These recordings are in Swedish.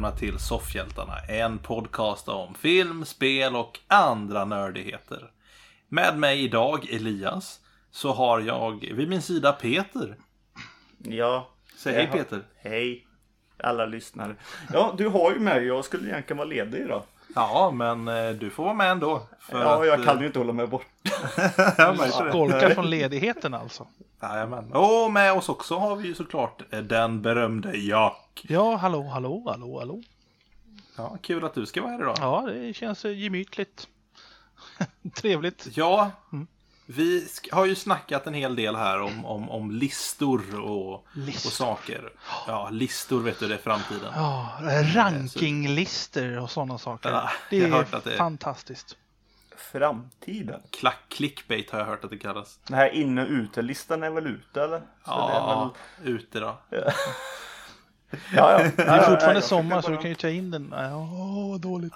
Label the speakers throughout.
Speaker 1: Välkomna till Soffhjältarna, en podcast om film, spel och andra nördigheter. Med mig idag, Elias, så har jag vid min sida Peter.
Speaker 2: Ja.
Speaker 1: Säg hej Peter.
Speaker 2: Hej alla lyssnare. Ja, du har ju mig. Jag skulle egentligen vara ledig idag.
Speaker 1: Ja, men eh, du får vara med ändå. För
Speaker 2: Ja,
Speaker 1: att,
Speaker 2: jag
Speaker 1: eh,
Speaker 2: kan ju inte hålla mig bort.
Speaker 1: jag märker det.
Speaker 3: Skolkar från ledigheten alltså.
Speaker 1: Jajamän. Och med oss också har vi ju såklart eh, den berömde Jack.
Speaker 3: Ja, hallå, hallå, hallå, hallå.
Speaker 1: Ja, kul att du ska vara här idag.
Speaker 3: Ja, det känns eh, gemytligt. Trevligt.
Speaker 1: Ja,
Speaker 3: Mm.
Speaker 1: Vi har ju snackat en hel del här om, om, om listor och, och
Speaker 3: Listor.
Speaker 1: saker. Ja, listor vet du, det är framtiden.
Speaker 3: Ja, rankinglistor och sådana saker.
Speaker 1: Ja,
Speaker 3: det är
Speaker 1: hört att det
Speaker 3: fantastiskt.
Speaker 2: Framtiden.
Speaker 1: Klack, clickbait har jag hört att det kallas.
Speaker 2: Den här inne och utelistan är väl ute eller? Så
Speaker 1: Ja, ute då.
Speaker 2: det är väl... ja, ja.
Speaker 3: Det är fortfarande sommar så du kan ju ta in den. Ja, vad dåligt.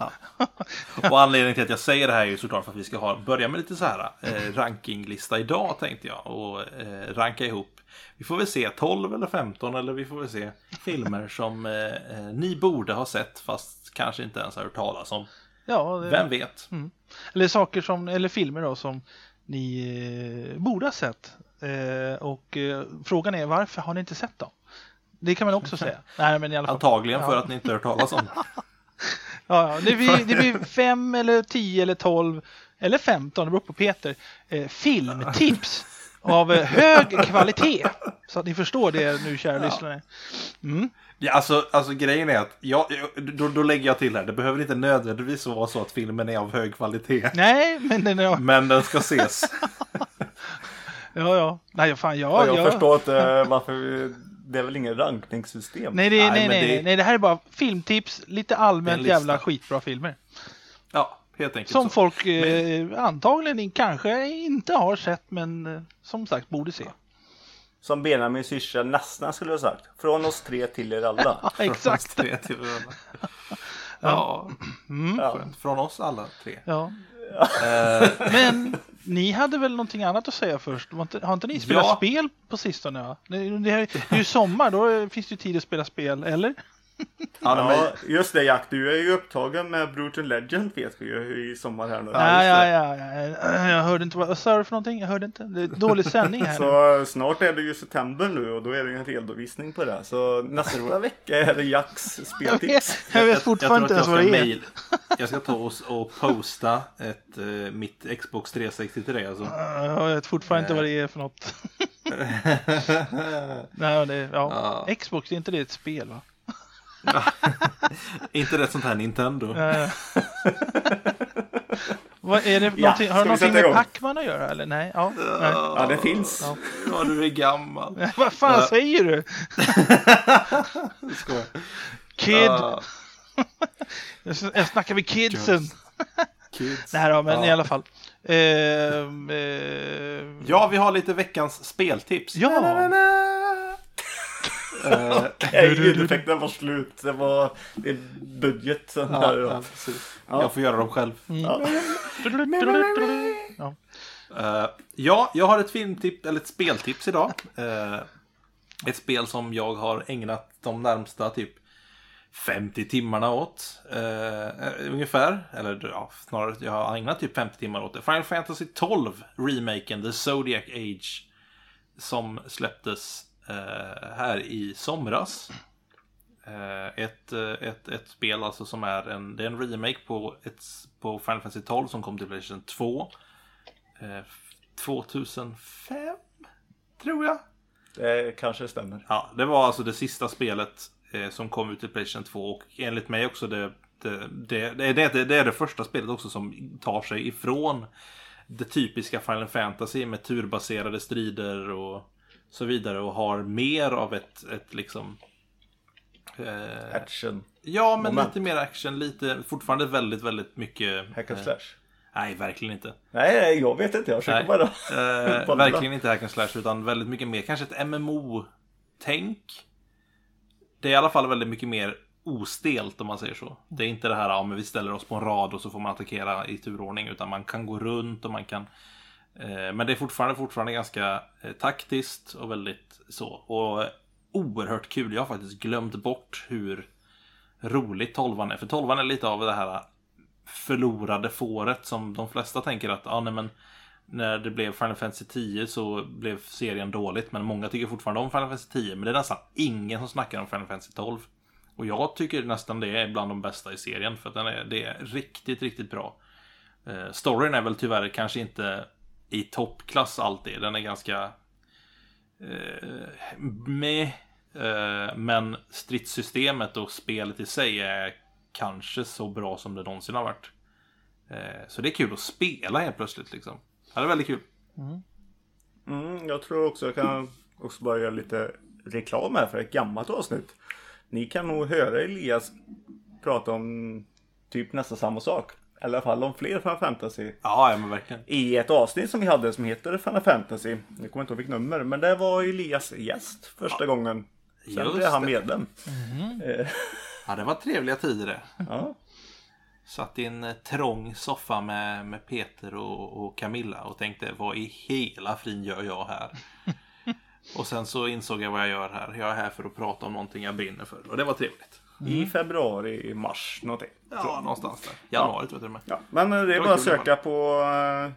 Speaker 1: Och anledningen till att jag säger det här är ju såklart för att vi ska ha, börja med lite så här eh, rankinglista idag tänkte jag. Och eh, ranka ihop. Vi får väl se 12 eller 15 eller vi får väl se filmer som eh, eh, ni borde ha sett fast kanske inte ens har hört talas om.
Speaker 3: Ja, det,
Speaker 1: Vem vet?
Speaker 3: eller saker som, eller filmer då som ni eh, borde ha sett. Eh, och eh, frågan är varför har ni inte sett dem? Det kan man också säga. Nej, men i alla fall.
Speaker 1: Antagligen för
Speaker 3: Ja.
Speaker 1: att ni inte hört talas om.
Speaker 3: Ja, ja. Det, blir, det blir fem eller tio eller tolv eller femton, det beror på Peter, eh, filmtips av eh, hög kvalitet. Så att ni förstår det nu kära lyssnare. Mm.
Speaker 1: Ja, alltså, alltså grejen är att jag, jag- då, då lägger jag till här. Det behöver inte nödvändigtvis vara så att filmen är av hög kvalitet.
Speaker 3: Nej, men den är...
Speaker 1: Men den ska ses.
Speaker 3: Ja, ja. Nej, fan, ja,
Speaker 2: jag
Speaker 3: ja.
Speaker 2: förstår inte varför vi... Det är väl ingen rankningssystem?
Speaker 3: Nej, det,
Speaker 1: Nej,
Speaker 3: nej,
Speaker 1: det-
Speaker 3: nej, det här är bara filmtips, lite allmänt jävla skitbra filmer.
Speaker 1: Ja, helt enkelt
Speaker 3: Som
Speaker 1: så.
Speaker 3: folk eh, antagligen kanske inte har sett, men eh, som sagt borde se.
Speaker 2: Som Benjamin syrsa nästan skulle jag ha sagt. Från oss tre till er alla.
Speaker 3: Ja, exakt.
Speaker 1: Tre till varandra. Ja,
Speaker 3: Mm.
Speaker 2: Ja.
Speaker 1: Från oss alla tre.
Speaker 3: Ja.
Speaker 1: Eh,
Speaker 3: Men ni hade väl någonting annat att säga först? Var inte, har inte ni spelat
Speaker 1: Ja.
Speaker 3: spel på sistone? Va? Det, det, är- det är ju sommar, då finns det ju tid att spela spel, eller?
Speaker 1: Ja,
Speaker 2: Ja, just det Jack, du är ju upptagen med Brutal Legend vet vi ju i sommar här nu.
Speaker 3: Ja, ja, ja, ja. Jag hörde inte vad, sa du för någonting? Jag hörde inte. Det är dålig sändning här nu.
Speaker 2: Så snart är det ju september nu och då är det ju en redovisning på det. Så nästa vecka är det Jacks
Speaker 3: Jag
Speaker 2: speltips.
Speaker 3: vet, jag vet fortfarande inte ens vad det är.
Speaker 1: Jag ska ta och, och posta ett, eh, mitt Xbox 363 alltså.
Speaker 3: Jag vet fortfarande inte vad det är för något. Nej, det, ja. Xbox, är inte det ett spel va?
Speaker 1: Inte det sånt här Nintendo.
Speaker 3: Eh. vad är det
Speaker 2: Ja,
Speaker 3: har det någonting med? Pacman att göra eller? Nej, ja. Nej.
Speaker 2: Ja, det finns.
Speaker 3: Ja.
Speaker 1: Ja, du är gammal.
Speaker 3: Vad fan
Speaker 1: Ja.
Speaker 3: säger du?
Speaker 1: Skojar.
Speaker 3: Kid!
Speaker 1: Ja,
Speaker 3: Jag snackar med kidsen.
Speaker 1: kids.
Speaker 3: Nej då, men
Speaker 1: Ja.
Speaker 3: i alla fall. Ehm, ehm,
Speaker 1: Ja, vi har lite veckans speltips.
Speaker 3: Ja.
Speaker 1: Eh,
Speaker 2: Nej, ljudeffekten var slut. Det var det är budgeten
Speaker 1: ja,
Speaker 2: här.
Speaker 1: ja, precis. Jag får göra dem själv.
Speaker 2: Ja.
Speaker 3: Ja.
Speaker 1: Eh, ja, jag har ett filmtips, eller ett speltips idag. Eh, ett spel som jag har ägnat de närmsta typ 50 timmarna åt. eh, ungefär. Eller ja, snarare, jag har ägnat typ 50 timmar åt det. Final Fantasy 12 remaken, The Zodiac Age. Som släpptes här i somras. Eh, ett, eh, ett, ett spel alltså som är en, det är en remake på, ett, på Final Fantasy 12 som kom till Playstation 2. Eh, 2005, tror jag.
Speaker 2: Det kanske stämmer.
Speaker 1: Ja, det var alltså det sista spelet eh, som kom ut till Playstation 2 och enligt mig också det, det, det, det, det är det första spelet också som tar sig ifrån det typiska Final Fantasy med turbaserade strider och så vidare och har mer av ett, ett liksom eh,
Speaker 2: Action.
Speaker 1: Ja, men
Speaker 2: Moment.
Speaker 1: lite mer action, lite, fortfarande väldigt, väldigt mycket
Speaker 2: Hack and
Speaker 1: eh,
Speaker 2: slash.
Speaker 1: Nej, verkligen inte.
Speaker 2: Nej, nej, jag vet inte. Jag försöker bara...
Speaker 1: Eh, verkligen inte hack and slash utan väldigt mycket mer, kanske ett MMO-tänk. Det är i alla fall väldigt mycket mer ostelt om man säger så. Det är inte det här ja, men vi ställer oss på en rad och så får man attackera i turordning utan man kan gå runt och man kan Eh, men det är fortfarande, fortfarande ganska eh, taktiskt och väldigt så. Och oerhört kul. Jag har faktiskt glömt bort hur roligt tolvan är. För tolvan är lite av det här eh, förlorade fåret som de flesta tänker att, ja nej men när det blev Final Fantasy 10 så blev serien dåligt. Men många tycker fortfarande om Final Fantasy 10. Men det är nästan ingen som snackar om Final Fantasy 12. Och jag tycker nästan det är bland de bästa i serien. För att den är, det är riktigt, riktigt bra. Eh, storyn är väl tyvärr kanske inte i toppklass alltid. Den är ganska... Eh, med. Eh, men stridssystemet och spelet i sig är kanske så bra som det någonsin har varit. Eh, så det är kul att spela helt plötsligt liksom. Ja, det är väldigt kul.
Speaker 2: Mm, jag tror också jag kan också bara göra lite reklam här för ett gammalt avsnitt. Ni kan nog höra Elias prata om typ nästan samma sak. I alla fall om fler Final Fantasy.
Speaker 1: Ja, ja men verkligen.
Speaker 2: I ett avsnitt som vi hade som heter Final Fantasy. Jag kommer inte ihåg vilket nummer. Men det var Elias gäst första gången. Sen
Speaker 1: Just
Speaker 2: blev han medlem. Eh,
Speaker 1: Ja, det var trevliga tider det.
Speaker 2: ja.
Speaker 1: Satt i en eh, trång soffa med, med Peter och, och Camilla och tänkte vad i hela frin gör jag här? och sen så insåg jag vad jag gör här. Jag är här för att prata om någonting jag brinner för. Och det var trevligt.
Speaker 2: I februari, mars någonting.
Speaker 1: Ja, någonstans där. Januari tror jag till och med.
Speaker 2: Ja, men eh, det är
Speaker 1: var
Speaker 2: bara att söka på eh,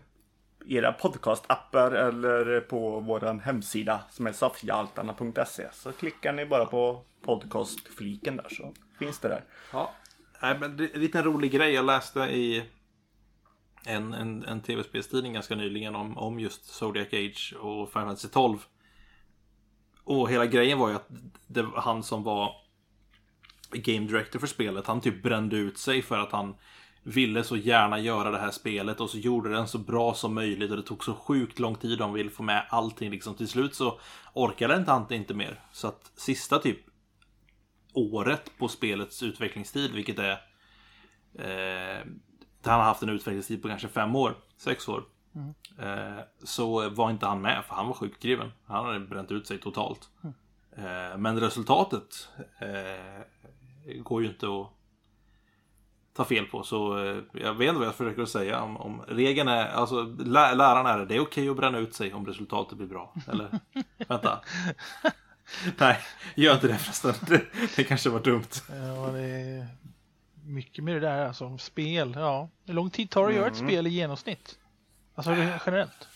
Speaker 2: era podcastappar eller på vår hemsida som är soffhjaltarna.se. Så klickar ni bara på podcastfliken där så finns det där.
Speaker 1: Ja. Nej, men det är en liten rolig grej. Jag läste i en, en, en tv-spelstidning ganska nyligen om, om just Zodiac Age och Final Fantasy 12. Och hela grejen var ju att det han som var Game Director för spelet, han typ brände ut sig för att han ville så gärna göra det här spelet och så gjorde den så bra som möjligt och det tog så sjukt lång tid de ville få med allting liksom. Till slut så orkade inte han inte mer. Så att sista typ året på spelets utvecklingstid, vilket är... Eh, han har haft en utvecklingstid på kanske fem år, sex år. Eh, så var inte han med, för han var sjukskriven. Han hade bränt ut sig totalt. Eh, men resultatet eh, går ju inte att ta fel på. Så eh, jag vet inte vad jag försöker säga. Om, om regeln är, alltså lä, läraren är det, det är okej att bränna ut sig om resultatet blir bra. Eller, vänta. Nej, gör inte det förresten. Det, det kanske var dumt.
Speaker 3: Ja, det är mycket med det där alltså, om spel. Ja. Hur lång tid tar det att göra ett spel i genomsnitt? Alltså generellt.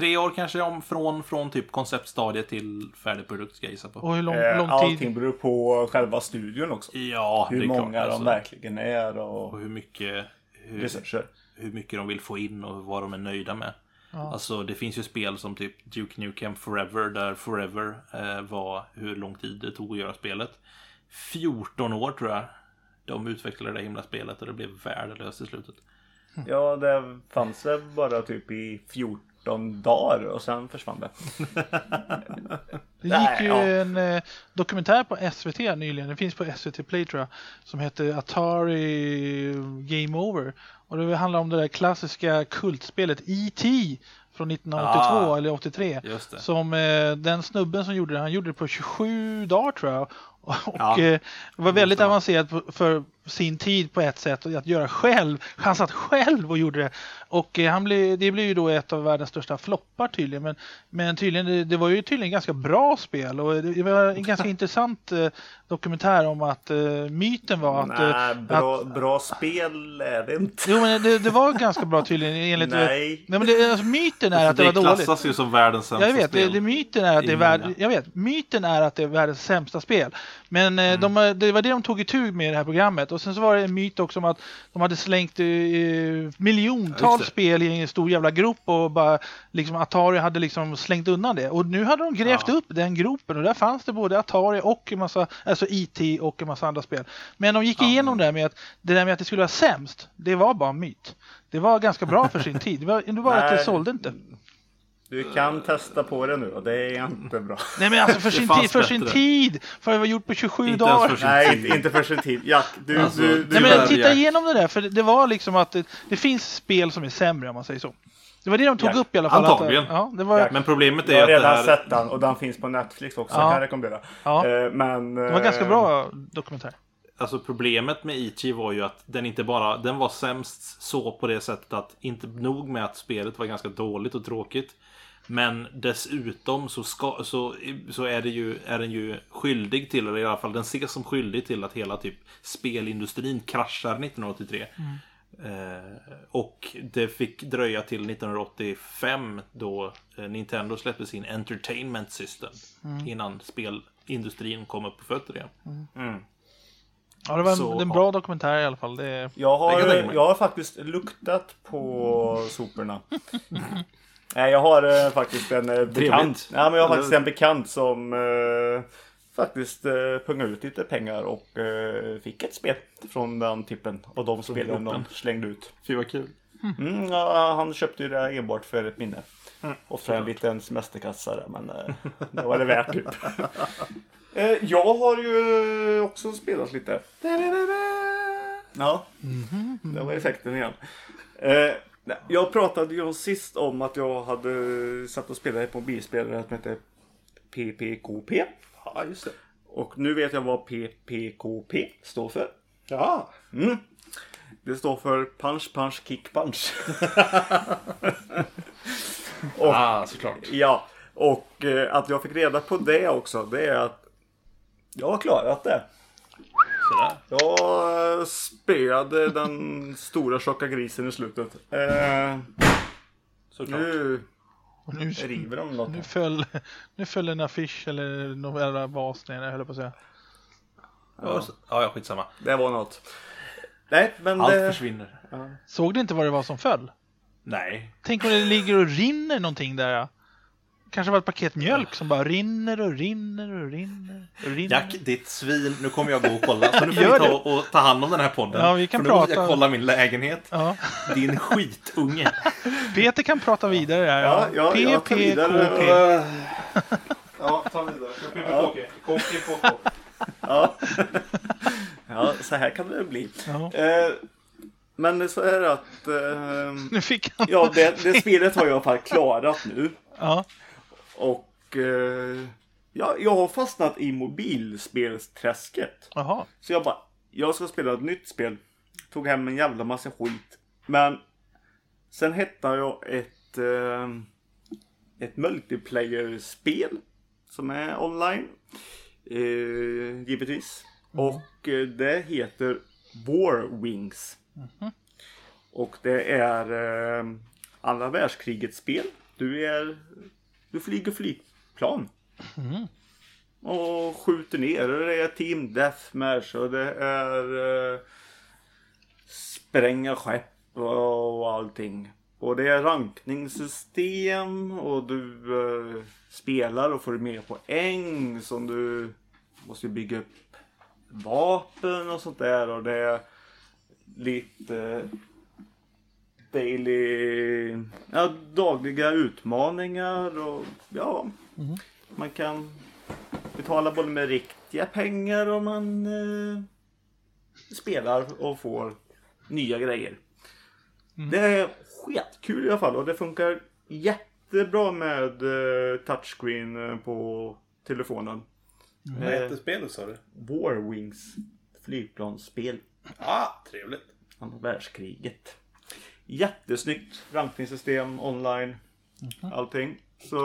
Speaker 1: Tre år kanske om från, från typ konceptstadiet till färdig produkt ska jag gissa på.
Speaker 3: Och hur lång,
Speaker 2: Eh,
Speaker 3: lång
Speaker 2: Allting
Speaker 3: tid?
Speaker 2: beror på själva studion också.
Speaker 1: Ja, det
Speaker 2: Hur
Speaker 1: är
Speaker 2: många
Speaker 1: klart.
Speaker 2: de
Speaker 1: alltså.
Speaker 2: verkligen är
Speaker 1: Och
Speaker 2: och
Speaker 1: hur mycket, hur,
Speaker 2: resurser.
Speaker 1: hur mycket de vill få in och vad de är nöjda med.
Speaker 3: Ja.
Speaker 1: Alltså det finns ju spel som typ Duke Nukem Forever där Forever eh, var hur lång tid det tog att göra spelet. 14 år tror jag. De utvecklade det himla spelet och det blev värdelöst i slutet.
Speaker 2: Ja, det fanns väl bara typ i 14 dagar och sen försvann det.
Speaker 3: Det gick ju
Speaker 2: ja.
Speaker 3: en eh, dokumentär på SVT nyligen, den finns på SVT Play tror jag, som heter Atari Game Over. Och det handlar om det där klassiska kultspelet E.T. från 1982
Speaker 1: Ah.
Speaker 3: eller 83.
Speaker 1: Just det.
Speaker 3: Som eh, den snubben som gjorde det, han gjorde det på 27 dagar tror jag. Och
Speaker 1: Ja.
Speaker 3: eh, det var väldigt avancerat för sin tid på ett sätt att göra själv. Han satt själv och gjorde det. Och eh, han blev, det blev ju då ett av världens största floppar tydligen. Men, men tydligen, det, det var ju tydligen ganska bra spel och det, det var en ganska intressant eh, dokumentär om att eh, myten var att... eh,
Speaker 2: Nej, bra,
Speaker 3: att
Speaker 2: bra spel är det inte.
Speaker 3: Jo men det, det var ganska bra tydligen enligt...
Speaker 2: Nej.
Speaker 3: Nej men det, alltså, myten är att det,
Speaker 1: det
Speaker 3: var dåligt.
Speaker 1: klassas ju som världens sämsta
Speaker 3: Jag vet, det,
Speaker 1: spel.
Speaker 3: det, myten är att det är
Speaker 1: i
Speaker 3: värld, jag vet, myten är att det är världens sämsta spel. Men eh,
Speaker 1: Mm.
Speaker 3: de, det var det de tog itu med i det här programmet. Och sen så var det en myt också om att de hade slängt
Speaker 1: Ja,
Speaker 3: miljontals
Speaker 1: det.
Speaker 3: spel i en stor jävla grop och bara liksom Atari hade liksom slängt undan det. Och nu hade de grävt
Speaker 1: Ja.
Speaker 3: upp den gropen och där fanns det både Atari och en massa, alltså IT och en massa andra spel. Men de gick igenom det där med att det där med att det skulle vara sämst, det var bara en myt. Det var ganska bra för sin tid. Det var, det var att det sålde inte.
Speaker 2: Du kan testa på det nu och det är inte bra.
Speaker 3: Nej men alltså för sin, tid, för sin tid! För det var gjort på 27
Speaker 1: Inte
Speaker 3: dagar.
Speaker 1: för sin
Speaker 2: Nej,
Speaker 1: tid.
Speaker 2: inte, inte för sin tid. Jack, du,
Speaker 1: Alltså,
Speaker 2: du, du
Speaker 3: Nej men titta
Speaker 1: Jack.
Speaker 3: igenom det där, för det, var liksom att det, det finns spel som är sämre om man säger så. Det var det de tog
Speaker 2: Ja,
Speaker 3: upp i alla fall.
Speaker 1: antagligen.
Speaker 3: Att, ja, det var.
Speaker 1: Men problemet är
Speaker 2: jag har
Speaker 1: att det
Speaker 2: redan
Speaker 1: här...
Speaker 2: sett den och den finns på Netflix också.
Speaker 3: Ja.
Speaker 2: kan jag rekommendera.
Speaker 3: Ja.
Speaker 2: Eh, Men,
Speaker 3: det var ganska bra dokumentär.
Speaker 1: Alltså problemet med E.T. var ju att den inte bara, den var sämst så på det sättet att inte nog med att spelet var ganska dåligt och tråkigt. Men dessutom så, ska, så, så är, det ju, är den ju skyldig till, eller i alla fall den ses som skyldig till att hela typ spelindustrin kraschar 1983. Eh, och det fick dröja till 1985 då eh, Nintendo släppte sin Entertainment System. Innan spelindustrin kom upp på fötter igen.
Speaker 3: Ja, det var en,
Speaker 1: Så,
Speaker 3: en
Speaker 1: ja.
Speaker 3: bra dokumentär i alla fall. Det
Speaker 2: Jag har,
Speaker 1: Jag
Speaker 2: har faktiskt luktat på soporna. Nej, jag har eh, faktiskt en eh, bekant. Ja, men jag har faktiskt en bekant som eh, faktiskt eh, pungade ut lite pengar och eh, fick ett spel från den tippen. Och de spelen de slängde ut.
Speaker 1: Fy vad kul.
Speaker 2: Mm, ja, han köpte ju det enbart för ett minne.
Speaker 1: Mm.
Speaker 2: Och för en liten semesterkassa där, men eh, det var det värt typ. Eh, jag har ju också spelat lite. Ja, det var effekten igen. Eh, jag pratade ju sist om att jag hade satt och spelat ett mobilspelare som heter PPKP.
Speaker 1: Ja, just det.
Speaker 2: Och nu vet jag vad PPKP står för.
Speaker 1: Ja.
Speaker 2: Mm. Det står för Punch Punch Kick Punch.
Speaker 1: Ah, såklart.
Speaker 2: Ja, och eh, att jag fick reda på det också, det är att jag har klarat det.
Speaker 1: Sådär.
Speaker 2: Jag spöade den stora tjocka grisen i slutet. Eh,
Speaker 1: Såklart.
Speaker 2: nu
Speaker 3: och nu,
Speaker 2: river de något.
Speaker 3: nu, föll, nu föll en affisch eller någon jävla vas ner, jag höll på att säga.
Speaker 1: Ja, ja, ja, skitsamma.
Speaker 2: Det var något. Nej, men
Speaker 1: Allt
Speaker 2: det...
Speaker 1: försvinner.
Speaker 3: Såg du inte vad det var som föll?
Speaker 1: Nej.
Speaker 3: Tänk om det ligger och rinner någonting där. ja. Kanske var ett paket mjölk som bara rinner och rinner och rinner och rinner.
Speaker 1: Jack, ditt svin. Nu kommer jag gå och kolla. Så nu får
Speaker 3: Gör
Speaker 1: vi ta och ta hand om den här podden.
Speaker 3: Ja, vi kan
Speaker 1: För nu måste
Speaker 3: prata.
Speaker 1: jag kolla min lägenhet.
Speaker 3: Ja.
Speaker 1: Din skitunge.
Speaker 3: Peter kan prata vidare där.
Speaker 2: Ja, ja, jag tar vidare. Ja, ta vidare. Ja. ja, så här kan det bli.
Speaker 3: Ja.
Speaker 2: Eh, men så är det att... Eh,
Speaker 3: Nu fick han...
Speaker 2: ja, det, det spelet har jag i alla fall klarat nu.
Speaker 3: Ja.
Speaker 2: Och eh, ja, jag har fastnat i mobilspelsträsket.
Speaker 3: Jaha.
Speaker 2: Så jag bara, jag ska spela ett nytt spel. Tog hem en jävla massa skit. Men sen hittade jag ett, eh, ett multiplayer-spel som är online. Eh, givetvis. Och eh, det heter War Wings. Och det är eh, andra världskrigets spel. Du är du flyger flygplan. Och skjuter ner. Och det är Team Deathmatch och det är eh, spränga skepp och allting. Och det är rankningssystem och du eh, spelar och får mer poäng som du måste bygga upp vapen och sånt där. Och det är lite daily, ja, dagliga utmaningar och ja, man kan betala både med riktiga pengar och man eh, spelar och får nya grejer. Det är skitkul i alla fall och det funkar jättebra med eh, touchscreen eh, på telefonen.
Speaker 1: Vad heter spelet sa du?
Speaker 2: War Wings flygplansspel.
Speaker 1: Ah, trevligt.
Speaker 2: Andra världskriget. Jättesnyggt rankningssystem online. Allting. Så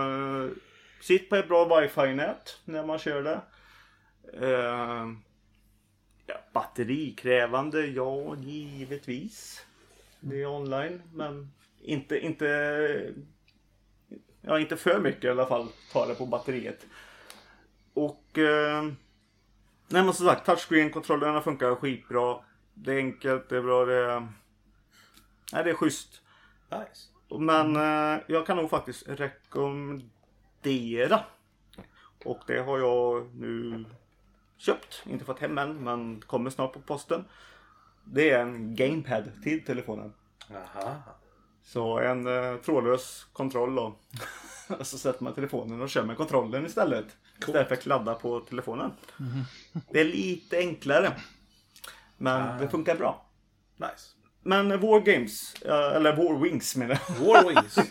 Speaker 2: eh, sitt på ett bra wifi-nät när man kör det. Eh, ja, batterikrävande, ja givetvis. Det är online men inte, inte, ja, inte för mycket i alla fall tar det på batteriet. Och eh, Nej men som sagt, touchscreen-kontrollerna funkar skitbra. Det är enkelt, det är bra, det är... Nej, det är schysst.
Speaker 1: Nice.
Speaker 2: Men eh, jag kan nog faktiskt rekommendera. Och det har jag nu köpt. Inte fått hem än, men kommer snart på posten. Det är en gamepad till telefonen.
Speaker 1: Aha.
Speaker 2: Så en eh, trådlös kontroll då. så sätter man telefonen och kör med kontrollen istället. Istället för att kladda på telefonen. Det är lite enklare. Men det funkar bra.
Speaker 1: Nice.
Speaker 2: Men War Games, eh, eller War Wings menar jag.
Speaker 1: War Wings.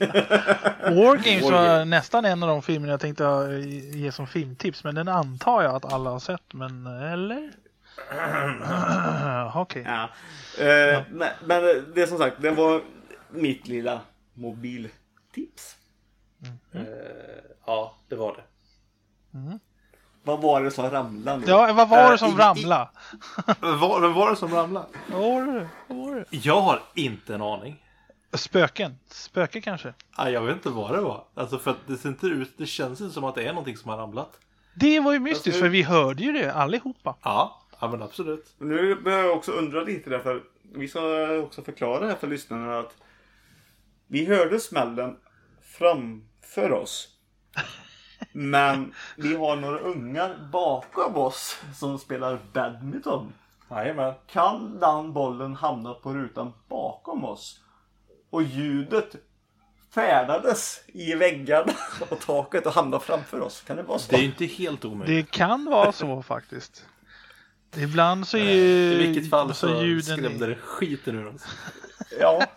Speaker 3: War Games
Speaker 2: War
Speaker 3: var
Speaker 2: Games.
Speaker 3: nästan en av de filmer jag tänkte eh, ge som filmtips. Men den antar jag att alla har sett. Men eller? Okej.
Speaker 2: Ja. Eh, nej, men det är som sagt, det var mitt lilla mobiltips.
Speaker 1: Eh, ja, det var det.
Speaker 2: Vad var det som ramlade? nu?
Speaker 3: Ja, vad var
Speaker 1: Äh,
Speaker 3: det som
Speaker 1: i- i-
Speaker 3: ramlade?
Speaker 1: Vem var, var det som ramlade?
Speaker 3: Vad var det? Vad var det?
Speaker 1: Jag har inte en aning.
Speaker 3: Spöken? Spöke kanske?
Speaker 1: Ah, jag vet inte vad det var. Alltså för att det ser inte ut, det känns inte som att det är någonting som har ramlat.
Speaker 3: Det var ju mystiskt
Speaker 2: Alltså-
Speaker 3: för vi hörde ju det allihopa.
Speaker 1: Ja, ja men absolut.
Speaker 2: Nu börjar jag också undra lite därför vi ska också förklara det här för lyssnarna att vi hörde smällen framför oss. Men vi har några ungar bakom oss som spelar badminton.
Speaker 1: Jajamän.
Speaker 2: Kan den bollen hamna på rutan bakom oss? Och ljudet färdades i väggarna och taket och hamnade framför oss. Kan det vara så?
Speaker 1: Det är inte helt omöjligt.
Speaker 3: Det kan vara så faktiskt. Ibland så är
Speaker 1: I
Speaker 3: ju
Speaker 1: vilket fall så
Speaker 3: ljuden...
Speaker 1: skrämde det skiten ur oss.
Speaker 2: Ja.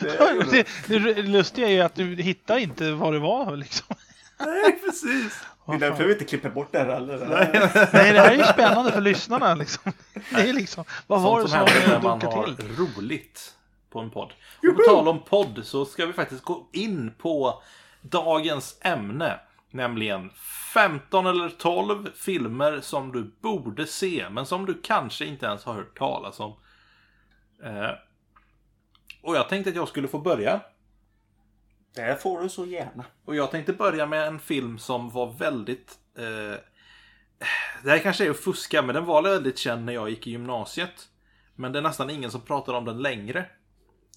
Speaker 2: Det. det,
Speaker 3: det lustiga är ju att du hittar inte vad det var liksom.
Speaker 1: Nej, precis.
Speaker 2: Det är därför vi inte klipper bort det här heller.
Speaker 3: Nej, det här är ju spännande för lyssnarna liksom. Det är liksom, vad var det
Speaker 1: Sånt
Speaker 3: som
Speaker 1: som händer när har
Speaker 3: till?
Speaker 1: roligt på en podd. Och på tal om podd så ska vi faktiskt gå in på dagens ämne. Nämligen 15 eller 12 filmer som du borde se men som du kanske inte ens har hört talas om. Eh, och jag tänkte att jag skulle få börja.
Speaker 2: Det får du så gärna.
Speaker 1: Och jag tänkte börja med en film som var väldigt... Eh, det här kanske är att fuska, men den var väldigt känd när jag gick i gymnasiet. Men det är nästan ingen som pratar om den längre.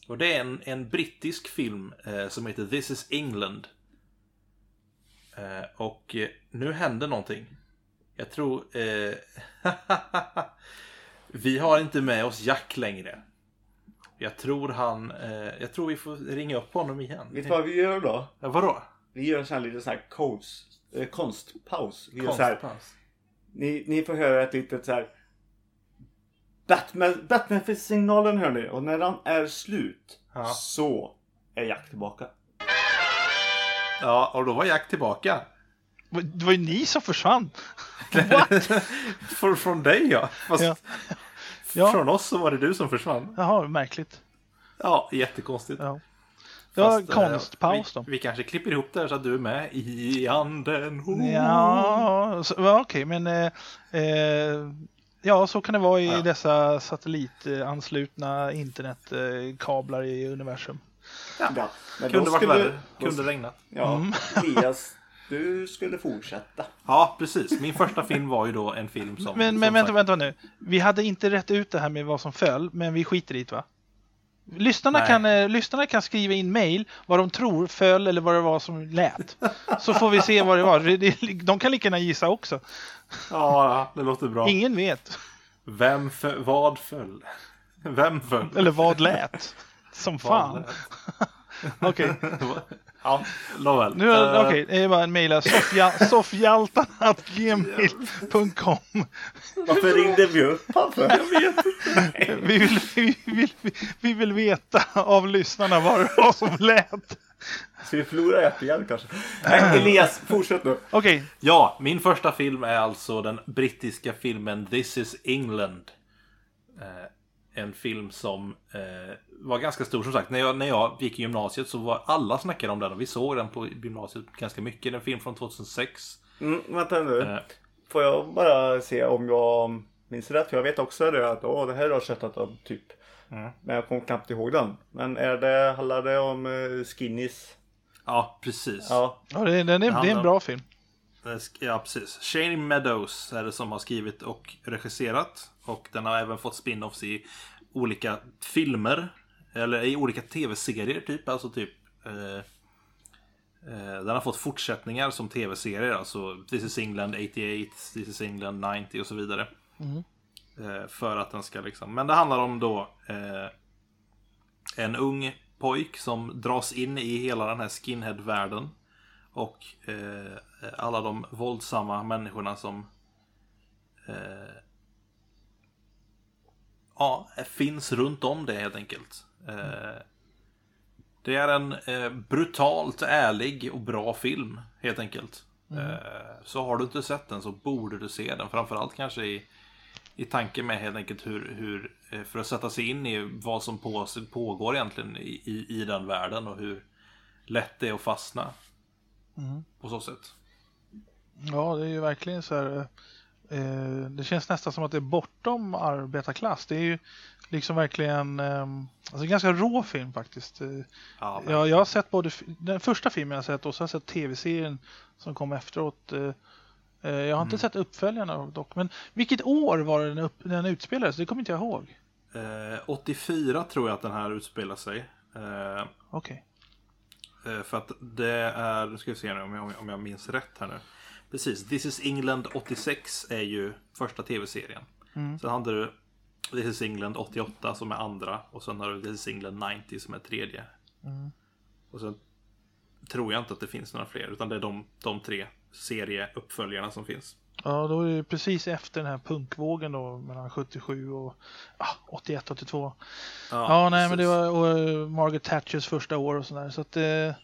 Speaker 1: Och det är en, en brittisk film eh, som heter This is England. Eh, och eh, nu händer någonting. Jag tror... Eh, vi har inte med oss Jack längre. Jag tror han... Eh, jag tror vi får ringa upp honom igen.
Speaker 2: Vet du vad vi gör då?
Speaker 1: Ja, vadå?
Speaker 2: Vi gör en sån här liten sån här konst, eh, konstpaus. Vi gör så här,
Speaker 1: Konstpaus.
Speaker 2: ni, ni får höra ett litet så här Batman, Batman-signalen hör ni och när den är slut
Speaker 1: Ja.
Speaker 2: så är Jack tillbaka.
Speaker 1: Ja, och då var Jack tillbaka.
Speaker 3: Det var ju ni som försvann.
Speaker 1: För, från dig ja. Fast
Speaker 3: Ja. Ja.
Speaker 1: från oss så var det du som försvann.
Speaker 3: Jaha, märkligt.
Speaker 1: Ja, jättekonstigt.
Speaker 3: Ja.
Speaker 1: Fast, eh,
Speaker 3: konstpaus
Speaker 1: vi,
Speaker 3: då.
Speaker 1: vi kanske klipper ihop det här så att du är med i anden. Oh.
Speaker 3: Ja, så- ja okej, men eh, eh, ja, så kan det vara i
Speaker 1: Ja.
Speaker 3: dessa satellitanslutna internetkablar i universum.
Speaker 2: Ja, men
Speaker 1: Kunde
Speaker 2: då
Speaker 1: varit
Speaker 2: skulle-
Speaker 1: värre. Kunde regnat.
Speaker 2: Ja,
Speaker 3: Mm.
Speaker 2: Elias, du skulle fortsätta.
Speaker 1: Ja, precis. Min första film var ju då en film som...
Speaker 3: Men,
Speaker 1: som
Speaker 3: men vänta, vänta nu. Vi hade inte rätt ut det här med vad som föll, men vi skiter i det va? Lyssnarna
Speaker 1: Nej.
Speaker 3: kan, eh, lyssnarna kan skriva in mail vad de tror föll eller vad det var som lät. Så får vi se vad det var. Det- De kan lika gärna gissa också.
Speaker 1: Ja, det låter bra.
Speaker 3: Ingen vet.
Speaker 1: Vem för, vad föll? Vem föll?
Speaker 3: Eller vad lät. Som
Speaker 1: Vad
Speaker 3: fan. Okej,
Speaker 1: Ja, nåväl.
Speaker 3: nu är
Speaker 1: Eh,
Speaker 3: okej, det är bara en mejla soffhjaltarna.gmail.com
Speaker 2: Varför ringde vi upp han för?
Speaker 3: vi vill, vi, vill, vi vill veta av lyssnarna vad det var som lät.
Speaker 2: Ska vi förlora Jack igen kanske? Nej, Elias, fortsätt nu.
Speaker 3: Okej,
Speaker 1: Ja, min första film är alltså den brittiska filmen This is England. Eh, en film som eh, var ganska stor som sagt. När jag, när jag gick i gymnasiet så var alla snackade om den och vi såg den på gymnasiet ganska mycket. Det är en film från 2006.
Speaker 2: Mm, vänta nu.
Speaker 1: Eh,
Speaker 2: Får jag bara se om jag minns rätt? För jag vet också det att åh, det här har jag sett om typ.
Speaker 1: Mm.
Speaker 2: Men jag kommer knappt ihåg den. Men är det, handlar det om uh, skinnies?
Speaker 1: ja, precis.
Speaker 2: Ja.
Speaker 3: ja, det, är- den är, det är en bra film.
Speaker 1: Eh, Ja, precis. Shane Meadows är det som har skrivit och regisserat. Och den har även fått spin-offs i olika filmer. Eller i olika tv-serier typ. Alltså typ... Eh, eh, den har fått fortsättningar som tv-serier. Alltså This is England 88, This is England 90 och så vidare. Eh, för att den ska liksom... Men det handlar om då eh, en ung pojk som dras in i hela den här skinhead-världen. Och eh, alla de våldsamma människorna som eh, ja, finns runt om det helt enkelt. Eh, det är en eh, brutalt ärlig och bra film helt enkelt. Eh, så har du inte sett den så borde du se den. Framförallt kanske i, i tanke med helt enkelt hur, hur för att sätta sig in i vad som på, pågår egentligen i, i, i den världen och hur lätt det är att fastna.
Speaker 3: Mm.
Speaker 1: På så sätt.
Speaker 3: Ja, det är ju verkligen så här. Eh, det känns nästan som att det är bortom arbetarklass. Det är ju liksom verkligen eh, alltså en ganska rå film faktiskt. Eh,
Speaker 1: Ja, men,
Speaker 3: jag, jag har sett både den första filmen jag har sett och så har jag sett tv-serien som kom efteråt. Eh, eh, jag har inte
Speaker 1: Mm.
Speaker 3: sett uppföljarna dock. Men vilket år var det den, upp, den utspelades? Det kommer inte jag ihåg.
Speaker 1: eh, 84 tror jag att den här utspelar sig.
Speaker 3: Okej.
Speaker 1: Eh, För att det är, nu ska vi se nu om jag, om jag minns rätt här nu. Precis, This is England 86 är ju första tv-serien.
Speaker 3: Mm.
Speaker 1: Sen hade du This is England 88 som är andra. Och sen har du This is England 90 som är tredje.
Speaker 3: Mm.
Speaker 1: Och sen tror jag inte att det finns några fler. Utan det är de, de tre serieuppföljarna som finns.
Speaker 3: Ja, då är det precis efter den här punkvågen då mellan 77 och ah, 81, 82. Ja, nej, men det
Speaker 1: precis.
Speaker 3: var och, eh, Margaret Thatchers första år och sådär. Så att eh,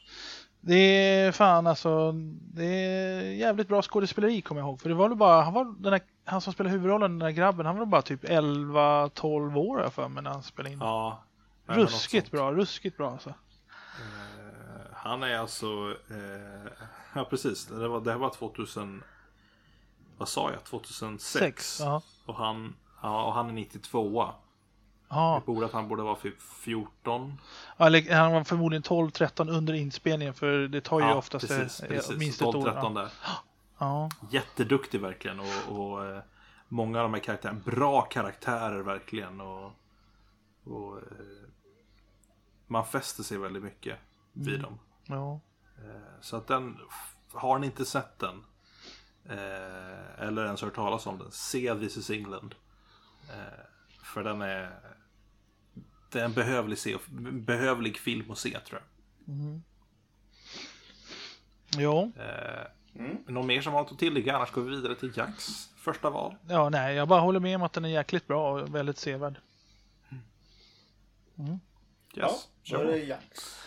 Speaker 3: det är fan alltså. Det är jävligt bra skådespeleri kommer jag ihåg. För det var väl bara, han var den där, han som spelade huvudrollen, den där grabben, han var bara typ 11-12 år jag för mig när han spelade in.
Speaker 1: Ja.
Speaker 3: ruskigt bra, ruskigt bra alltså.
Speaker 1: Eh, Han är alltså... Eh, ja, precis. Det, var, det här var 2000... Vad sa jag? 2006.
Speaker 3: Sex. Ja.
Speaker 1: Och han, ja, och han är 92
Speaker 3: Ja,
Speaker 1: borde att han borde vara typ 14.
Speaker 3: eller han var förmodligen 12-13 under inspelningen för det tar ju
Speaker 1: Ja,
Speaker 3: oftast
Speaker 1: precis,
Speaker 3: eh,
Speaker 1: precis.
Speaker 3: minst ett år.
Speaker 1: 12-13
Speaker 3: Ja.
Speaker 1: där.
Speaker 3: Ja.
Speaker 1: Jätteduktig verkligen. Och, och eh, många av de här karaktärerna. Bra karaktärer verkligen. Och, och eh, man fäster sig väldigt mycket vid
Speaker 3: Mm.
Speaker 1: dem.
Speaker 3: ja.
Speaker 1: Så att den, har ni inte sett den eller ens hört talas om den, se This is England. För den är, det är en behövlig, se, behövlig film att se tror jag.
Speaker 3: Ja.
Speaker 1: Eh, Någon mer som har något att tillägga? Annars går vi vidare till Jacks första val.
Speaker 3: ja, nej, jag bara håller med om att den är jäkligt bra och väldigt sevärd.
Speaker 1: Yes.
Speaker 2: Ja, då är det Jax.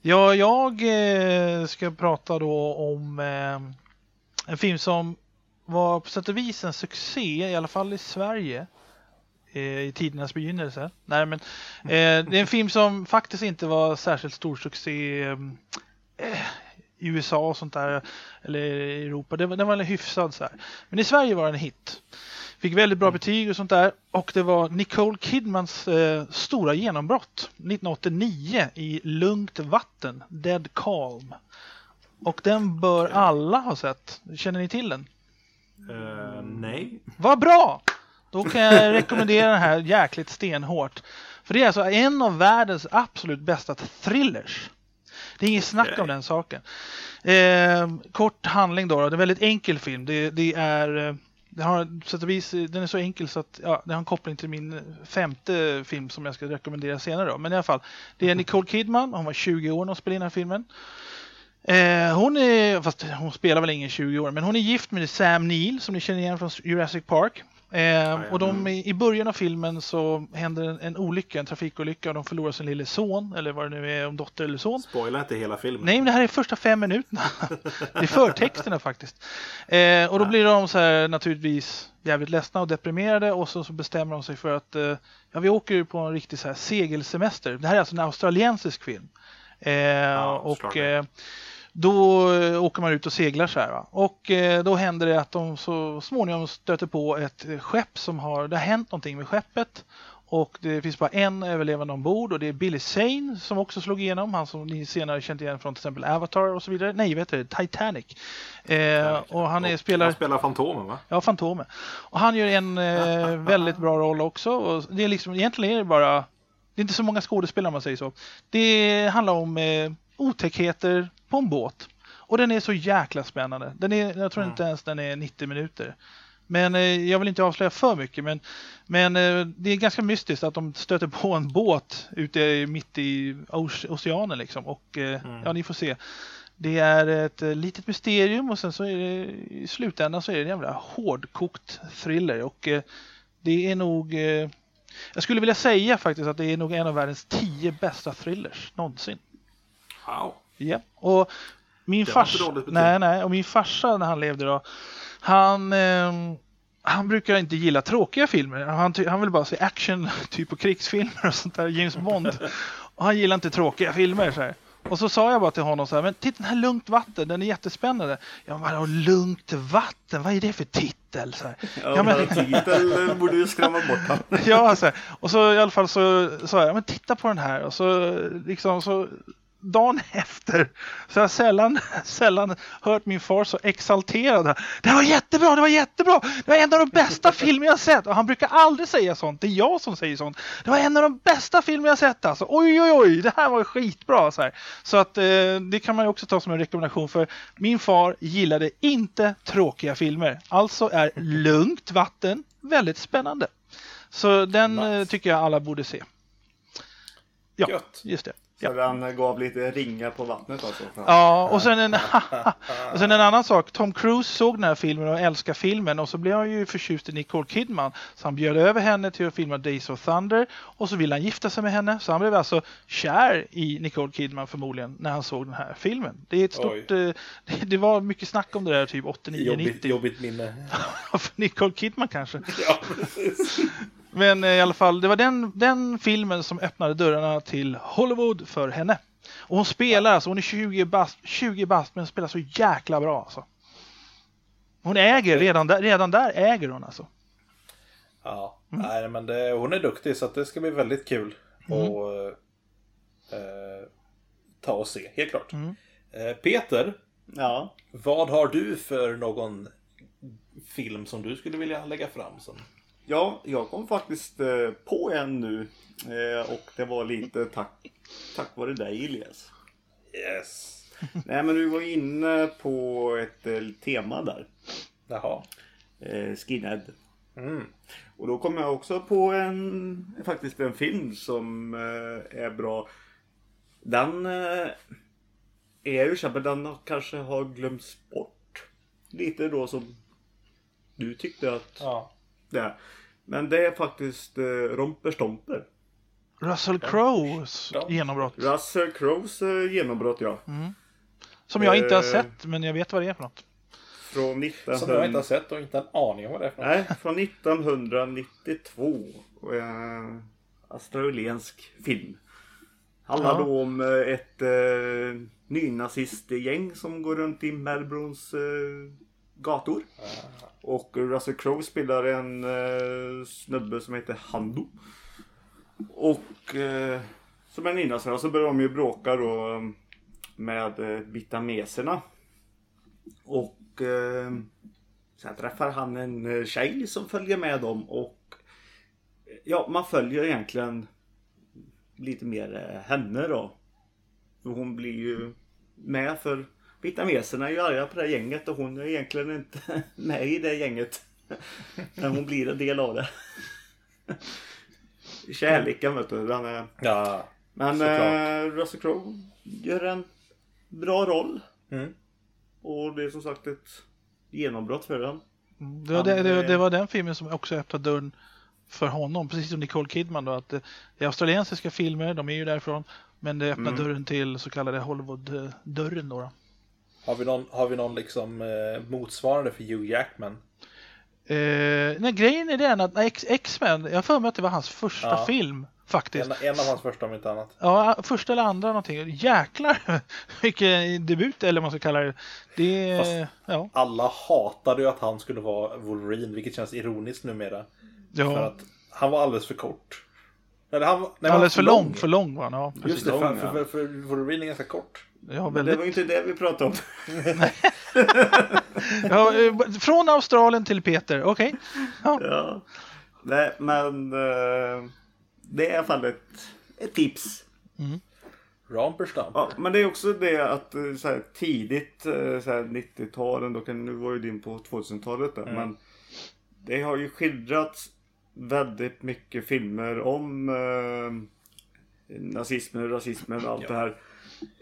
Speaker 3: Ja, jag eh, ska prata då om eh, en film som var på sätt och vis en succé, i alla fall i Sverige. Eh, I tidernas begynnelse. Nej, men, eh, det är en film som faktiskt inte var särskilt stor succé eh, i USA och sånt där. Eller i Europa. Det var, den var hyfsad så här. Men i Sverige var den en hit. Fick väldigt bra betyg och sånt där. Och det var Nicole Kidmans eh, stora genombrott 1989 i Lugnt vatten, Dead Calm. Och den bör alla ha sett. Känner ni till den?
Speaker 1: Eh, nej.
Speaker 3: Vad bra! Då kan jag rekommendera den här jäkligt stenhårt. För det är alltså en av världens absolut bästa thrillers. Det är inget snack om den saken. Eh, kort handling då, då. Det är en väldigt enkel film. Det, det är... eh, Det har, sätt och vis, den är så enkel så att ja, det har en koppling till min femte film som jag ska rekommendera senare. Då. Men i alla fall, det är Nicole Kidman. Hon var 20 år när hon spelade in den här filmen. Eh, hon är, fast hon spelar väl ingen 20 år, men hon är gift med Sam Neill som ni känner igen från Jurassic Park. Eh, och de, i början av filmen så händer en, en olycka, en trafikolycka och de förlorar sin lille son, eller vad det nu är, om dotter eller son.
Speaker 1: Spoila inte hela filmen.
Speaker 3: Nej, men det här är första fem minuterna. det är förtexterna faktiskt. Eh, och då blir de så här naturligtvis jävligt ledsna och deprimerade och så, så bestämmer de sig för att eh, ja, vi åker på en riktig så här segelsemester. Det här är alltså en australiensisk film. Eh, och
Speaker 1: såklart.
Speaker 3: eh, då eh, åker man ut och seglar så här. Va? Och eh, då händer det att de så småningom stöter på ett skepp som har, det har hänt någonting med skeppet. Och det finns bara en överlevande ombord och det är Billy Zane som också slog igenom. Han som ni senare känt igen från till exempel Avatar och så vidare. Nej, vet du, Titanic. Eh, och han är, spelar...
Speaker 1: Han spelar Fantomen va?
Speaker 3: Ja, Fantomen. Och han gör en eh, väldigt bra roll också. Och det är liksom, egentligen är det bara, det är inte så många skådespelare om man säger så. Det handlar om eh, otäckheter på en båt. Och den är så jäkla spännande. Den är, jag tror inte ens den är 90 minuter. Men eh, jag vill inte avslöja för mycket. Men, men eh, det är ganska mystiskt att de stöter på en båt ute mitt i oce- oceanen. Liksom. Och eh, ja, ni får se. Det är ett eh, litet mysterium och sen så är det i slutändan så är det en jävla hårdkokt thriller. Och eh, det är nog, eh, jag skulle vilja säga faktiskt att det är nog en av världens tio bästa thrillers någonsin.
Speaker 1: Wow.
Speaker 3: Ja. Och min farsa,
Speaker 1: betyg.
Speaker 3: nej nej, och min farsa när han levde då, han, eh, han brukar inte gilla tråkiga filmer. Han, han vill bara se action, typ och krigsfilmer och sånt där, James Bond. Och han gillar inte tråkiga filmer så här. Och så sa jag bara till honom så här, men titta den här Lugnt vatten, den är jättespännande. Ja, men vadå Lugnt vatten, vad är det för titel? Så här.
Speaker 2: Ja, men titel borde ju skrämma bort han.
Speaker 3: ja, alltså, och så i alla fall så sa jag, men titta på den här. Och så liksom så dagen efter så har jag sällan, sällan hört min far så exalterad. Det var jättebra, det var jättebra! Det var en av de bästa filmer jag sett! Och han brukar aldrig säga sånt, det är jag som säger sånt. Det var en av de bästa filmer jag sett alltså! Oj, oj, oj, det här var skitbra! Så, här. så att eh, det kan man ju också ta som en rekommendation för min far gillade inte tråkiga filmer. Alltså är Lugnt vatten väldigt spännande. Så den nice. eh, tycker jag alla borde se. Ja, Gött. just det.
Speaker 2: Så ja. den gav lite ringar på vattnet alltså?
Speaker 3: Ja, och sen, en, och sen en annan sak. Tom Cruise såg den här filmen och älskade filmen och så blev han ju förtjust i Nicole Kidman. Så han bjöd över henne till att filma Days of Thunder och så ville han gifta sig med henne. Så han blev alltså kär i Nicole Kidman förmodligen när han såg den här filmen. Det är ett stort... Eh, det, var mycket snack om det där typ 89,
Speaker 1: jobbigt,
Speaker 3: 90.
Speaker 1: Jobbigt minne.
Speaker 3: För Nicole Kidman kanske.
Speaker 1: ja, precis.
Speaker 3: Men eh, i alla fall, det var den, den filmen som öppnade dörrarna till Hollywood för henne. Och hon spelar, alltså, hon är 20 bast, 20 bast men spelar så jäkla bra alltså. Hon äger, redan där, redan där äger hon alltså.
Speaker 1: Ja, mm. nej men det, hon är duktig så att det ska bli väldigt kul mm. att eh, ta och se, helt klart. Mm. Eh, Peter,
Speaker 2: ja.
Speaker 1: vad har du för någon film som du skulle vilja lägga fram? Som...
Speaker 2: Ja, jag kom faktiskt eh, på en nu. Eh, och det var lite tack, tack vare dig Elias.
Speaker 1: Yes.
Speaker 2: Nej men du var inne på ett eh, tema där.
Speaker 1: Jaha.
Speaker 2: Skinhead.
Speaker 1: Mm.
Speaker 2: Och då kom jag också på en, faktiskt en film som är bra. Den är ju känd men den kanske har glömts bort. Lite då som du tyckte att
Speaker 1: ja.
Speaker 2: Det. Men det är faktiskt eh, Romper Stomper.
Speaker 3: Russell Crowes genombrott.
Speaker 2: Russell Crowes eh, genombrott ja.
Speaker 3: Mm. Som jag inte har eh, sett men jag vet vad det är för något.
Speaker 2: Från 19...
Speaker 1: Som jag inte har sett och inte en aning om vad det är för något.
Speaker 2: Nej, från 1992. Eh, australiensk film. Handlar ja. då om ett eh, nynazistgäng som går runt i Melbournes eh, gator. Och Russell Crowe spelar en eh, snubbe som heter Hando. Och eh, som en innan så börjar de ju bråka då eh, med eh, vitameserna. Och eh, sen träffar han en eh, tjej som följer med dem och eh, ja, man följer egentligen lite mer henne då. Hon blir ju med för Vietnameserna är ju arga på det här gänget och hon är egentligen inte med i det gänget. Men hon blir en del av det. Kärleken vet du. Den är...
Speaker 1: Ja,
Speaker 2: Men eh, Russell Crowe gör en bra roll.
Speaker 1: Mm.
Speaker 2: Och det är som sagt ett genombrott för den.
Speaker 3: Det, var det, det, det, var den filmen som också öppnade dörren för honom. Precis som Nicole Kidman då. Att det är australiensiska filmer, de är ju därifrån. Men det öppnar mm. dörren till så kallade Hollywood-dörren då. då.
Speaker 1: Har vi någon, har vi någon liksom eh, motsvarande för Hugh Jackman?
Speaker 3: Eh, nej, grejen är den att X-Men, jag har för mig att det var hans första ja. film. Faktiskt.
Speaker 1: En, en, av hans första om inte annat.
Speaker 3: Ja, första eller andra någonting. Jäklar vilken debut eller vad man ska kalla det. det Fast ja.
Speaker 1: Alla hatade ju att han skulle vara Wolverine, vilket känns ironiskt numera.
Speaker 3: Ja.
Speaker 1: För att han var alldeles för kort.
Speaker 3: Eller han, nej, alldeles för lång. lång. För lång var han, ja.
Speaker 1: Just det, för, för, för, för Wolverine är ganska kort.
Speaker 2: Väldigt... Det var inte det vi pratade om.
Speaker 3: ja, eh, från Australien till Peter, okej. Okay.
Speaker 2: Ja. ja. Nej, men uh, det är i alla fall ett, ett tips.
Speaker 3: Mm.
Speaker 1: Ramperstam.
Speaker 2: Ja, men det är också det att eh, så här, tidigt så 90-talen, nu var ju din på 2000-talet där, mm. men det har ju skildrats väldigt mycket filmer om uh, nazismen, rasismen och allt ja. det här.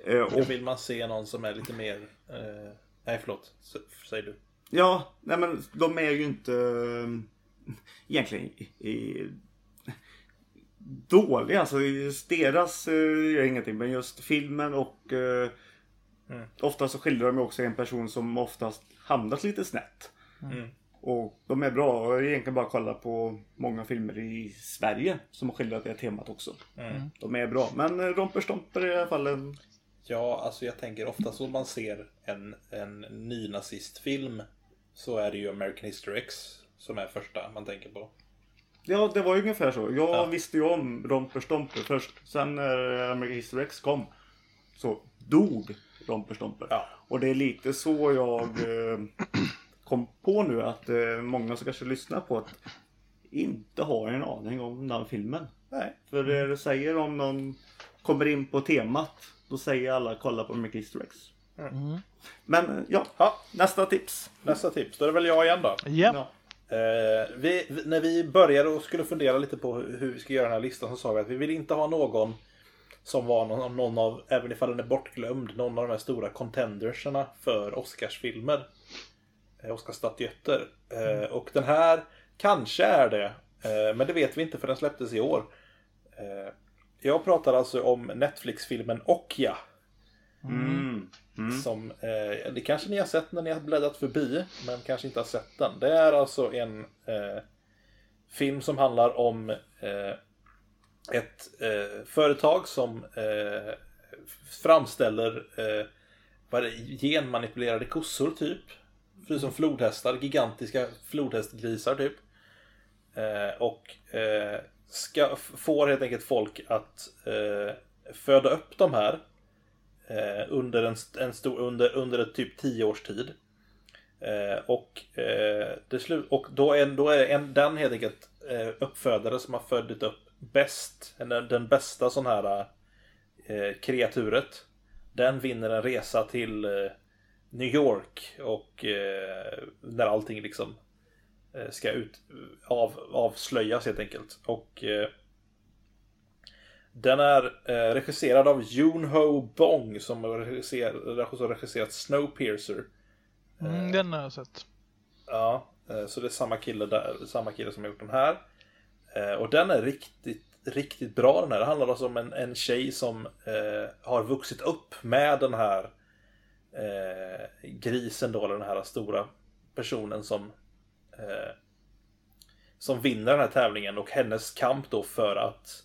Speaker 1: Eh, och vill man se någon som är lite mer... Eh, nej, förlåt. Säg du.
Speaker 2: Ja, nej men de är ju inte eh, egentligen i, dåliga. Alltså deras eh, gör ingenting. Men just filmen och eh, mm. ofta så skildrar de också en person som oftast hamnat lite snett.
Speaker 1: Mm.
Speaker 2: Och de är bra. Jag egentligen bara kolla på många filmer i Sverige som har skildrat det temat också.
Speaker 1: Mm.
Speaker 2: De är bra. Men eh, Romper Stomper är i alla fall en
Speaker 1: Ja, alltså jag tänker ofta så man ser en, en nynazistfilm så är det ju American History X som är första man tänker på.
Speaker 2: Ja, det var ju ungefär så. Jag
Speaker 1: Ja.
Speaker 2: visste ju om Romper Stomper först. Sen när American History X kom så dog Romper Stomper.
Speaker 1: Ja.
Speaker 2: Och det är lite så jag eh, kom på nu att eh, många som kanske lyssnar på att inte har en aning om den filmen.
Speaker 1: Nej.
Speaker 2: För det du säger om någon kommer in på temat, då säger alla kolla på American History X.
Speaker 3: Mm.
Speaker 2: Men eh, ja,
Speaker 1: Ja,
Speaker 2: nästa tips.
Speaker 1: nästa tips. Då är det väl jag igen då.
Speaker 3: Ja.
Speaker 2: Ja.
Speaker 1: Eh, vi, vi- när vi började och skulle fundera lite på hur hur vi ska göra den här listan så sa vi att vi vill inte ha någon som var någon, någon av, även ifall den är bortglömd, någon av de här stora contenderserna för Oscarsfilmer. Eh, Oscarsstatyetter. Eh, och den här kanske är det, eh, men det vet vi inte för den släpptes i år. Jag pratar alltså om Netflix-filmen Okja.
Speaker 2: Mm.
Speaker 1: Som, eh, det kanske ni har sett när ni har bläddrat förbi, men kanske inte har sett den. Det är alltså en eh, film som handlar om eh, ett företag som framställer eh, genmanipulerade kossor typ. Precis som flodhästar, gigantiska flodhästgrisar typ. Eh, och eh, ska, får helt enkelt folk att eh, föda upp de här eh, under, en, en stor, under, under ett typ tio års tid. Eh, och, eh, det slut, och då är, då är en, den helt enkelt eh, uppfödare som har födit upp bäst, den, den bästa sån här eh, kreaturet. Den vinner en resa till eh, New York och eh, när allting liksom eh, ska ut, av, avslöjas helt enkelt. Och eh, den är eh, regisserad av Yoon-Ho Bong som har har regisserat Snowpiercer.
Speaker 3: Mm, den har jag sett.
Speaker 1: Ja, eh, så det är samma kille, där, samma kille som har gjort den här. Eh, Och den är riktigt, riktigt bra den här. Det handlar alltså om en, en tjej som har vuxit upp med den här eh, grisen då, eller den här stora personen som eh, som vinner den här tävlingen och hennes kamp då för att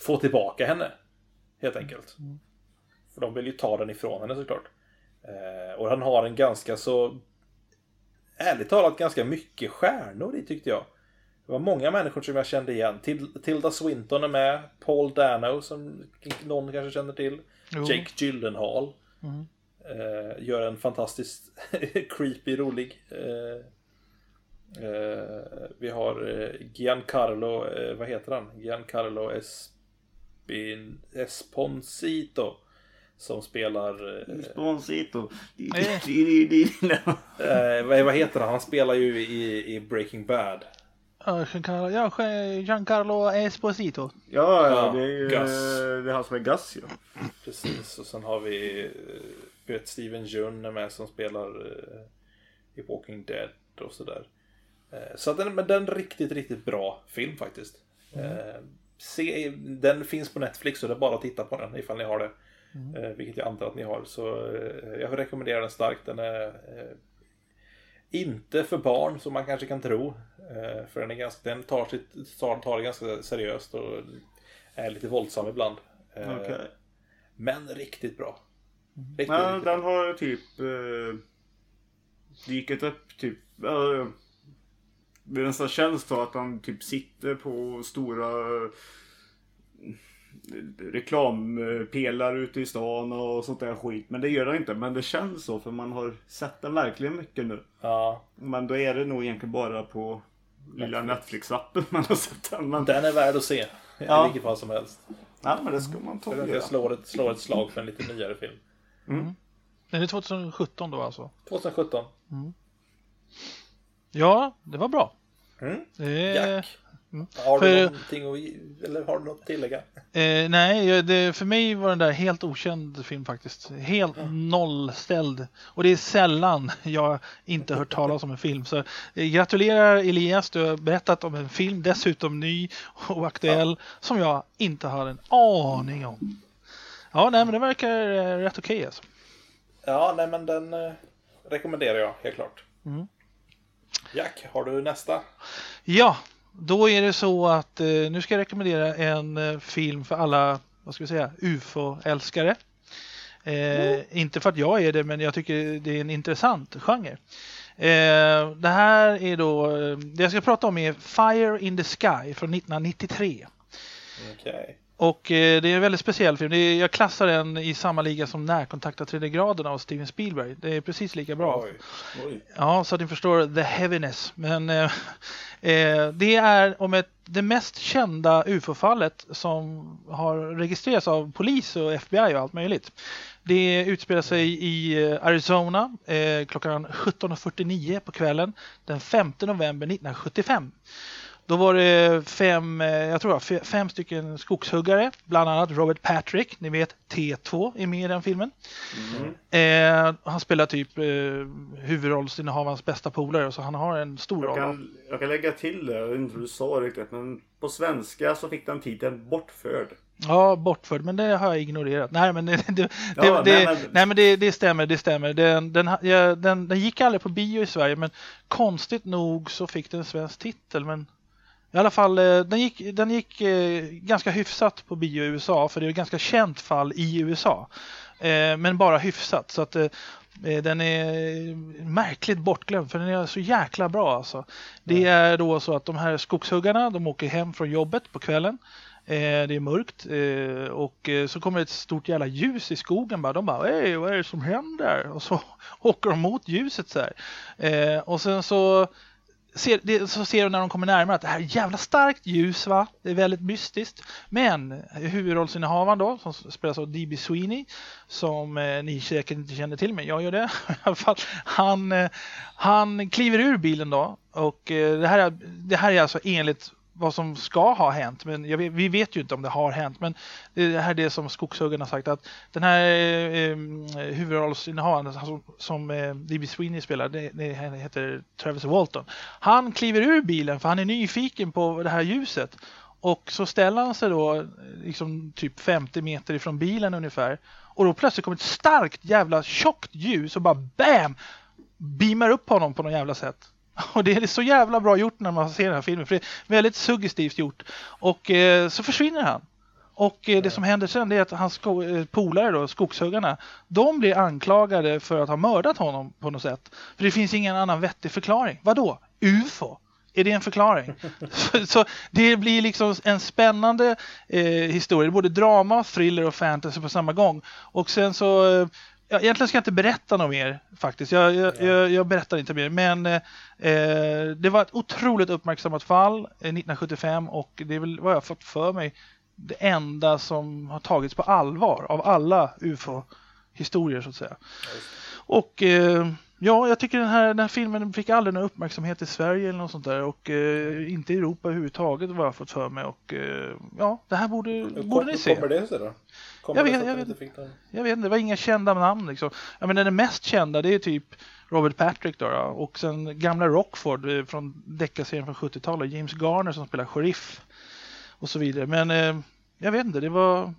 Speaker 1: få tillbaka henne. Helt enkelt. För de vill ju ta den ifrån henne såklart. Eh, och han har en ganska så ärligt talat ganska mycket stjärnor i tyckte jag. Det var många människor som jag kände igen. Til- Tilda Swinton är med. Paul Dano som någon kanske känner till.
Speaker 3: Jo.
Speaker 1: Jake Gyllenhaal.
Speaker 3: Mm.
Speaker 1: Eh, gör en fantastiskt creepy, rolig. Eh, eh, vi har eh, Giancarlo, eh, vad heter han? Giancarlo Espin, Esposito. Som spelar... Eh,
Speaker 2: Sponsito.
Speaker 1: eh, vad, vad heter han? Han spelar ju i, i Breaking Bad.
Speaker 3: Ja, Giancarlo, ja, Giancarlo Esposito.
Speaker 2: Ja,
Speaker 1: Ja,
Speaker 2: ja, det är ju
Speaker 1: Gus.
Speaker 2: det är han som är Gus ju.
Speaker 1: Precis, och sen har vi eh, vet, Steven Jun är med som spelar eh, i Walking Dead och sådär. Eh, så att den, men den är en riktigt, riktigt bra film faktiskt. Eh, se, den finns på Netflix så det är bara att titta på den ifall ni har det. Eh, vilket jag antar att ni har. Så jag rekommenderar den starkt. Den är inte för barn som man kanske kan tro. Eh, för den, är ganska, den tar, sitt, tar, tar det ganska seriöst och är lite våldsam ibland. Eh,
Speaker 2: Okej.
Speaker 1: men riktigt bra. Riktigt,
Speaker 2: Ja,
Speaker 1: riktigt
Speaker 2: den
Speaker 1: bra.
Speaker 2: har typ eh, dykt upp typ. Eh, det nästan känns då att han typ sitter på stora eh, reklampelare ute i stan och sånt där skit. Men det gör han inte. Men det känns så för man har sett den verkligen mycket nu.
Speaker 1: Ja,
Speaker 2: Men då är det nog egentligen bara på lilla Netflix-appen man har sett den. Men,
Speaker 1: den är värd att se.
Speaker 2: Ja.
Speaker 1: I vilket fall som helst.
Speaker 2: ja, men det ska man ta och
Speaker 1: Jag
Speaker 2: göra.
Speaker 1: slår ett, slår ett slag för en lite nyare film.
Speaker 3: Den är 2017 då alltså.
Speaker 1: 2017.
Speaker 3: Ja, det var bra.
Speaker 1: Mm.
Speaker 3: Det,
Speaker 1: Jack. Har du
Speaker 3: För-
Speaker 1: någonting att, eller har du något att tillägga?
Speaker 3: Eh, nej, det, för mig var den där helt okänd film faktiskt. Helt nollställd. Och det är sällan jag inte hört talas om en film. Så eh, gratulerar Elias, du har berättat om en film, dessutom ny och aktuell, som jag inte har en aning om. Ja, nej men det verkar eh, rätt okej alltså.
Speaker 1: Ja, nej men den eh, rekommenderar jag helt klart.
Speaker 3: Mm.
Speaker 1: Jack, har du nästa?
Speaker 3: Ja, då är det så att eh, nu ska jag rekommendera en eh, film för alla vad ska vi säga, ufo-älskare. Eh, Inte för att jag är det, men jag tycker det är en intressant genre. Eh, det här är då, eh, det jag ska prata om är Fire in the Sky från 1993.
Speaker 1: Okay.
Speaker 3: Och eh, det är en väldigt speciell film. Är, jag klassar den i samma liga som Närkontakt av tredje graden av Steven Spielberg. Det är precis lika bra.
Speaker 1: Oj. Oj.
Speaker 3: Ja, så att ni förstår the heaviness. Men eh, eh, det är om ett, det mest kända UFO-fallet som har registrerats av polis och FBI och allt möjligt. Det utspelar sig i eh, Arizona klockan 17.49 på kvällen den 5 november 1975. Då var det fem, eh, jag tror fe- fem stycken skogshuggare, bland annat Robert Patrick, ni vet T2 är med i den filmen. Eh, han spelar typ eh, huvudrollsinnehavarens bästa polare, så han har en stor
Speaker 2: Jag
Speaker 3: roll.
Speaker 2: kan, jag kan lägga till det, jag vet inte hur du sa riktigt, men på svenska så fick den titeln Bortförd.
Speaker 3: Ja, bortförd, men det har jag ignorerat. Nej, men det, det,
Speaker 2: Ja,
Speaker 3: det,
Speaker 2: nej, men-
Speaker 3: nej, men det, det stämmer, det stämmer. Den, den, den, den gick aldrig på bio i Sverige, men konstigt nog så fick den en svensk titel. Men i alla fall, eh, den gick, den gick eh, ganska hyfsat på bio i USA, för det är ett ganska känt fall i USA. Eh, men bara hyfsat, så att den är märkligt bortglömd, för den är så jäkla bra alltså. Det är då så att de här skogshuggarna, de åker hem från jobbet på kvällen. Det är mörkt och så kommer ett stort jävla ljus i skogen. Bara. De bara Hej, vad är det som händer? Och så åker de mot ljuset så här. Och sen så ser, det, så ser de när de kommer närmare att det här är jävla starkt ljus va. Det är väldigt mystiskt. Men huvudrollsinnehavaren då, som spelas av D.B. Sweeney, som eh, ni säkert inte känner till, men jag gör det i alla fall. Han, eh, han kliver ur bilen då och eh, det, här är, det här är alltså enligt vad som ska ha hänt, men jag vet, vi vet ju inte om det har hänt. Men det här är det som skogshuggarna har sagt att den här eh, huvudrollsinnehavaren alltså, som, som eh, D.B. Sweeney spelar, det, det heter Travis Walton. Han kliver ur bilen för han är nyfiken på det här ljuset. Och så ställer han sig då eh, liksom typ 50 meter ifrån bilen ungefär. Och då plötsligt kommer ett starkt jävla tjockt ljus och bara BAM! Beamar upp honom på något jävla sätt. Och det är så jävla bra gjort när man ser den här filmen. För det är väldigt suggestivt gjort. Och eh, så försvinner han. Och eh, det som händer sen är att hans sko- eh, polare då, skogshuggarna, de blir anklagade för att ha mördat honom på något sätt. För det finns ingen annan vettig förklaring. Vadå? UFO? Är det en förklaring? så, så det blir liksom en spännande eh, historia. Det är både drama, thriller och fantasy på samma gång. Och sen så eh, Ja, egentligen ska jag inte berätta något mer faktiskt. Jag, jag, jag, jag berättar inte mer. Men eh, eh, det var ett otroligt uppmärksammat fall eh, 1975 och det är väl vad jag fått för mig det enda som har tagits på allvar av alla UFO-historier så att säga. Och eh, ja, jag tycker den här, den här filmen fick aldrig någon uppmärksamhet i Sverige eller något sånt där och eh, inte i Europa överhuvudtaget vad jag har fått för mig och eh, ja, det här borde, borde ni se.
Speaker 1: Kommer det sig då? Kommer
Speaker 3: Jag vet- jag vet-? Jag vet inte, det var inga kända namn liksom. Jag menar den mest kända det är typ Robert Patrick då, då och sen gamla Rockford eh, från deckarserien från 70-talet, James Garner som spelar sheriff och så vidare. Men eh, jag vet inte, det var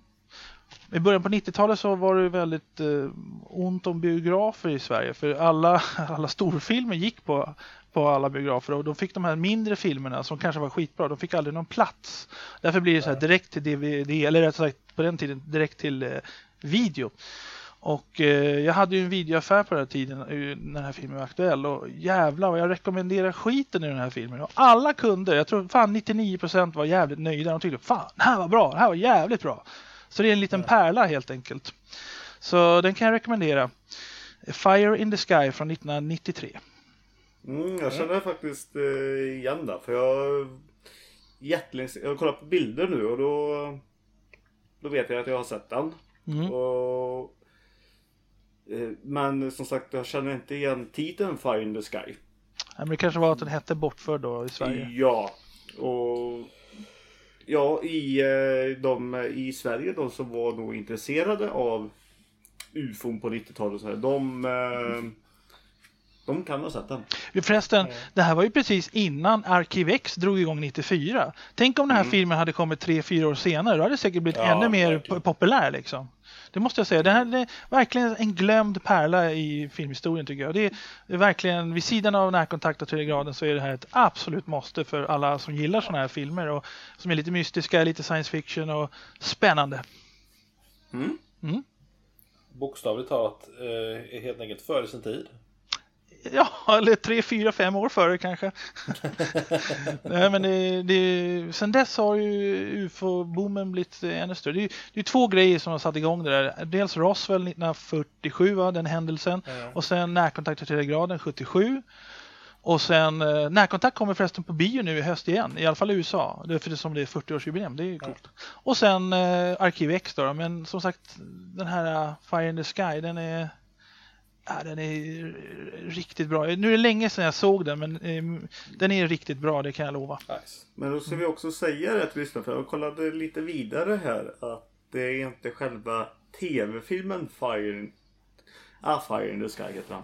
Speaker 3: i början på 90-talet så var det väldigt eh, ont om biografer i Sverige för alla, alla storfilmer gick på, på alla biografer och då fick de här mindre filmerna som kanske var skitbra, de fick aldrig någon plats. Därför blir det så här direkt till DVD, eller rätt sagt på den tiden direkt till eh, video. Och eh, jag hade ju en videoaffär på den här tiden eh, när den här filmen var aktuell och jävlar vad jag rekommenderar skiten i den här filmen. Och alla kunder, jag tror fan 99% var jävligt nöjda. De tyckte fan det här var bra, det här var jävligt bra. Så det är en liten pärla helt enkelt. Så den kan jag rekommendera. Fire in the Sky från 1993.
Speaker 2: Mm, jag känner faktiskt eh, igen det. För jag, jättelänge, jag har kollat på bilder nu och då, då vet jag att jag har sett den.
Speaker 3: Mm.
Speaker 2: Och, eh, men som sagt, jag känner inte igen titeln Fire in the Sky.
Speaker 3: Ja, Men det kanske var att den hette Bortförd då i Sverige.
Speaker 2: Ja, och ja, i, eh, de i Sverige de som var nog intresserade av UFOn på 90-talet och så här, de, eh, de kan ha sett den.
Speaker 3: Förresten, det här var ju precis innan Arkivex drog igång 94. Tänk om den här filmen hade kommit tre fyra år senare. Då hade det säkert blivit
Speaker 1: Ja,
Speaker 3: ännu mer
Speaker 1: verkligen.
Speaker 3: po- populär liksom. Det måste jag säga. Det här det är verkligen en glömd pärla i filmhistorien tycker jag. Det är, det är verkligen, vid sidan av närkontakt och tredje graden så är det här ett absolut måste för alla som gillar sådana här filmer och som är lite mystiska, lite science fiction och spännande.
Speaker 1: Bokstavligt talat eh, helt enkelt före sin tid.
Speaker 3: Ja, eller tre, fyra, fem år före kanske. Nej, men det, det, sen dess har ju ufo-boomen blivit ännu större. Det är, det är två grejer som har satt igång det där. Dels Roswell 1947, va, den händelsen.
Speaker 1: Ja.
Speaker 3: Och sen närkontakt till tredje graden 77. Och sen eh, närkontakt kommer förresten på bio nu i höst igen, i alla fall i USA. Det är för det som det är 40-årsjubileum, det är ju coolt. Och sen eh, Arkiv X då, men som sagt den här Fire in the Sky, den är Ja, den är riktigt bra. Nu är det länge sedan jag såg den, men eh, den är riktigt bra, det kan jag lova.
Speaker 1: Nice.
Speaker 2: Men då ska vi också säga det till lyssnarna, för jag kollade lite vidare här att det är inte själva tv-filmen Fire Ah, Fire in the Sky heter han.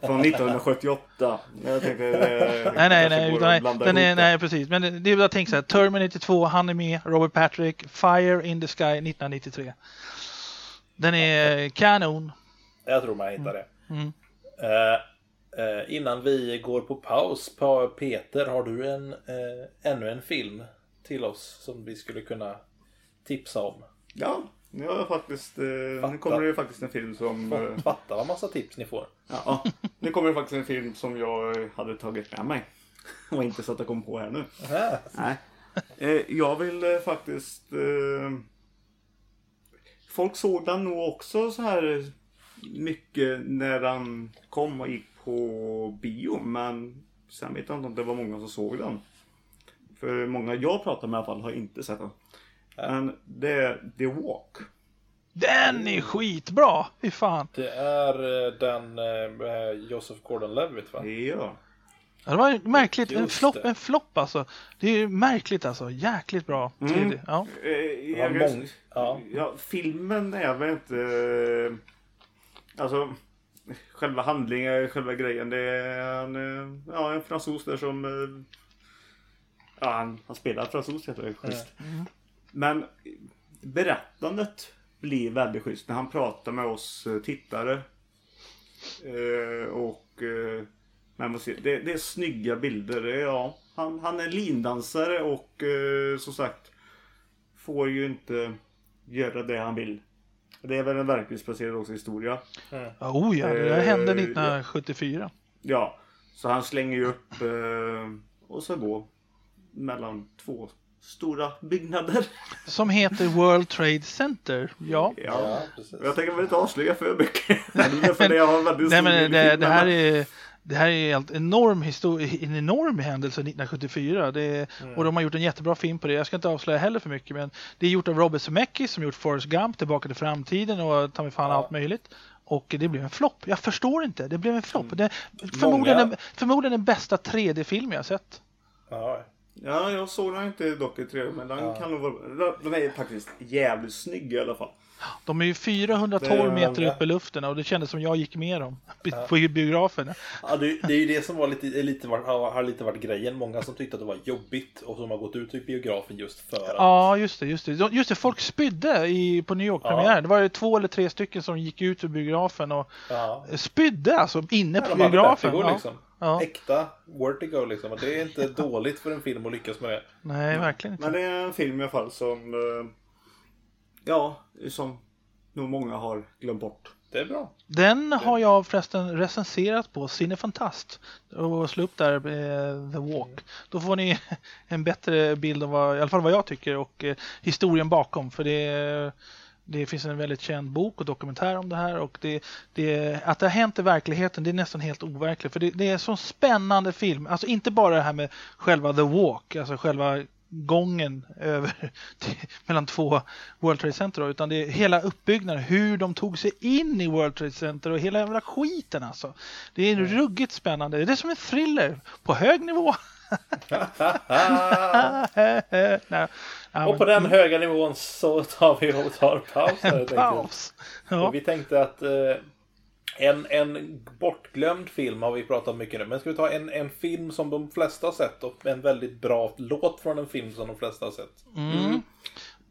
Speaker 2: Från 1978. Jag tänkte, eh,
Speaker 3: Nej, nej, nej, utan, nej, den är, nej, precis. Men det det är jag tänker så här, Terminator 2, han är med, Robert Patrick, Fire in the Sky 1993. Den är kanon.
Speaker 1: Jag tror man hittar det.
Speaker 3: Mm.
Speaker 1: Eh, eh, innan vi går på paus, pa- Peter, har du en, eh, ännu en film till oss som vi skulle kunna tipsa om?
Speaker 2: Ja, nu har jag faktiskt... Eh, nu kommer det ju faktiskt en film som... Eh,
Speaker 1: Fatta vad massa tips ni får.
Speaker 2: ja, nu kommer det faktiskt en film som jag hade tagit med mig. Och inte så att jag kom på här nu. Nej. Eh, jag vill eh, faktiskt... Eh, folk såg den nog också så här mycket när den kom och gick på bio. Men sen vet jag inte om det var många som såg den. För många jag pratar med i alla fall har inte sett den. Men det är The Walk.
Speaker 3: Den är skitbra! Fy fan.
Speaker 1: Det är eh, den eh, med Joseph Gordon-Levitt va?
Speaker 2: Ja.
Speaker 3: Ja, det var ju märkligt. En flopp, en flopp alltså. Det är ju märkligt alltså. Jäkligt bra.
Speaker 2: Mm.
Speaker 3: Ja.
Speaker 2: Eh, jag,
Speaker 1: mång- ja.
Speaker 2: ja. filmen är väl inte... Alltså, själva handlingen, själva grejen. Det är en, eh, ja, en fransos där som... eh, Ja, han, han spelar fransos heter det. Schysst. Men berättandet blir väldigt schysst när han pratar med oss eh, tittare. Eh, och... Eh, men man ser, det, det är snygga bilder. Ja, han, han är lindansare och eh, som sagt får ju inte göra det han vill. Det är väl en verklighetsbaserad också historia.
Speaker 3: Ja, Oh ja, det där hände
Speaker 2: Eh,
Speaker 3: 1974.
Speaker 2: Ja, så han slänger ju upp eh, och så går mellan två stora byggnader.
Speaker 3: Som heter World Trade Center. Ja.
Speaker 2: Ja.
Speaker 1: Ja, precis.
Speaker 2: Jag tänker väl inte avslöja för mycket. för det har en väldigt
Speaker 3: Nej, men det, det här är det här är helt enorm en enorm händelse 1974. Det är, Och de har gjort en jättebra film på det. Jag ska inte avslöja heller för mycket men det är gjort av Robert Zemeckis som gjort Forrest Gump, Tillbaka till framtiden och ta mig fan
Speaker 1: Ja.
Speaker 3: allt möjligt. Och det blev en flopp. Jag förstår inte. Det blev en flopp. Det, förmodligen, förmodligen den bästa 3D-film jag sett.
Speaker 1: Ja,
Speaker 2: Ja, jag såg den inte dock i 3 men den
Speaker 1: Ja.
Speaker 2: kan nog vara... Den är faktiskt jävligt snygg i alla fall.
Speaker 3: De är ju 412
Speaker 2: Det är
Speaker 3: meter upp i luften och det kändes som jag gick med dem på biografen.
Speaker 1: Ja, det, det är ju det som var lite, lite, var- har, lite varit grejen. Många som tyckte att det var jobbigt och som har gått ut ur biografen just för att...
Speaker 3: Ja, just det, just det. Just det, folk spydde i, på New York-premiären. Det var ju två eller tre stycken som gick ut ur biografen och
Speaker 1: Ja.
Speaker 3: spydde alltså inne
Speaker 1: Ja,
Speaker 3: på biografen.
Speaker 1: vertigo
Speaker 3: Ja.
Speaker 1: liksom.
Speaker 3: Ja.
Speaker 1: Äkta vertigo liksom. Och det är inte dåligt för en film att lyckas med det.
Speaker 3: Nej, verkligen
Speaker 2: Men
Speaker 3: inte.
Speaker 2: det är en film i alla fall som... Ja, som nog många har glömt bort.
Speaker 1: Det är bra.
Speaker 3: Den har jag förresten recenserat på Cinefantast. Och slå upp där eh, The Walk. Då får ni en bättre bild av vad, i alla fall vad jag tycker och eh, historien bakom. För det, det finns en väldigt känd bok och dokumentär om det här och det, det, att det har hänt i verkligheten det är nästan helt overkligt. För det, det är en sån spännande film. Alltså inte bara det här med själva The Walk, alltså själva gången över till, mellan två World Trade Center utan det är hela uppbyggnaden, hur de tog sig in i World Trade Center och hela jävla skiten alltså. Det är ruggigt spännande. Det är som en thriller på hög nivå. Nej,
Speaker 1: Och på den höga nivån så tar vi och tar paus här
Speaker 3: paus. Ja.
Speaker 1: Och vi tänkte att eh, en, en bortglömd film har vi pratat mycket nu. Men ska vi ta en, en film som de flesta har sett och en väldigt bra låt från en film som de flesta har sett.
Speaker 3: Mm.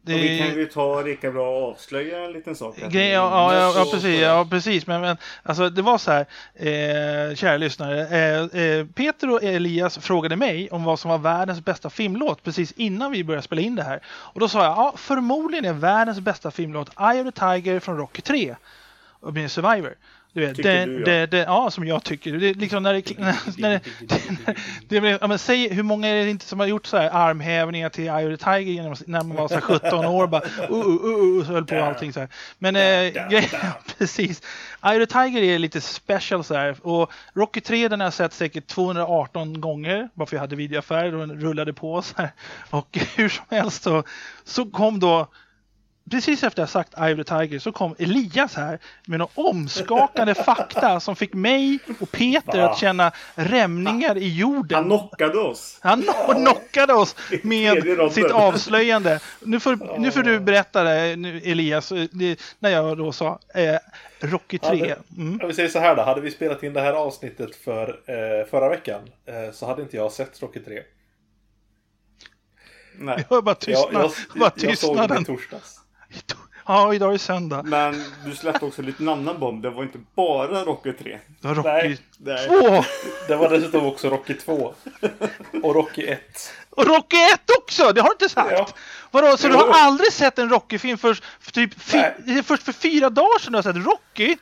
Speaker 3: det,
Speaker 2: Och vi kan ju ta lika bra och avslöja en liten sak.
Speaker 3: Grej, ja, ja, ja, precis, ja, precis. Men, men alltså, det var så här, eh, kära lyssnare. Eh, eh, Peter och Elias frågade mig om vad som var världens bästa filmlåt precis innan vi började spela in det här. Och då sa jag, ja, förmodligen är världens bästa filmlåt Eye of the Tiger från Rocky 3. Och med Survivor. Du vet, det,
Speaker 2: du, ja.
Speaker 3: det, det, ja, som jag tycker. Det liksom när det, när det, det, blir- ja, men säg hur många är det inte som har gjort så här armhävningar till Eye of the Tiger genom, när man var så här 17 år bara uh, uh, uh, uh, så höll på och allting så här. Men grejen, precis. Eye of the Tiger är lite special så här och Rocky 3 den har jag sett säkert 218 gånger bara för jag hade videoaffär och den rullade på så här. Och hur som helst så, så kom då Precis efter jag sagt Eye of the Tiger så kom Elias här med några omskakande fakta som fick mig och Peter
Speaker 2: Va?
Speaker 3: att känna rämningar i jorden.
Speaker 2: Han knockade oss.
Speaker 3: Han no- knockade oss med sitt avslöjande. Nu får, nu får du berätta det, nu, Elias, eh, det, när jag då sa eh, Rocky 3.
Speaker 1: Ja,
Speaker 3: Mm.
Speaker 1: Vi säger så här då, hade vi spelat in det här avsnittet för eh, förra veckan eh, så hade inte jag sett Rocky 3.
Speaker 2: Nej.
Speaker 3: Jag bara
Speaker 1: Jag,
Speaker 3: tystnad.
Speaker 1: jag,
Speaker 3: bara
Speaker 1: jag såg det i torsdags.
Speaker 3: Ja, idag är söndag.
Speaker 2: Men du släppte också lite en annan bomb. Det var inte bara Rocky 3.
Speaker 3: Det var Rocky
Speaker 1: Nej.
Speaker 2: Nej.
Speaker 3: 2
Speaker 1: Det var dessutom också Rocky 2. Och Rocky 1.
Speaker 3: och Rocky 1 också! Det har du inte sagt.
Speaker 1: Ja.
Speaker 3: Vadå, så du
Speaker 1: Jo.
Speaker 3: har aldrig sett en Rocky-film först för, typ först för fyra dagar sedan du har sett Rocky?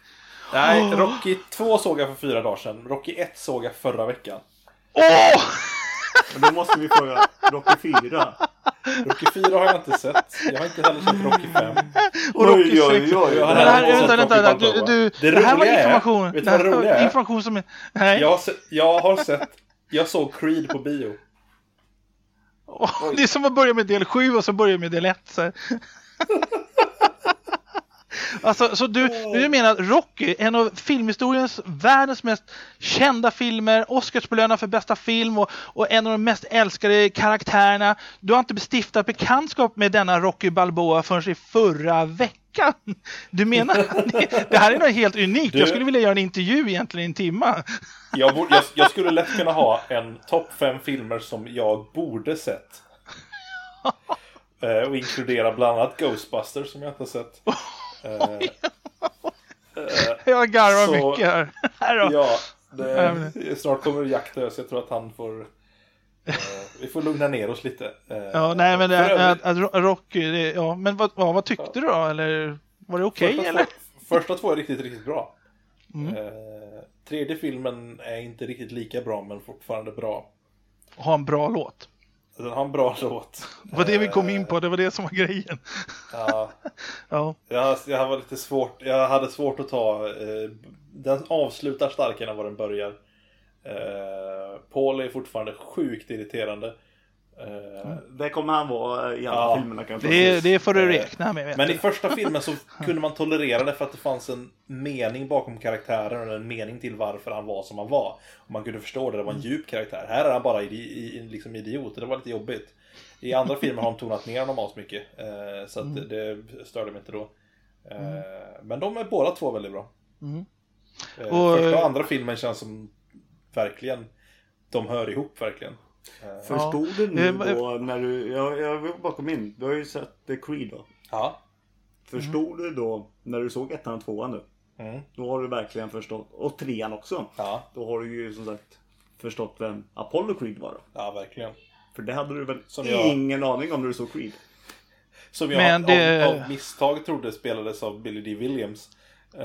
Speaker 1: Nej. Rocky 2 såg jag för fyra dagar sedan. Rocky 1 såg jag förra veckan.
Speaker 3: Åh!
Speaker 2: Men då måste vi fråga Rocky 4.
Speaker 1: Rocky 4 har jag inte sett. Jag har inte heller sett Rocky 5.
Speaker 3: Och Rocky
Speaker 2: Oj, oj,
Speaker 3: 6.
Speaker 2: oj.
Speaker 1: Jag har
Speaker 3: det här,
Speaker 1: heller inte
Speaker 3: vänta,
Speaker 1: sett
Speaker 3: vänta, vänta. Du, du,
Speaker 1: Det
Speaker 3: det här var
Speaker 1: roliga är-
Speaker 3: information.
Speaker 1: vet du vad det roliga är?
Speaker 3: information som... Nej.
Speaker 1: Jag har, sett, jag har sett... Jag såg Creed på bio.
Speaker 3: Åh, det är som att börja med del 7 och så börja med del 1. Alltså, så du, du menar att Rocky, en av filmhistoriens världens mest kända filmer, Oscarsbelönad för bästa film och, och en av de mest älskade karaktärerna. Du har inte bestiftat bekantskap med denna Rocky Balboa förrän i förra veckan. Du menar att det, det här är något helt unikt?
Speaker 1: Du-
Speaker 3: Jag skulle vilja göra en intervju egentligen i en timme.
Speaker 1: Jag, borde, jag, jag skulle lätt kunna ha en topp 5 filmer som jag borde sett. Eh, och inkludera bland annat Ghostbusters som jag inte har sett. Eh,
Speaker 3: Jag garvar
Speaker 1: Så-
Speaker 3: mycket här. här
Speaker 1: ja, det, snart kommer dö så jag tror att han får... eh, vi får lugna ner oss lite. Eh,
Speaker 3: Ja, nej men det, att, att Rocky, det, ja, men vad, vad, vad tyckte du då? Eller var det okej
Speaker 1: första,
Speaker 3: eller?
Speaker 1: två, första två är riktigt, riktigt bra.
Speaker 3: Mm.
Speaker 1: Eh, tredje filmen är inte riktigt lika bra men fortfarande bra.
Speaker 3: Ha en bra låt.
Speaker 1: Den har en bra låt.
Speaker 3: Det var det vi kom in på, det var det som var grejen.
Speaker 1: Ja,
Speaker 3: Ja,
Speaker 1: jag, jag var lite svårt. Jag hade svårt att ta. Eh, den avslutar starkare än vad den börjar. Eh, Paul är fortfarande sjukt irriterande. Eh,
Speaker 2: Det kommer han vara i alla
Speaker 1: Ja.
Speaker 2: filmerna kan jag ta.
Speaker 3: det, det får du
Speaker 1: Eh,
Speaker 3: räkna med. Vet
Speaker 1: Men
Speaker 3: du.
Speaker 1: i första filmen så kunde man tolerera det för att det fanns en mening bakom karaktären och en mening till varför han var som han var. Och man kunde förstå det, det var en djup karaktär. Här är han bara idi, i, liksom idiot och det var lite jobbigt. I andra filmer har de tonat ner honom asmycket. Eh, så att det, det störde mig inte då. Eh, men de är båda två väldigt bra.
Speaker 3: Mm. Och-
Speaker 1: första och andra filmen känns som verkligen, de hör ihop verkligen. Eh,
Speaker 2: Förstod du nu
Speaker 3: Eh, vad-
Speaker 2: då när du, jag, jag vill bara komma in. Du har ju sett The Creed då.
Speaker 1: ja.
Speaker 2: Förstod du då när du såg ettan och tvåan nu?
Speaker 1: Mm.
Speaker 2: Då har du verkligen förstått. Och trean också.
Speaker 1: ja,
Speaker 2: Då har du ju som sagt förstått vem Apollo Creed var då.
Speaker 1: ja verkligen.
Speaker 2: För det hade du väl
Speaker 1: Som jag-
Speaker 2: ingen aning om när du såg Creed.
Speaker 1: Som jag
Speaker 3: Men det-
Speaker 1: av, av misstag trodde spelades av Billy D. Williams.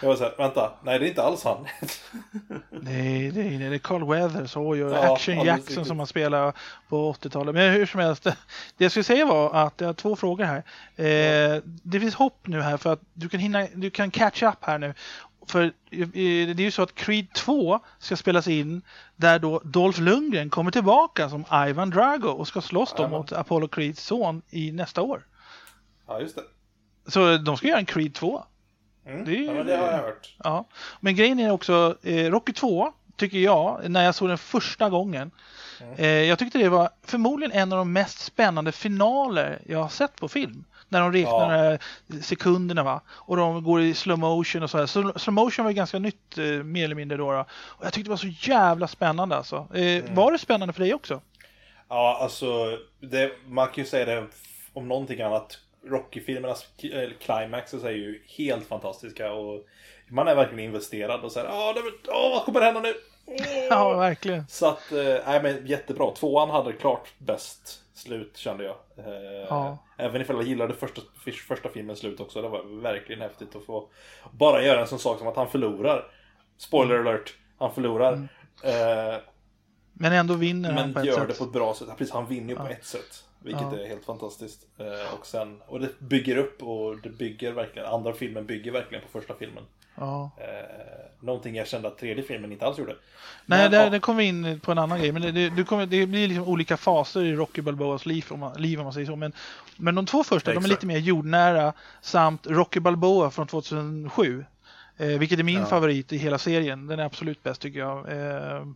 Speaker 1: Jag var såhär, vänta, nej det är inte alls han.
Speaker 3: Nej, det är, det är Carl Weathers och ju
Speaker 1: Ja,
Speaker 3: Action Jackson som man spelade på 80-talet. Men hur som helst, det jag skulle säga var att jag har två frågor här. Eh, det finns hopp nu här för att du kan hinna, du kan catch up här nu. För det är ju så att Creed 2 ska spelas in där då Dolph Lundgren kommer tillbaka som Ivan Drago och ska slåss då mot Apollo Creeds son i nästa år.
Speaker 1: Ja, just det.
Speaker 3: Så de ska göra en Creed 2.
Speaker 1: Mm.
Speaker 3: Det är
Speaker 1: ja, men det har jag hört.
Speaker 3: Ja, men grejen är också, eh, Rocky 2 tycker jag, när jag såg den första gången, eh, jag tyckte det var förmodligen en av de mest spännande finaler jag har sett på film. När de räknar
Speaker 1: Ja.
Speaker 3: sekunderna va. Och de går i slow motion och så här. Så slow motion var ju ganska nytt eh, mer eller mindre då, då. Och jag tyckte det var så jävla spännande alltså. Eh, Var det spännande för dig också?
Speaker 1: Ja, alltså, det, man kan ju säga det om någonting annat, Rocky-filmernas climaxes är ju helt fantastiska. Och man är verkligen investerad och säger ja, det- åh, vad kommer hända nu?
Speaker 3: Ja, verkligen.
Speaker 1: Så att, eh, nej men jättebra. Tvåan hade klart bäst slut kände jag. Eh,
Speaker 3: Ja.
Speaker 1: Även ifall jag gillade första, första filmens slut också. Det var verkligen häftigt att få bara göra en sån sak som att han förlorar. Spoiler alert, han förlorar. Eh,
Speaker 3: Men ändå vinner han på
Speaker 1: men
Speaker 3: ett
Speaker 1: gör
Speaker 3: sätt.
Speaker 1: det på ett bra sätt. Precis, han vinner ju på ett sätt. Vilket
Speaker 3: Ja.
Speaker 1: är helt fantastiskt. Eh, och, sen, och det bygger upp och det bygger verkligen, andra filmen bygger verkligen på första filmen.
Speaker 3: Ja.
Speaker 1: Eh, någonting jag kände att tredje filmen inte alls gjorde.
Speaker 3: Nej,
Speaker 1: Men,
Speaker 3: där,
Speaker 1: ja.
Speaker 3: där kommer vi in på en annan grej. Men det, det, du kommer, det blir liksom olika faser i Rocky Balboas liv om man, liv, om man säger så. Men, men de två första, de är
Speaker 1: Exakt.
Speaker 3: lite mer jordnära. Samt Rocky Balboa från 2007. Eh, vilket är min
Speaker 1: Ja.
Speaker 3: favorit i hela serien. Den är absolut bäst tycker jag. Eh,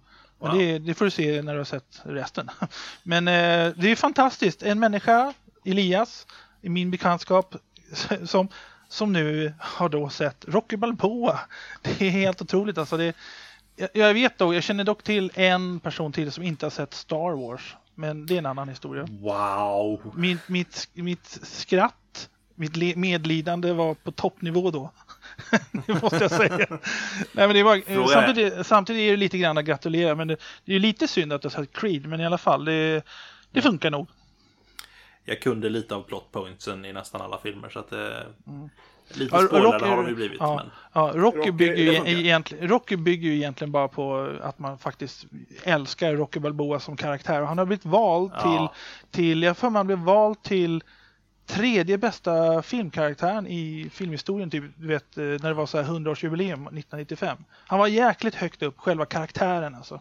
Speaker 1: Wow.
Speaker 3: det, det får du se när du har sett resten. Men eh, det är fantastiskt. En människa, Elias, i min bekantskap, som, som nu har då sett Rocky Balboa. Det är helt otroligt alltså. Det, jag, jag vet då, jag känner dock till en person till som inte har sett Star Wars. Men det är en annan historia.
Speaker 1: Wow!
Speaker 3: Mitt, mitt, mitt skratt, mitt medlidande var på toppnivå då. det måste jag säga. Nej, men det var, samtidigt, samtidigt är det lite grann att gratulera. Men det, det är ju lite synd att du har sett Creed. Men i alla fall, det, det funkar nog.
Speaker 1: Jag kunde lite av plot pointsen i nästan alla filmer så att det... Lite
Speaker 3: Ja,
Speaker 1: spoilade
Speaker 3: Rocky-
Speaker 1: har de ju blivit.
Speaker 3: Ja,
Speaker 1: Men...
Speaker 3: ja, Rocky,
Speaker 2: Rocky,
Speaker 3: bygger ju egentligen, Rocky bygger ju egentligen bara på att man faktiskt älskar Rocky Balboa som karaktär. Och Han har blivit vald
Speaker 1: Ja.
Speaker 3: till, till, jag för mig han blev vald till tredje bästa filmkaraktären i filmhistorien, typ, du vet, eh, när det var så här 100-årsjubileum 1995. Han var jäkligt högt upp, själva karaktären alltså.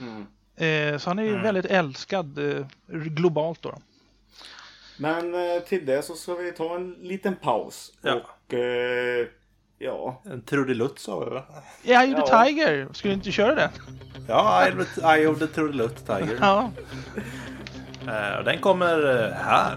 Speaker 2: Mm.
Speaker 3: Eh, så han är ju
Speaker 1: Mm.
Speaker 3: väldigt älskad eh, globalt då.
Speaker 2: Men eh, till det så ska vi ta en liten paus.
Speaker 1: Ja.
Speaker 2: Och eh, ja,
Speaker 1: En trudelutt sa vi va?
Speaker 3: Eye of the
Speaker 2: Ja.
Speaker 3: Tiger, skulle du inte köra den?
Speaker 1: Ja, Eye of the- Eye of the Trudelutt Tiger.
Speaker 3: Ja.
Speaker 1: Eh, den kommer här.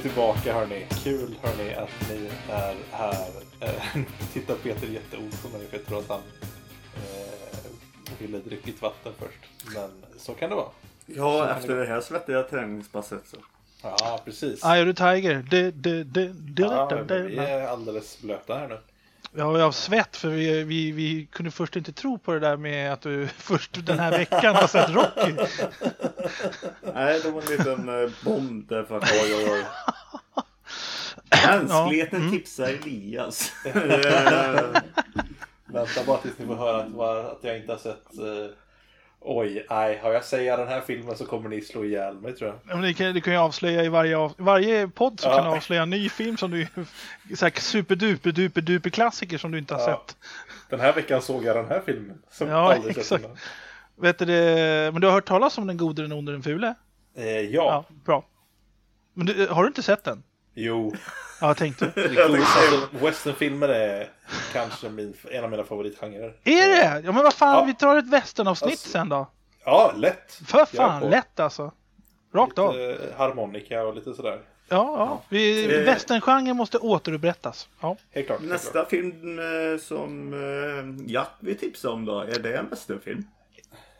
Speaker 1: Vi tillbaka hörni. Kul hörni att ni är här. Eh, Tittar Peter jätteont på mig för jag tror att han eh, ville druckit vatten först. Men så kan det vara.
Speaker 2: Ja,
Speaker 1: kan
Speaker 2: efter
Speaker 1: det
Speaker 2: det här svettiga träningspasset så.
Speaker 1: Ja, precis.
Speaker 3: Eye of the Tiger. Det, det, det, det,
Speaker 1: Ja, vi är alldeles blöta här nu.
Speaker 3: Ja, av svett för vi, vi, vi kunde först inte tro på det där med att du först den här veckan har sett Rocky.
Speaker 2: Nej, det var en liten eh, bomb där för att oj, oj, oj. Mänskligheten tipsar Elias. Eh,
Speaker 1: Vänta bara tills ni får höra att, jag inte har sett... Eh, oj, nej, har jag säger den här filmen så kommer ni slå ihjäl mig tror jag.
Speaker 3: Ja, men det, kan, det kan ju avslöja i varje, av, varje podd så
Speaker 1: Ja.
Speaker 3: kan du avslöja en ny film som du så här superduper duper duper klassiker som du inte har
Speaker 1: Ja.
Speaker 3: sett.
Speaker 1: Den här veckan såg jag den här filmen. Som
Speaker 3: Ja, exakt. Vet du men du har hört talas om den gode, den onde, den fule?
Speaker 1: Eh, ja.
Speaker 3: Ja, bra. Men du, har du inte sett den?
Speaker 1: Jo.
Speaker 3: Ja, jag tänkte.
Speaker 1: Alltså, westernfilmer är kanske min, en av mina favoritgenrer.
Speaker 3: Är det? Ja, men vad fan,
Speaker 1: Ja.
Speaker 3: vi tar ett västernavsnitt
Speaker 1: Alltså,
Speaker 3: sen då.
Speaker 1: Ja, lätt.
Speaker 3: För fan, lätt alltså. Rakt av.
Speaker 1: Lite harmonika och lite sådär.
Speaker 3: Ja, ja. Vi,
Speaker 2: Eh.
Speaker 3: Västerngenren måste återupprättas. Ja.
Speaker 1: Helt klart. Helt klart.
Speaker 2: Nästa film eh, som eh, Jack vill tipsa om då, är det en westernfilm?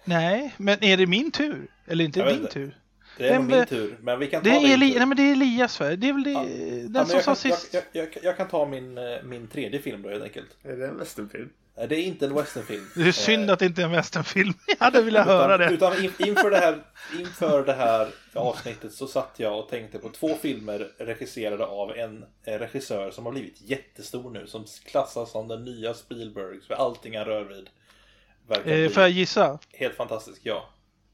Speaker 3: Nej, men är det min tur? Eller inte
Speaker 1: Jag inte.
Speaker 3: tur?
Speaker 1: Det är
Speaker 3: Vem-
Speaker 1: min tur, men vi kan ta
Speaker 3: Det är, Eli- nej, men det är Elias va? Det är väl det,
Speaker 1: Ja.
Speaker 3: den
Speaker 1: Ja, men
Speaker 3: som
Speaker 1: jag,
Speaker 3: sa
Speaker 1: kan,
Speaker 3: sist.
Speaker 1: jag, jag, jag, jag kan ta min, eh, min tredje film då helt enkelt.
Speaker 2: Är det en westernfilm?
Speaker 1: Nej, Det är inte en westernfilm.
Speaker 3: Det är synd att det inte är en westernfilm. Jag hade velat
Speaker 1: Utan,
Speaker 3: höra det.
Speaker 1: utan in, inför, det här, inför det här avsnittet så satt jag och tänkte på två filmer regisserade av en eh, regissör som har blivit jättestor nu. Som klassas som den nya Spielberg. För allting han rör vid
Speaker 3: Eh, får jag gissa?
Speaker 1: helt fantastisk. Ja.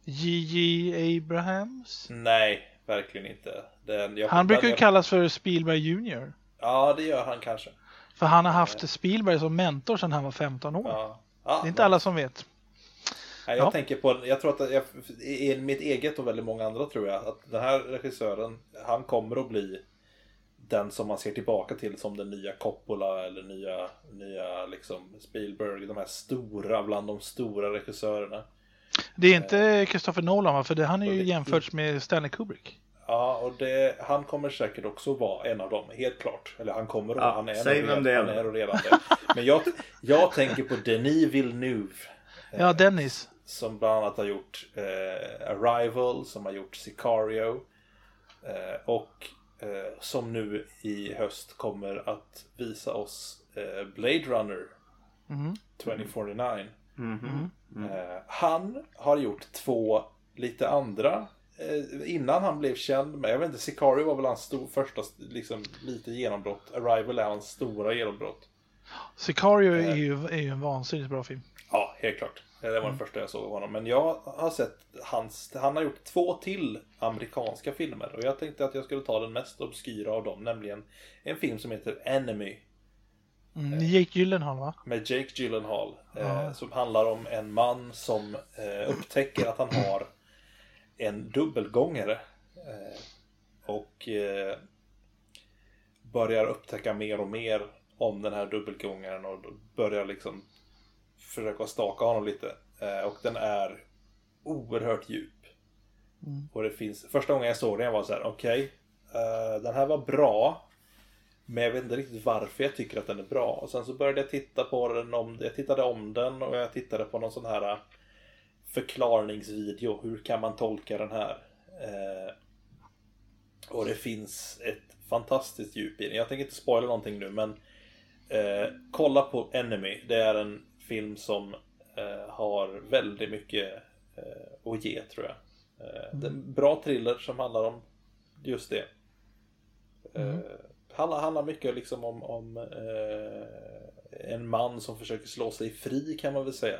Speaker 3: J.J. Abrahams?
Speaker 1: Nej, verkligen inte. Den, jag,
Speaker 3: Han brukar ju
Speaker 1: jag-
Speaker 3: kallas för Spielberg Junior.
Speaker 1: Ja, det gör han kanske.
Speaker 3: För han har haft Spielberg som mentor sedan han var 15 år.
Speaker 1: Ja. Ja,
Speaker 3: Det är inte alla som vet.
Speaker 1: Nej, jag
Speaker 3: Ja.
Speaker 1: tänker på, jag tror att jag, i mitt eget och väldigt många andra tror jag, att den här regissören, han kommer att bli den som man ser tillbaka till som den nya Coppola eller nya, nya liksom Spielberg, de här stora, bland de stora regissörerna.
Speaker 3: Det är inte Christopher Nolan va? För det, han är ju jämförts med Stanley Kubrick.
Speaker 1: Ja, och det, han kommer säkert också vara en av dem, helt klart. Eller han kommer att
Speaker 2: Ja,
Speaker 1: han är,
Speaker 2: säg vem
Speaker 1: redan,
Speaker 2: det är
Speaker 1: han redan det. Men jag, jag tänker på Denis Villeneuve.
Speaker 3: Ja, Dennis.
Speaker 1: Som bland annat har gjort eh, Arrival, som har gjort Sicario. Eh, och eh, som nu i höst kommer att visa oss eh, Blade Runner
Speaker 3: Mhm.
Speaker 1: 2049.
Speaker 2: Mhm.
Speaker 1: Eh, han har gjort två lite andra eh, innan han blev känd. Men jag vet inte, Sicario var väl hans stor, första liksom, lite genombrott. Arrival är hans stora genombrott.
Speaker 3: Sicario
Speaker 1: Eh.
Speaker 3: är ju, är ju en vansinnigt bra film.
Speaker 1: Ja, helt klart. Det var den första jag såg av honom. Men jag har sett hans... Han har gjort två till amerikanska filmer. Och jag tänkte att jag skulle ta den mest obskyra av dem. Nämligen en film som heter Enemy.
Speaker 3: Mm, Jake Gyllenhaal va?
Speaker 1: Med Jake Gyllenhaal. Eh,
Speaker 3: Ja.
Speaker 1: som handlar om en man som eh, upptäcker att han har en dubbelgångare. Eh, och eh, börjar upptäcka mer och mer om den här dubbelgångaren. Och börjar liksom försöka staka honom lite. Eh, och den är oerhört djup.
Speaker 3: Mm.
Speaker 1: Och det finns, första gången jag såg den jag var så här: okej, eh, den här var bra. Men jag vet inte riktigt varför jag tycker att den är bra. Och sen så började jag titta på den om, jag tittade om den och jag tittade på någon sån här eh, förklaringsvideo. Hur kan man tolka den här? Eh, och det finns ett fantastiskt djup i den. Jag tänker inte spoila någonting nu men eh, kolla på Enemy. Det är en film som eh, har väldigt mycket eh, att ge tror jag. Eh, det är en bra thriller som handlar om just det. Eh, handlar, handlar mycket liksom om, om eh, en man som försöker slå sig fri kan man väl säga.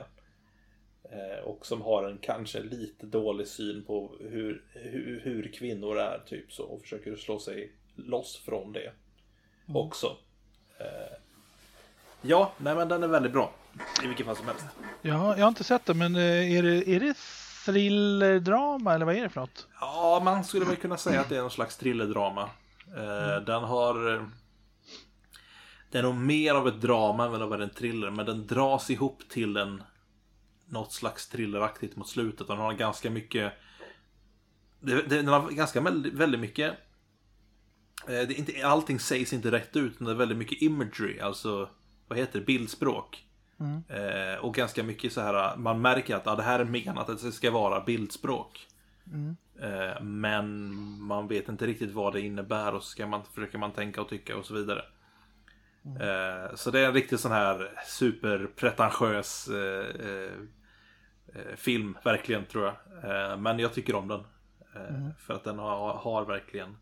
Speaker 1: Eh, och som har en kanske lite dålig syn på hur, hur, hur kvinnor är typ så och försöker slå sig loss från det också. Eh, ja, nej men den är väldigt bra. I vilket fall som helst.
Speaker 3: Ja, jag har inte sett det, men eh, är det, är det thriller-drama eller vad är det för något?
Speaker 1: Ja, man skulle väl kunna säga att det är någon slags thrillerdrama. Eh, Den har... Den är nog mer av ett drama än vad en thriller, men den dras ihop till en... Något slags thrilleraktigt mot slutet. Den har ganska mycket... Den har ganska väldigt mycket Eh, det är inte, allting sägs inte rätt ut, men det är väldigt mycket imagery, alltså vad heter det, bildspråk. Eh, och ganska mycket så här, man märker att ja, det här är menat att det ska vara bildspråk. Eh, men man vet inte riktigt vad det innebär och så ska man, försöker man tänka och tycka och så vidare. Eh, så det är en riktigt sån här superpretentiös eh, eh, eh, film, verkligen tror jag. Eh, men jag tycker om den. Eh, För att den har, har verkligen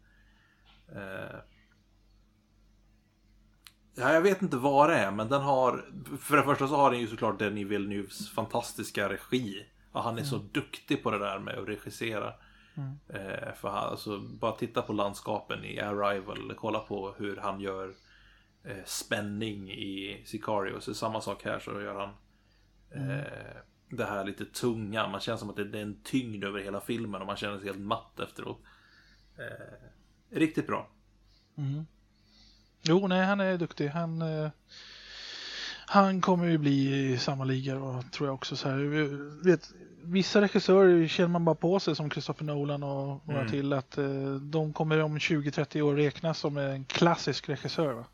Speaker 1: eh, Ja, jag vet inte vad det är, men den har... För det första så har den ju såklart Denis Villeneuves fantastiska regi. Och han är så duktig på det där med att regissera. Eh, för han, alltså, bara titta på landskapen i Arrival, kolla på hur han gör eh, spänning i Sicario. Så samma sak här så gör han eh, det här lite tunga. Man känner som att det, det är en tyngd över hela filmen och man känner sig helt matt efteråt. Eh, riktigt bra.
Speaker 3: Jo, nej, han är duktig. Han, eh, han kommer ju bli i samma liga och tror jag också så här. Vet, vissa regissörer känner man bara på sig som Christopher Nolan och några till att eh, de kommer om 20-30 år räknas som en klassisk regissör. Va?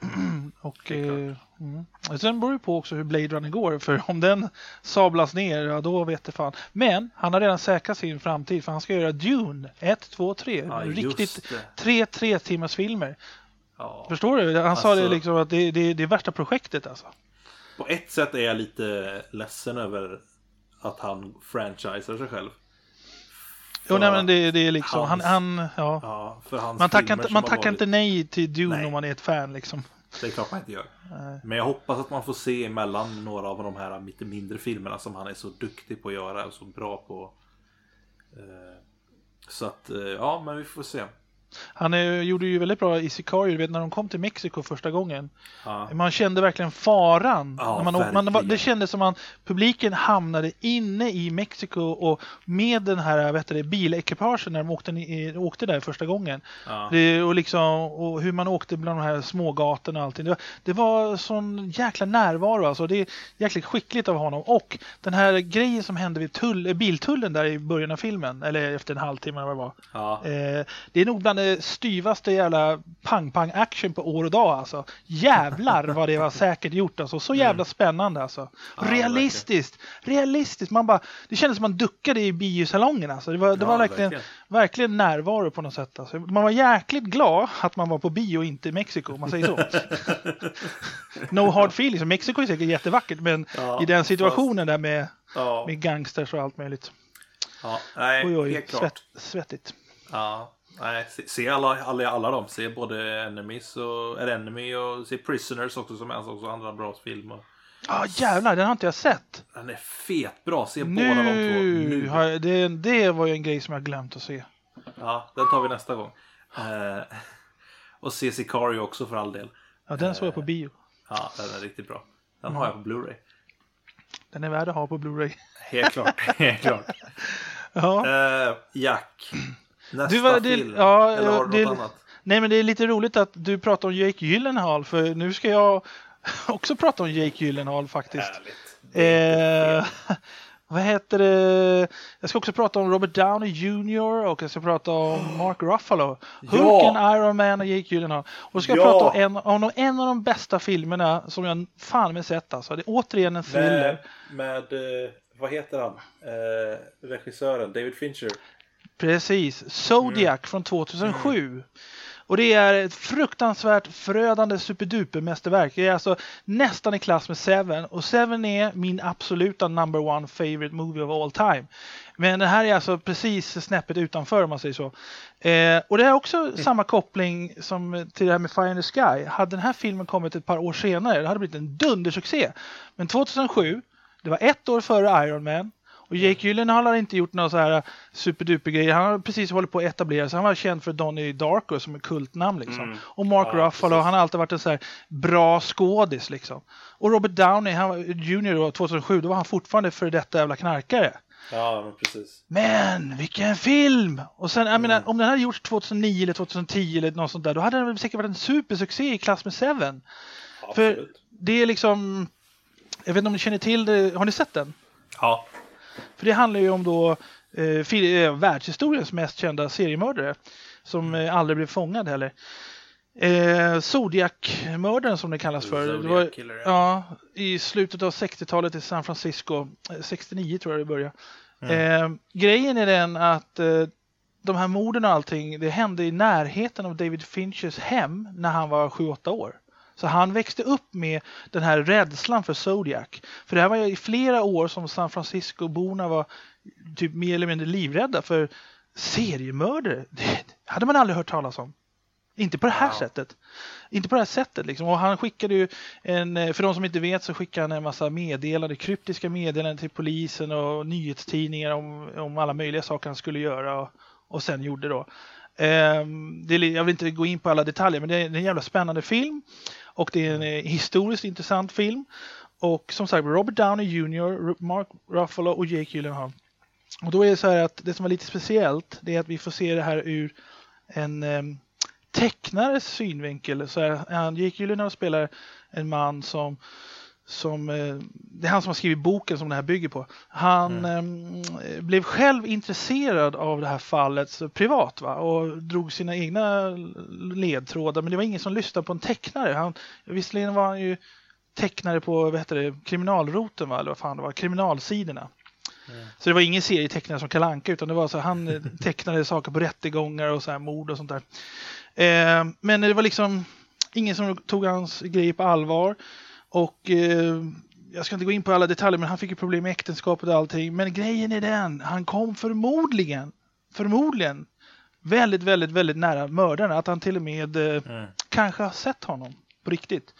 Speaker 3: och eh, mm. Sen beror det på också hur Blade Runner går för om den sablas ner, ja då vet det fan. Men han har redan säkrat sin framtid för han ska göra Dune 1, 2, 3.
Speaker 1: Ja,
Speaker 3: Riktigt
Speaker 1: det.
Speaker 3: tre tre timmars filmer.
Speaker 1: Ja.
Speaker 3: Förstår du? Han sa
Speaker 1: Alltså-
Speaker 3: det liksom att det, det, det är värsta projektet alltså.
Speaker 1: På ett sätt är jag lite ledsen över att han franchisar sig själv.
Speaker 3: Jo, nej, men det, det är liksom, han,
Speaker 1: hans-
Speaker 3: han, ja.
Speaker 1: Ja, för hans
Speaker 3: Man tackar inte, man tackar
Speaker 1: varit-
Speaker 3: inte nej till Dune
Speaker 1: Nej.
Speaker 3: om man är ett fan liksom.
Speaker 1: Det är klart man inte gör.
Speaker 3: Nej.
Speaker 1: Men jag hoppas att man får se emellan några av de här lite mindre filmerna som han är så duktig på att göra och så bra på. Eh, Så att, eh, ja men vi får se.
Speaker 3: Han är, gjorde ju väldigt bra i Sicario, du vet när de kom till Mexiko första gången.
Speaker 1: Ja,
Speaker 3: Man kände verkligen faran.
Speaker 1: Ja,
Speaker 3: när man, åkte- man,
Speaker 1: verkligen.
Speaker 3: det kändes som att publiken hamnade inne i Mexiko och med den här vet du, bilekipagen när de åkte, ni- åkte där första gången.
Speaker 1: ja.
Speaker 3: Det, och, liksom, och hur man åkte bland de här smågatorna och allting. Det var, det var sån jäkla närvaro alltså. Det är jäkligt skickligt av honom. Och den här grejen som hände vid tull, biltullen där i början av filmen, eller efter en halvtimme eller vad det var. Eh, det är nog bland styvaste jävla pang-pang action på år och dag alltså. Jävlar vad det var säkert gjort alltså. Så jävla spännande alltså.
Speaker 1: Mm.
Speaker 3: Realistiskt. Realistiskt. Man bara, det kändes som man duckade i biosalongen alltså. Det var, det var verkligen,
Speaker 1: verkligen.
Speaker 3: verkligen närvaro på något sätt. Alltså. Man var jäkligt glad att man var på bio och inte i Mexiko om man säger så. no hard feelings. Mexiko är säkert jättevackert men
Speaker 1: Ja,
Speaker 3: i den situationen där med,
Speaker 1: ja.
Speaker 3: med gangsters och allt möjligt.
Speaker 1: ja. Nej,
Speaker 3: Oj oj,
Speaker 1: helt klart.
Speaker 3: svett, svettigt.
Speaker 1: Ja, nej, se, se alla, alla, alla dem. Se både Enemies och Enemy och se Prisoners också som är också andra bra filmer.
Speaker 3: Ja jävlar, den har inte jag sett.
Speaker 1: Den är fet bra. Se båda de två
Speaker 3: Nu,
Speaker 1: nu.
Speaker 3: jag, det, det var ju en grej som jag glömt att se.
Speaker 1: Ja, den tar vi nästa gång. Eh, och se Sicario också för all del.
Speaker 3: Ja, den såg jag på bio.
Speaker 1: Ja, den är riktigt bra. Den har jag på Blu-ray.
Speaker 3: Den är värd att ha på Blu-ray.
Speaker 1: Helt klart. Helt klart.
Speaker 3: Ja.
Speaker 1: Eh, Jack. Nästa
Speaker 3: Du, vad- det-
Speaker 1: film.
Speaker 3: ja,
Speaker 1: Eller har du
Speaker 3: det-
Speaker 1: något annat?
Speaker 3: Nej men det är lite roligt att du pratar om Jake Gyllenhaal för nu ska jag också prata om Jake Gyllenhaal faktiskt. Eh, vad heter det? Jag ska också prata om Robert Downey Jr och jag ska prata om Mark Ruffalo. Hulken, Iron Man och Jake Gyllenhaal. Och så ska jag
Speaker 1: Ja.
Speaker 3: prata om en, om en av de bästa filmerna som jag fan med sett alltså. Det är återigen en thriller.
Speaker 1: Med, med eh, vad heter han? Eh, regissören, David Fincher.
Speaker 3: Precis, Zodiac från 2007. Och det är ett fruktansvärt förödande superduper-mästerverk. Det är alltså nästan i klass med Seven. Och Seven är min absoluta number one favorite movie of all time. Men det här är alltså precis snäppet utanför om man säger så. Eh, och det är också samma koppling som till det här med Fire in the Sky. Hade den här filmen kommit ett par år senare, det hade blivit en dundersuccé. Men 2007, det var ett år före Iron Man. Och Jake Gyllenhaal har inte gjort några så här superduper grejer. Han har precis hållit på att etablera sig. Han var känd för Donnie Darko som är kultnamn liksom. Och Mark
Speaker 1: Ja,
Speaker 3: Ruffalo,
Speaker 1: precis.
Speaker 3: han har alltid varit en så här bra skådis liksom. Och Robert Downey, han var junior då, 2007, då var han fortfarande för detta jävla knarkare.
Speaker 1: Ja, men precis.
Speaker 3: Men vilken film! Och sen, jag menar, om den hade gjorts 2009 eller 2010 eller något sånt där, då hade den säkert varit en supersuccé i klass med Seven. För
Speaker 1: Absolut.
Speaker 3: det är liksom, jag vet inte om ni känner till det, har ni sett den?
Speaker 1: Ja.
Speaker 3: För det handlar ju om då eh, eh, världshistoriens mest kända seriemördare. som eh, aldrig blev fångad heller. Eh, Zodiac-mördaren som det kallas för. Det var,
Speaker 1: ja.
Speaker 3: I slutet av 60-talet i San Francisco. Eh, 69 tror jag det började.
Speaker 1: Mm.
Speaker 3: Eh, grejen är den att eh, de här morden och allting, det hände i närheten av David Finchers hem när han var 7-8 år. Så han växte upp med den här rädslan för Zodiac. För det här var ju i flera år som San Francisco-borna var typ mer eller mindre livrädda för seriemördare. Det hade man aldrig hört talas om. Inte på det här
Speaker 1: Wow.
Speaker 3: sättet. Inte på det här sättet liksom. Och han skickade ju en, eh, för de som inte vet så skickade han en massa meddelanden, kryptiska meddelanden till polisen och nyhetstidningar om, om alla möjliga saker han skulle göra och, och sen gjorde då. Ehm, det, är jag vill inte gå in på alla detaljer men det är en jävla spännande film och det är en eh, historiskt intressant film. Och som sagt Robert Downey Jr, Mark Ruffalo och Jake Gyllenhaal. Och då är det så här att det som är lite speciellt det är att vi får se det här ur en ehm, tecknares synvinkel. Så här, han, Jake Gyllenhaal spelar en man som som, eh, det är han som har skrivit boken som det här bygger på. Han eh, blev själv intresserad av det här fallet privat va? och drog sina egna ledtrådar men det var ingen som lyssnade på en tecknare. Han, visserligen var han ju tecknare på vad heter det, kriminalroten va? eller vad fan det var, kriminalsidorna. Så det var ingen serietecknare som Kalle Anka utan det var så han eh, tecknade saker på rättegångar och så här mord och sånt där. Eh, men det var liksom ingen som tog hans grejer på allvar. Och eh, jag ska inte gå in på alla detaljer men han fick ju problem med äktenskapet och allting. Men grejen är den, han kom förmodligen, förmodligen väldigt, väldigt, väldigt nära mördaren. Att han till och med eh,
Speaker 1: Mm.
Speaker 3: kanske har sett honom på riktigt.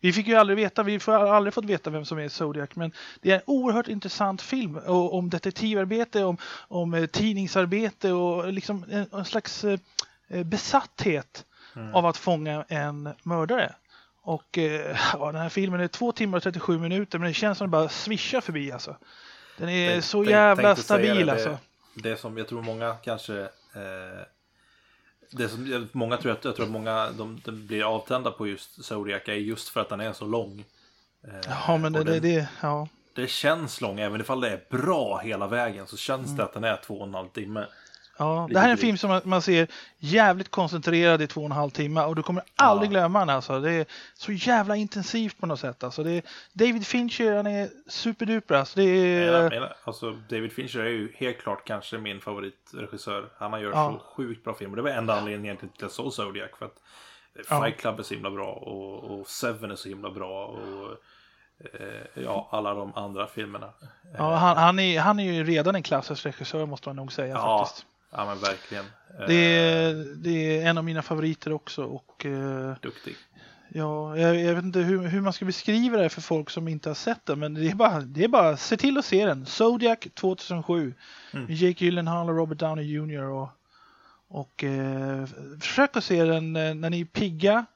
Speaker 3: Vi fick ju aldrig veta, vi får aldrig fått veta vem som är Zodiac, men det är en oerhört intressant film och, om detektivarbete, om, om eh, tidningsarbete och liksom en, en slags eh, eh, besatthet
Speaker 1: Mm.
Speaker 3: av att fånga en mördare. Och eh, ja, den här filmen är två timmar och 37 minuter, men det känns som att det bara svischar förbi alltså. Den är
Speaker 1: Tänk-
Speaker 3: så
Speaker 1: tänk-
Speaker 3: jävla
Speaker 1: tänkte säga
Speaker 3: stabil
Speaker 1: det,
Speaker 3: alltså.
Speaker 1: Det, som jag tror många kanske... Eh, det som, många tror att, jag tror att många de, de blir avtända på just Zodiac är just för att den är så lång. Eh,
Speaker 3: Ja, men det,
Speaker 1: den-
Speaker 3: det, ja.
Speaker 1: det känns lång, även ifall det är bra hela vägen så känns
Speaker 3: Mm.
Speaker 1: det att den är två och en halv timme.
Speaker 3: Ja, det här är en film som man- ser jävligt koncentrerad i två och en halv timme och du kommer aldrig
Speaker 1: Ja.
Speaker 3: glömma den alltså. Det är så jävla intensivt på något sätt alltså. Det är, David Fincher, han är superduper alltså. Det är,
Speaker 1: alltså, David Fincher är ju helt klart kanske min favoritregissör. Han har gjort
Speaker 3: Ja.
Speaker 1: så sjukt bra filmer. Det var enda anledningen egentligen till att jag såg Zodiac. För att. Fight Club är så himla bra och, och Seven är så himla bra. Och eh, ja, alla de andra filmerna.
Speaker 3: ja, han, han, är, han är ju redan en klassisk regissör måste man nog säga
Speaker 1: Ja,
Speaker 3: faktiskt.
Speaker 1: Ja men verkligen. Eh,
Speaker 3: Det är, det är en av mina favoriter också och eh,
Speaker 1: Duktig.
Speaker 3: ja, jag, jag vet inte hur, hur man ska beskriva det för folk som inte har sett den men det är bara, det är bara se till att se den. Zodiac 2007.
Speaker 1: Mm.
Speaker 3: Jake Gyllenhaal och Robert Downey Jr. och, och eh, försök att se den eh, när ni är pigga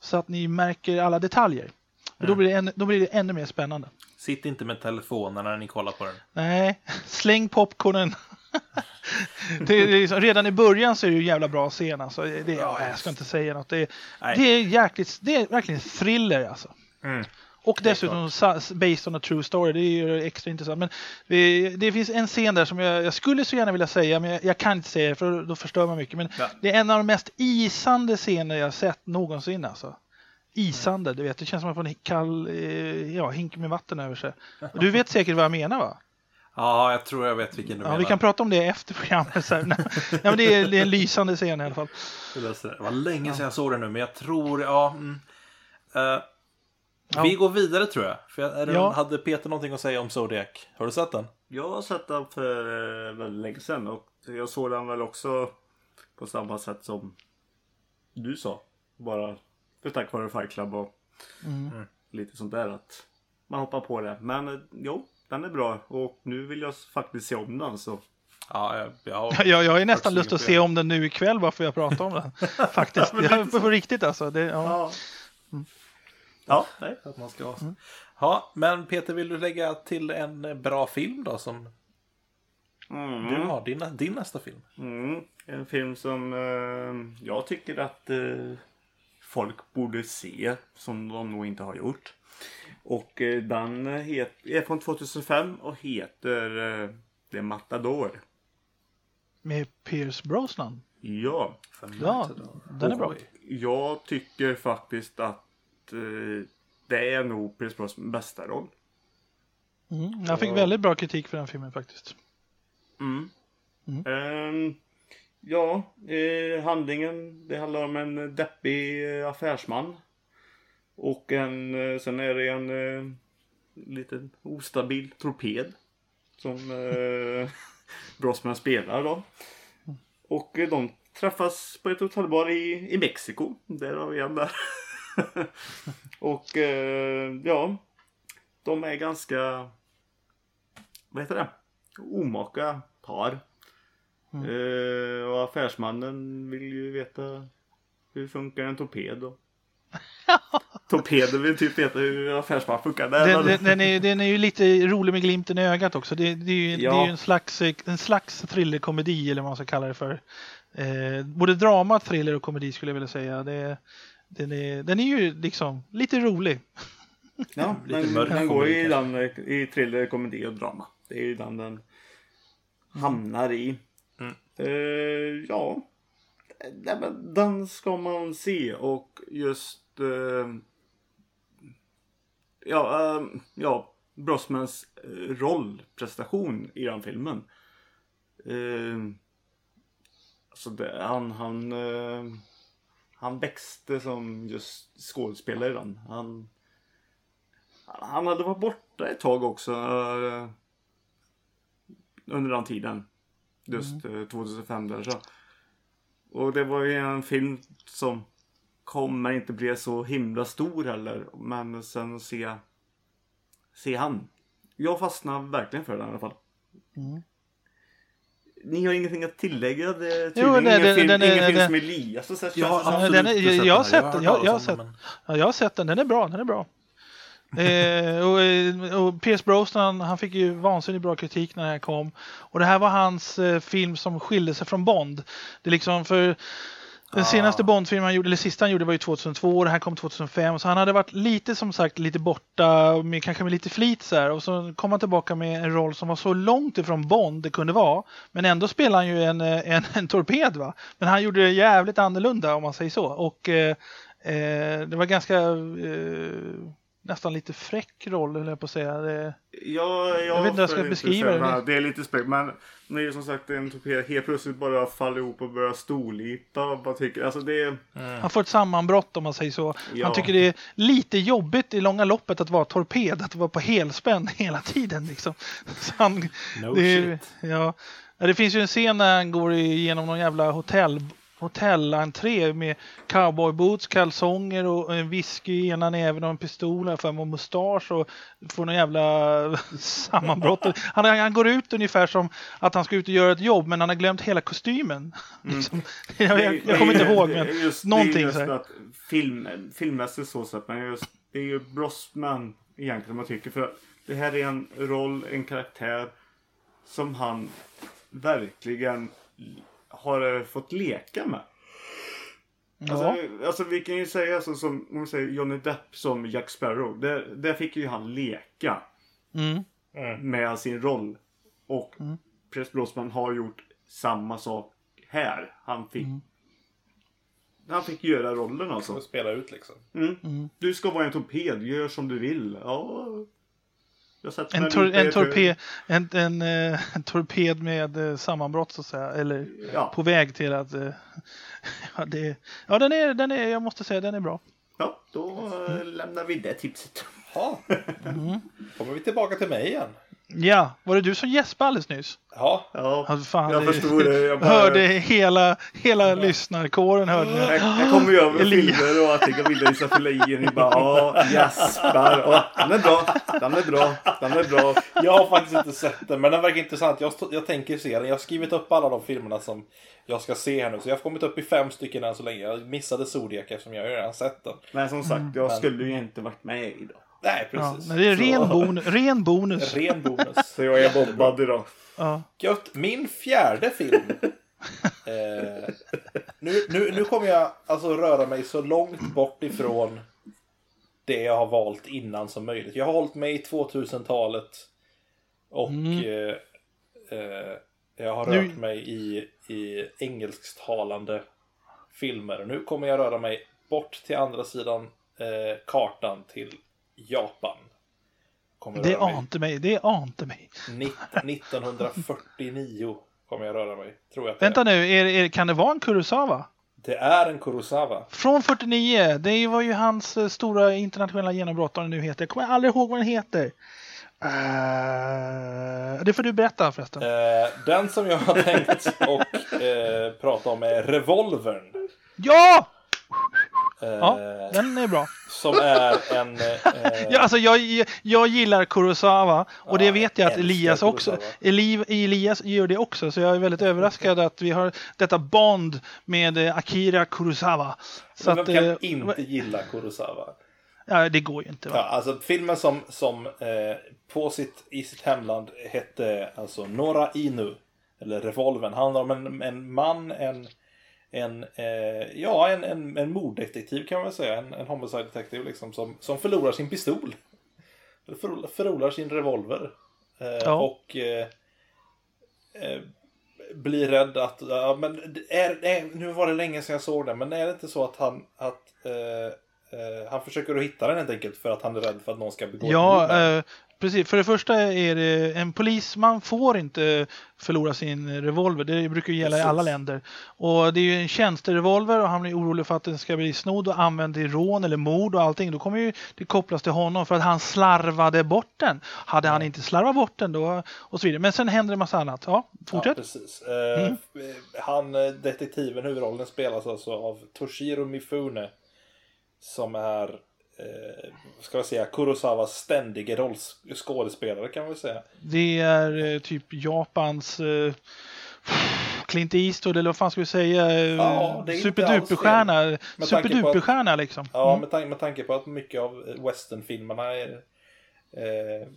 Speaker 3: så att ni märker alla detaljer. För Då,
Speaker 1: Mm.
Speaker 3: blir det än, då blir det ännu mer spännande.
Speaker 1: Sitt inte med telefonen när ni kollar på den.
Speaker 3: Nej, släng popcornen. det är liksom, redan i början så är det ju jävla bra scen alltså. Det, ja, jag ska inte säga något. Det,
Speaker 1: Nej.
Speaker 3: det är jäkligt, det är verkligen thriller alltså.
Speaker 1: Mm.
Speaker 3: Och
Speaker 1: är
Speaker 3: dessutom based on a true story, det är ju extra intressant. Men det, det finns en scen där som jag, jag skulle så gärna vilja säga, men jag, jag kan inte säga det för då förstör man mycket. Men
Speaker 1: Ja.
Speaker 3: det är en av de mest isande scener jag sett någonsin alltså. Isande, du vet, det känns som att man får en kall eh, ja, hink med vatten över sig. Du vet säkert vad jag menar va?
Speaker 1: Ja, jag tror jag vet vilken du
Speaker 3: Ja,
Speaker 1: menar.
Speaker 3: vi kan prata om det efter programmet. Så här. Nej, men det, är, det är en lysande scen i alla fall.
Speaker 1: Det var- länge sedan jag såg den nu, men jag tror, ja. Mm, eh,
Speaker 3: Ja.
Speaker 1: Vi går vidare tror jag. För jag, är det,
Speaker 3: Ja.
Speaker 1: Hade Peter någonting att säga om Zodiac? Har du sett den?
Speaker 2: Jag har sett den för eh, väldigt länge sedan och jag såg den väl också på samma sätt som du sa. Bara för tack vare Fight Club och
Speaker 3: Mm.
Speaker 2: lite sånt där att man hoppar på det. Men eh, jo, den är bra och nu vill jag faktiskt se om den så.
Speaker 1: Ja, jag, jag,
Speaker 3: Jag, jag har ju nästan lust att se om den nu ikväll bara för att jag pratar om den. Faktiskt. Jag, på, på riktigt alltså. Det, ja.
Speaker 2: Ja. Ja, nej.
Speaker 1: att man ska...
Speaker 3: Mm.
Speaker 1: Ja, men Peter, vill du lägga till en bra film då som
Speaker 2: Mm.
Speaker 1: du har? Din, din nästa film?
Speaker 2: Mm, en film som eh, jag tycker att eh, folk borde se som de nog inte har gjort. Och eh, den är från 2005 och heter eh, The Matador.
Speaker 3: Med Pierce Brosnan.
Speaker 2: Ja,
Speaker 3: Ja, den är bra.
Speaker 2: jag tycker faktiskt att eh, det är nog Pierce Brosnans bästa roll.
Speaker 3: Mm. Jag fick väldigt bra kritik för den filmen faktiskt.
Speaker 2: Mm.
Speaker 3: Mm.
Speaker 2: Ehm, ja, eh, handlingen. Det handlar om en deppig eh, affärsman. Och en, eh, sen är det en eh, liten ostabil torped. Som eh, Brosman spelar då. Och de träffas på ett hotellbar i, i Mexiko. Där har vi en där. och eh, ja, de är ganska, vad heter det? Omaka par. Eh, och affärsmannen vill ju veta hur funkar en torped och Torpeden vill typ veta hur affärsman funkar.
Speaker 3: Den, den, den, är, den är ju lite rolig med glimten i ögat också. Det, det, är, ju, det
Speaker 2: Ja.
Speaker 3: är ju en slags, en slags thrillerkomedi eller vad man ska kalla det för. Eh, både drama, thriller och komedi skulle jag vilja säga. Det, den, är, den är ju liksom lite rolig.
Speaker 2: Ja,
Speaker 1: Lite
Speaker 2: den,
Speaker 1: mörk
Speaker 2: den går
Speaker 1: komedi
Speaker 2: i, den, i thriller, komedi och drama. Det är ju den den hamnar i.
Speaker 1: Mm.
Speaker 2: Eh, ja, den ska man se och just eh, ja, eh, ja, Brosmans eh, rollprestation i den filmen. Eh, alltså det, han, han, eh, han växte som just skådespelare i den. Han, han hade varit borta ett tag också. eh, under den tiden. Just eh, 2005 där så. Och det var ju en film som kom men inte blev så himla stor heller. Men sen se, se han. Jag fastnade verkligen för den i alla fall.
Speaker 3: Mm.
Speaker 2: Ni har ingenting att tillägga? Det är
Speaker 3: Jo,
Speaker 2: ingen
Speaker 3: det-
Speaker 2: film,
Speaker 3: den är-
Speaker 2: ingen film
Speaker 3: den-
Speaker 2: som Elias har sett.
Speaker 1: Ja,
Speaker 2: känns det som.
Speaker 3: Ja,
Speaker 1: absolut
Speaker 3: den är,
Speaker 1: inte
Speaker 3: jag, jag har
Speaker 1: sett den
Speaker 3: den. Jag, jag, har sett,
Speaker 1: den,
Speaker 3: ja, jag har sett den. Den är bra. Den är bra. Eh, och, eh, och Pierce Brosnan, han fick ju vansinnigt bra kritik när det här kom. Och det här var hans eh, film som skilde sig från Bond. Det är liksom för den senaste Bond-filmen han gjorde, eller sista han gjorde var ju 2002 och det här kom 2005. Så han hade varit lite som sagt lite borta, med, kanske med lite flit så här. Och så kom han tillbaka med en roll som var så långt ifrån Bond det kunde vara. Men ändå spelade han ju en, eh, en, en torped va. Men han gjorde det jävligt annorlunda om man säger så. Och eh, eh, det var ganska eh, nästan lite fräck roll höll jag på att säga. Det,
Speaker 2: Ja, jag,
Speaker 3: Jag vet inte hur jag ska beskriva det.
Speaker 2: Det är lite spräck. Men när det är som sagt en torped helt plötsligt bara faller ihop och börjar storlita. Vad tycker Alltså det är...
Speaker 3: Han får ett sammanbrott om man säger så.
Speaker 2: Ja.
Speaker 3: Han tycker det är lite jobbigt i långa loppet att vara torped, att vara på helspänn hela tiden. Liksom. Så han,
Speaker 1: No
Speaker 3: det,
Speaker 1: shit.
Speaker 3: ja. Ja, det finns ju en scen när han går igenom någon jävla hotell hotellentré med cowboyboots, kalsonger och en whisky i ena näven och en pistol för med mustasch och får någon jävla sammanbrott. Han, han går ut ungefär som att han ska ut och göra ett jobb men han har glömt hela kostymen. Liksom. jag, jag, jag kommer inte ihåg men
Speaker 2: just,
Speaker 3: någonting
Speaker 2: det är just film, filmmässigt så sett. Men just, det är ju Brosman egentligen man tycker. För det här är en roll, en karaktär som han verkligen har fått leka med.
Speaker 3: ja.
Speaker 2: Alltså, alltså vi kan ju säga så som om vi säger Johnny Depp som Jack Sparrow. Där, där fick ju han leka
Speaker 3: Mm.
Speaker 2: med sin roll. Och
Speaker 3: Mm.
Speaker 2: Press Brosman har gjort samma sak här. Han fick,
Speaker 3: Mm.
Speaker 2: han fick göra rollen alltså.
Speaker 1: Spela ut liksom.
Speaker 2: Mm.
Speaker 3: Mm.
Speaker 2: Du ska vara en torped, gör som du vill. Ja.
Speaker 3: En, tor, en, torped, en, en, eh, en torped med eh, sammanbrott så att säga. Eller
Speaker 2: Ja.
Speaker 3: på väg till att... eh, ja, det, ja den, är, den är, jag måste säga den är bra.
Speaker 2: ja, då eh, lämnar vi det tipset.
Speaker 1: Ja.
Speaker 3: Mm.
Speaker 1: Kommer vi tillbaka till mig igen.
Speaker 3: Ja, var det du som gäspade alldeles nyss?
Speaker 1: Ja.
Speaker 2: Ja,
Speaker 3: Ja, fan,
Speaker 2: jag
Speaker 3: det-
Speaker 2: förstod det. Jag bara-
Speaker 3: Hörde hela, hela lyssnarkåren hörde.
Speaker 2: Här, här kommer jag med
Speaker 3: Elias.
Speaker 2: filmer och allting och bilder ska fylla i. Ni bara ja. Och, den är bra, den är bra, den är bra.
Speaker 1: Jag har faktiskt inte sett den, men den verkar intressant. Jag, jag tänker se den. Jag har skrivit upp alla de filmerna som jag ska se här nu. Så jag har kommit upp i fem stycken än så länge. Jag missade Zodiac eftersom jag har redan sett den.
Speaker 2: Men som sagt, jag
Speaker 1: Men-
Speaker 2: skulle ju inte varit med idag.
Speaker 1: Nej,
Speaker 3: Ja,
Speaker 1: precis.
Speaker 3: men det är ren, bon, ren bonus.
Speaker 1: Ren bonus.
Speaker 2: Så jag är bobbad idag.
Speaker 3: Ja.
Speaker 1: Gött. Min fjärde film. eh, nu, nu, nu kommer jag alltså röra mig så långt bort ifrån det jag har valt innan som möjligt. Jag har hållit mig i 2000-talet. Och
Speaker 3: Mm.
Speaker 1: eh, eh, Jag har
Speaker 3: Nu-
Speaker 1: rört mig i, i engelsktalande filmer. Nu kommer jag röra mig bort till andra sidan eh, kartan till Japan. Kommer
Speaker 3: Det
Speaker 1: röra mig.
Speaker 3: ante mig, det ante mig.
Speaker 1: Nitt- 1949 kommer jag röra mig. Tror jag
Speaker 3: Vänta
Speaker 1: är.
Speaker 3: nu, är, är, kan det vara en Kurosawa?
Speaker 1: Det är en Kurosawa.
Speaker 3: Från 49, det var ju hans eh, stora internationella genombrott, vad nu heter. Jag kommer aldrig ihåg vad den heter. Eh, det får du berätta förresten.
Speaker 1: Eh, den som jag har tänkt och eh, prata om är Revolvern.
Speaker 3: Ja!
Speaker 1: Eh,
Speaker 3: Ja, den är bra.
Speaker 1: Som är en... Eh,
Speaker 3: Ja, alltså jag, jag gillar Kurosawa och det
Speaker 1: Ja,
Speaker 3: vet jag att Elias också.
Speaker 1: Kurosawa.
Speaker 3: Eli, Elias gör det också, så jag är väldigt överraskad att vi har detta bond med eh, Akira Kurosawa. Så
Speaker 1: vem
Speaker 3: att,
Speaker 1: kan
Speaker 3: eh,
Speaker 1: inte gilla Kurosawa?
Speaker 3: ja, det går ju inte. Va?
Speaker 1: Ja, alltså filmen som, som eh, på sitt, i sitt hemland hette alltså Nora Inu. Eller Revolven. Handlar om en, en man, en, en, eh, ja, en, en, en morddetektiv kan man väl säga. En, en homicide detective liksom som, som förlorar sin pistol. Eller Förlorar, sin revolver. Eh,
Speaker 3: Ja.
Speaker 1: Och eh, eh, blir rädd att, ja, men är, är, nu var det länge sedan jag såg den, men är det inte så att han, att eh, eh, han försöker att hitta den helt enkelt för att han är rädd för att någon ska begå
Speaker 3: Ja, precis. För det första är det en polisman får inte förlora sin revolver. Det brukar ju gälla i
Speaker 1: Precis.
Speaker 3: alla länder. Och det är ju en tjänsterevolver och han blir orolig för att den ska bli snodd och använd i rån eller mord och allting. Då kommer ju det kopplas till honom för att han slarvade bort den. Hade han inte slarvat bort den då och så vidare. Men sen händer det massa annat. Ja, fortsätt.
Speaker 1: Ja, precis. Eh,
Speaker 3: Mm.
Speaker 1: Han, eh, detektiven, huvudrollen spelas alltså av Toshiro Mifune. Som är, eh, ska jag säga, Kurosawas ständige rollskådespelare kan man väl säga.
Speaker 3: Det är eh, typ Japans eh, Clint Eastwood eller vad fan ska vi säga? Eh,
Speaker 1: Ja, inte
Speaker 3: Superduperstjärna. Superduperstjärna liksom.
Speaker 1: Ja,
Speaker 3: Mm.
Speaker 1: med, tanke, med tanke på att mycket av westernfilmerna är eh,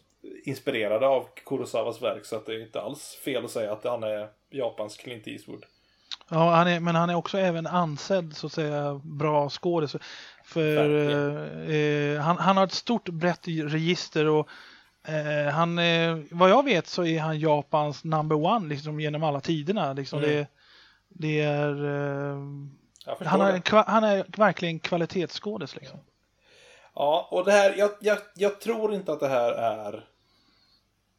Speaker 1: inspirerade av Kurosawas verk. Så att det är inte alls fel att säga att han är Japans Clint Eastwood.
Speaker 3: Ja, han är, men han är också även ansedd så att säga bra skådis. För eh, han, han har ett stort brett register och eh, han, eh, vad jag vet så är han Japans number one liksom genom alla tiderna. Liksom
Speaker 1: Mm.
Speaker 3: det, det är, eh, han, är,
Speaker 1: det.
Speaker 3: han är verkligen kvalitetsskådis liksom.
Speaker 1: Ja, och det här, jag, jag, jag tror inte att det här är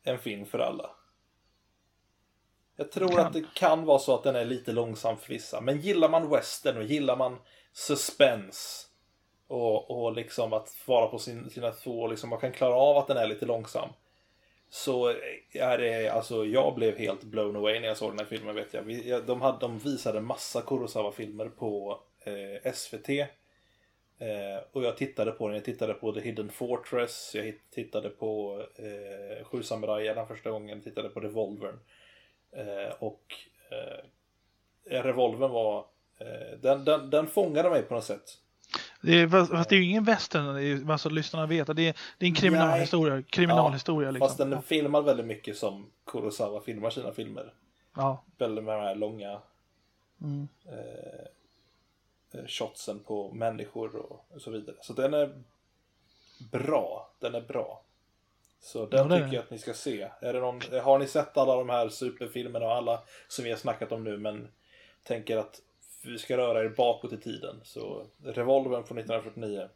Speaker 1: en film för alla. Jag tror
Speaker 3: Kan.
Speaker 1: att det kan vara så att den är lite långsam för vissa. Men gillar man western och gillar man suspense och, och liksom att vara på sin, sina två och liksom man kan klara av att den är lite långsam. Så är det, alltså jag blev helt blown away när jag såg den här filmen vet jag. Vi, jag- de, hade, de visade massa Kurosawa-filmer på eh, SVT. Eh, och jag tittade på den, jag tittade på The Hidden Fortress, jag tittade på eh, Sju samurajerna första gången, tittade på Revolvern. Eh, och eh, Revolvern var, eh, den, den, den fångade mig på något sätt.
Speaker 3: Det är, fast, det är ju ingen western, det är, bara så att lyssnarna vet. att Det är, det är en kriminalhistoria. kriminalhistoria liksom.
Speaker 1: Fast den är filmad väldigt mycket som Kurosawa filmar sina filmer.
Speaker 3: ja.
Speaker 1: Väldigt med de här långa
Speaker 3: Mm.
Speaker 1: eh, shotsen på människor och, så vidare. Så den är bra. Den är bra. Så den
Speaker 3: Ja,
Speaker 1: tycker jag att ni ska se. Är det någon, har ni sett alla de här superfilmerna och alla som vi har snackat om nu men tänker att vi ska röra er bakåt i tiden. Så Revolvern från 1949.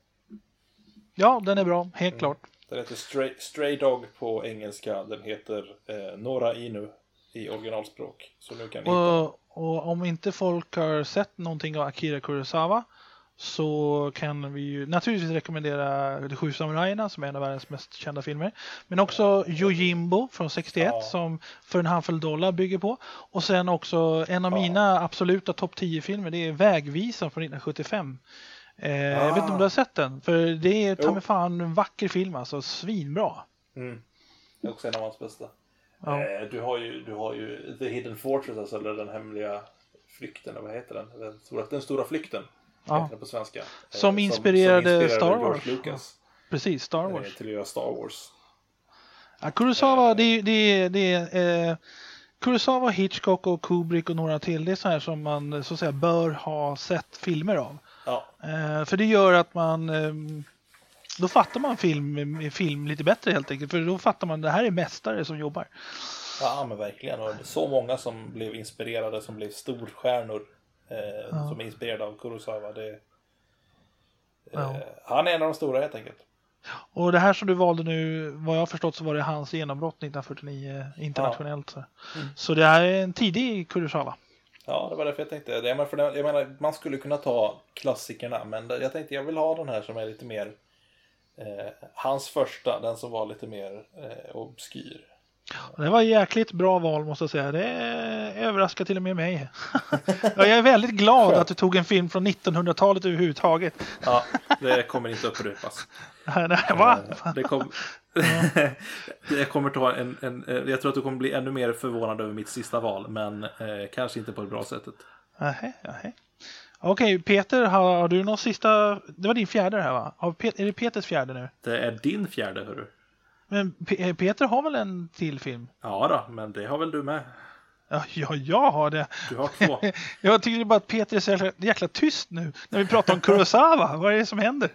Speaker 3: ja, den är bra, helt
Speaker 1: Mm.
Speaker 3: klart.
Speaker 1: Den heter Stray, Stray Dog på engelska. Den heter eh, Nora Inu i originalspråk. Så nu kan ni hitta.
Speaker 3: Och, och om inte folk har sett någonting av Akira Kurosawa så kan vi ju naturligtvis rekommendera De sju samurajerna som är en av världens mest kända filmer. Men också Yojimbo från 61
Speaker 1: Ja.
Speaker 3: som för en handfull dollar bygger på. Och sen också en av
Speaker 1: Ja.
Speaker 3: mina absoluta topp 10-filmer, det är Vägvisan från 1975. Eh, Jag vet inte om du har sett den? För det är ta mig fan en vacker film alltså, svinbra.
Speaker 1: Mm. Det är också en av hans bästa.
Speaker 3: Ja.
Speaker 1: Eh, du, har ju, du har ju The Hidden Fortress, alltså, eller den hemliga flykten, eller vad heter den? Den stora, den stora flykten.
Speaker 3: Ja.
Speaker 1: Heter på svenska. Eh,
Speaker 3: Som inspirerade Star
Speaker 1: George
Speaker 3: Wars.
Speaker 1: Lucas
Speaker 3: Precis, Star
Speaker 1: eh,
Speaker 3: Wars.
Speaker 1: till att göra Star Wars.
Speaker 3: Ja, Kurosawa, det är, det är, det är eh, Kurosawa, Hitchcock och Kubrick och några till. Det är så här som man så att säga bör ha sett filmer av.
Speaker 1: Ja,
Speaker 3: Eh, för det gör att man eh, då fattar man film, film lite bättre helt enkelt. För då fattar man att det här är mästare som jobbar.
Speaker 1: Ja, men verkligen. Och så många som blev inspirerade, som blev storstjärnor. Eh,
Speaker 3: Ja.
Speaker 1: Som är inspirerade av Kurosawa. Det, eh,
Speaker 3: Ja.
Speaker 1: Han är en av de stora helt enkelt.
Speaker 3: Och det här som du valde nu, vad jag har förstått så var det hans genombrott 1949 internationellt. Så.
Speaker 1: Mm.
Speaker 3: så det här är en tidig Kurosawa.
Speaker 1: Ja, det var därför jag tänkte. Det, jag menar, man skulle kunna ta klassikerna, men jag tänkte jag vill ha den här som är lite mer eh, hans första, den som var lite mer eh, obskyr.
Speaker 3: Det var ett jäkligt bra val måste jag säga. Det överraskar till och med mig. jag är väldigt glad att du tog en film från 1900-talet överhuvudtaget.
Speaker 1: Ja, det kommer inte upprepas.
Speaker 3: Nej, nej, Va?
Speaker 1: Eh, Det kom... jag kommer ta en, en, eh, jag tror att du kommer bli ännu mer förvånad över mitt sista val, men eh, kanske inte på det bra sättet.
Speaker 3: Nähä, nähä. Okej, Peter, har, har du någon sista? Det var din fjärde det här va? Är det Peters fjärde nu?
Speaker 1: Det är din fjärde, hörru.
Speaker 3: Men P- Peter har väl en till film?
Speaker 1: Ja då, men det har väl du med.
Speaker 3: Ja, ja jag har det.
Speaker 1: Du har två.
Speaker 3: Jag tycker bara att Peter är så jäkla, jäkla tyst nu när vi pratar om Kurosawa. Vad är det som händer?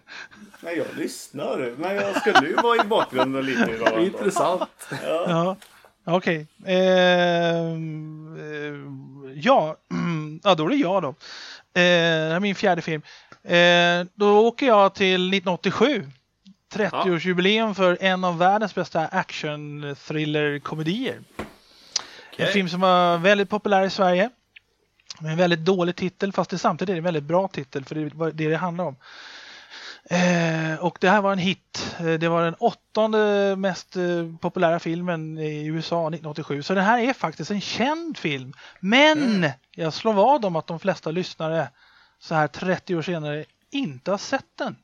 Speaker 2: Nej, jag lyssnar. Men jag skulle ju vara i bakgrunden lite idag.
Speaker 1: Intressant.
Speaker 3: Ja, okej. Ehm, eh, ja, ja, då är det jag då. Eh, det här är min fjärde film. Eh, då åker jag till 1987. 30-årsjubileum för en av världens bästa action-thriller-komedier. En
Speaker 1: Okej.
Speaker 3: film som var väldigt populär i Sverige. Med en väldigt dålig titel, fast det samtidigt är en väldigt bra titel, för det är det det handlar om. Eh, och det här var en hit. Eh, Det var den åttonde mest eh, populära filmen i USA 1987. Så det här är faktiskt en känd film. Men jag slår vad om att de flesta lyssnare så här 30 år senare inte har sett den.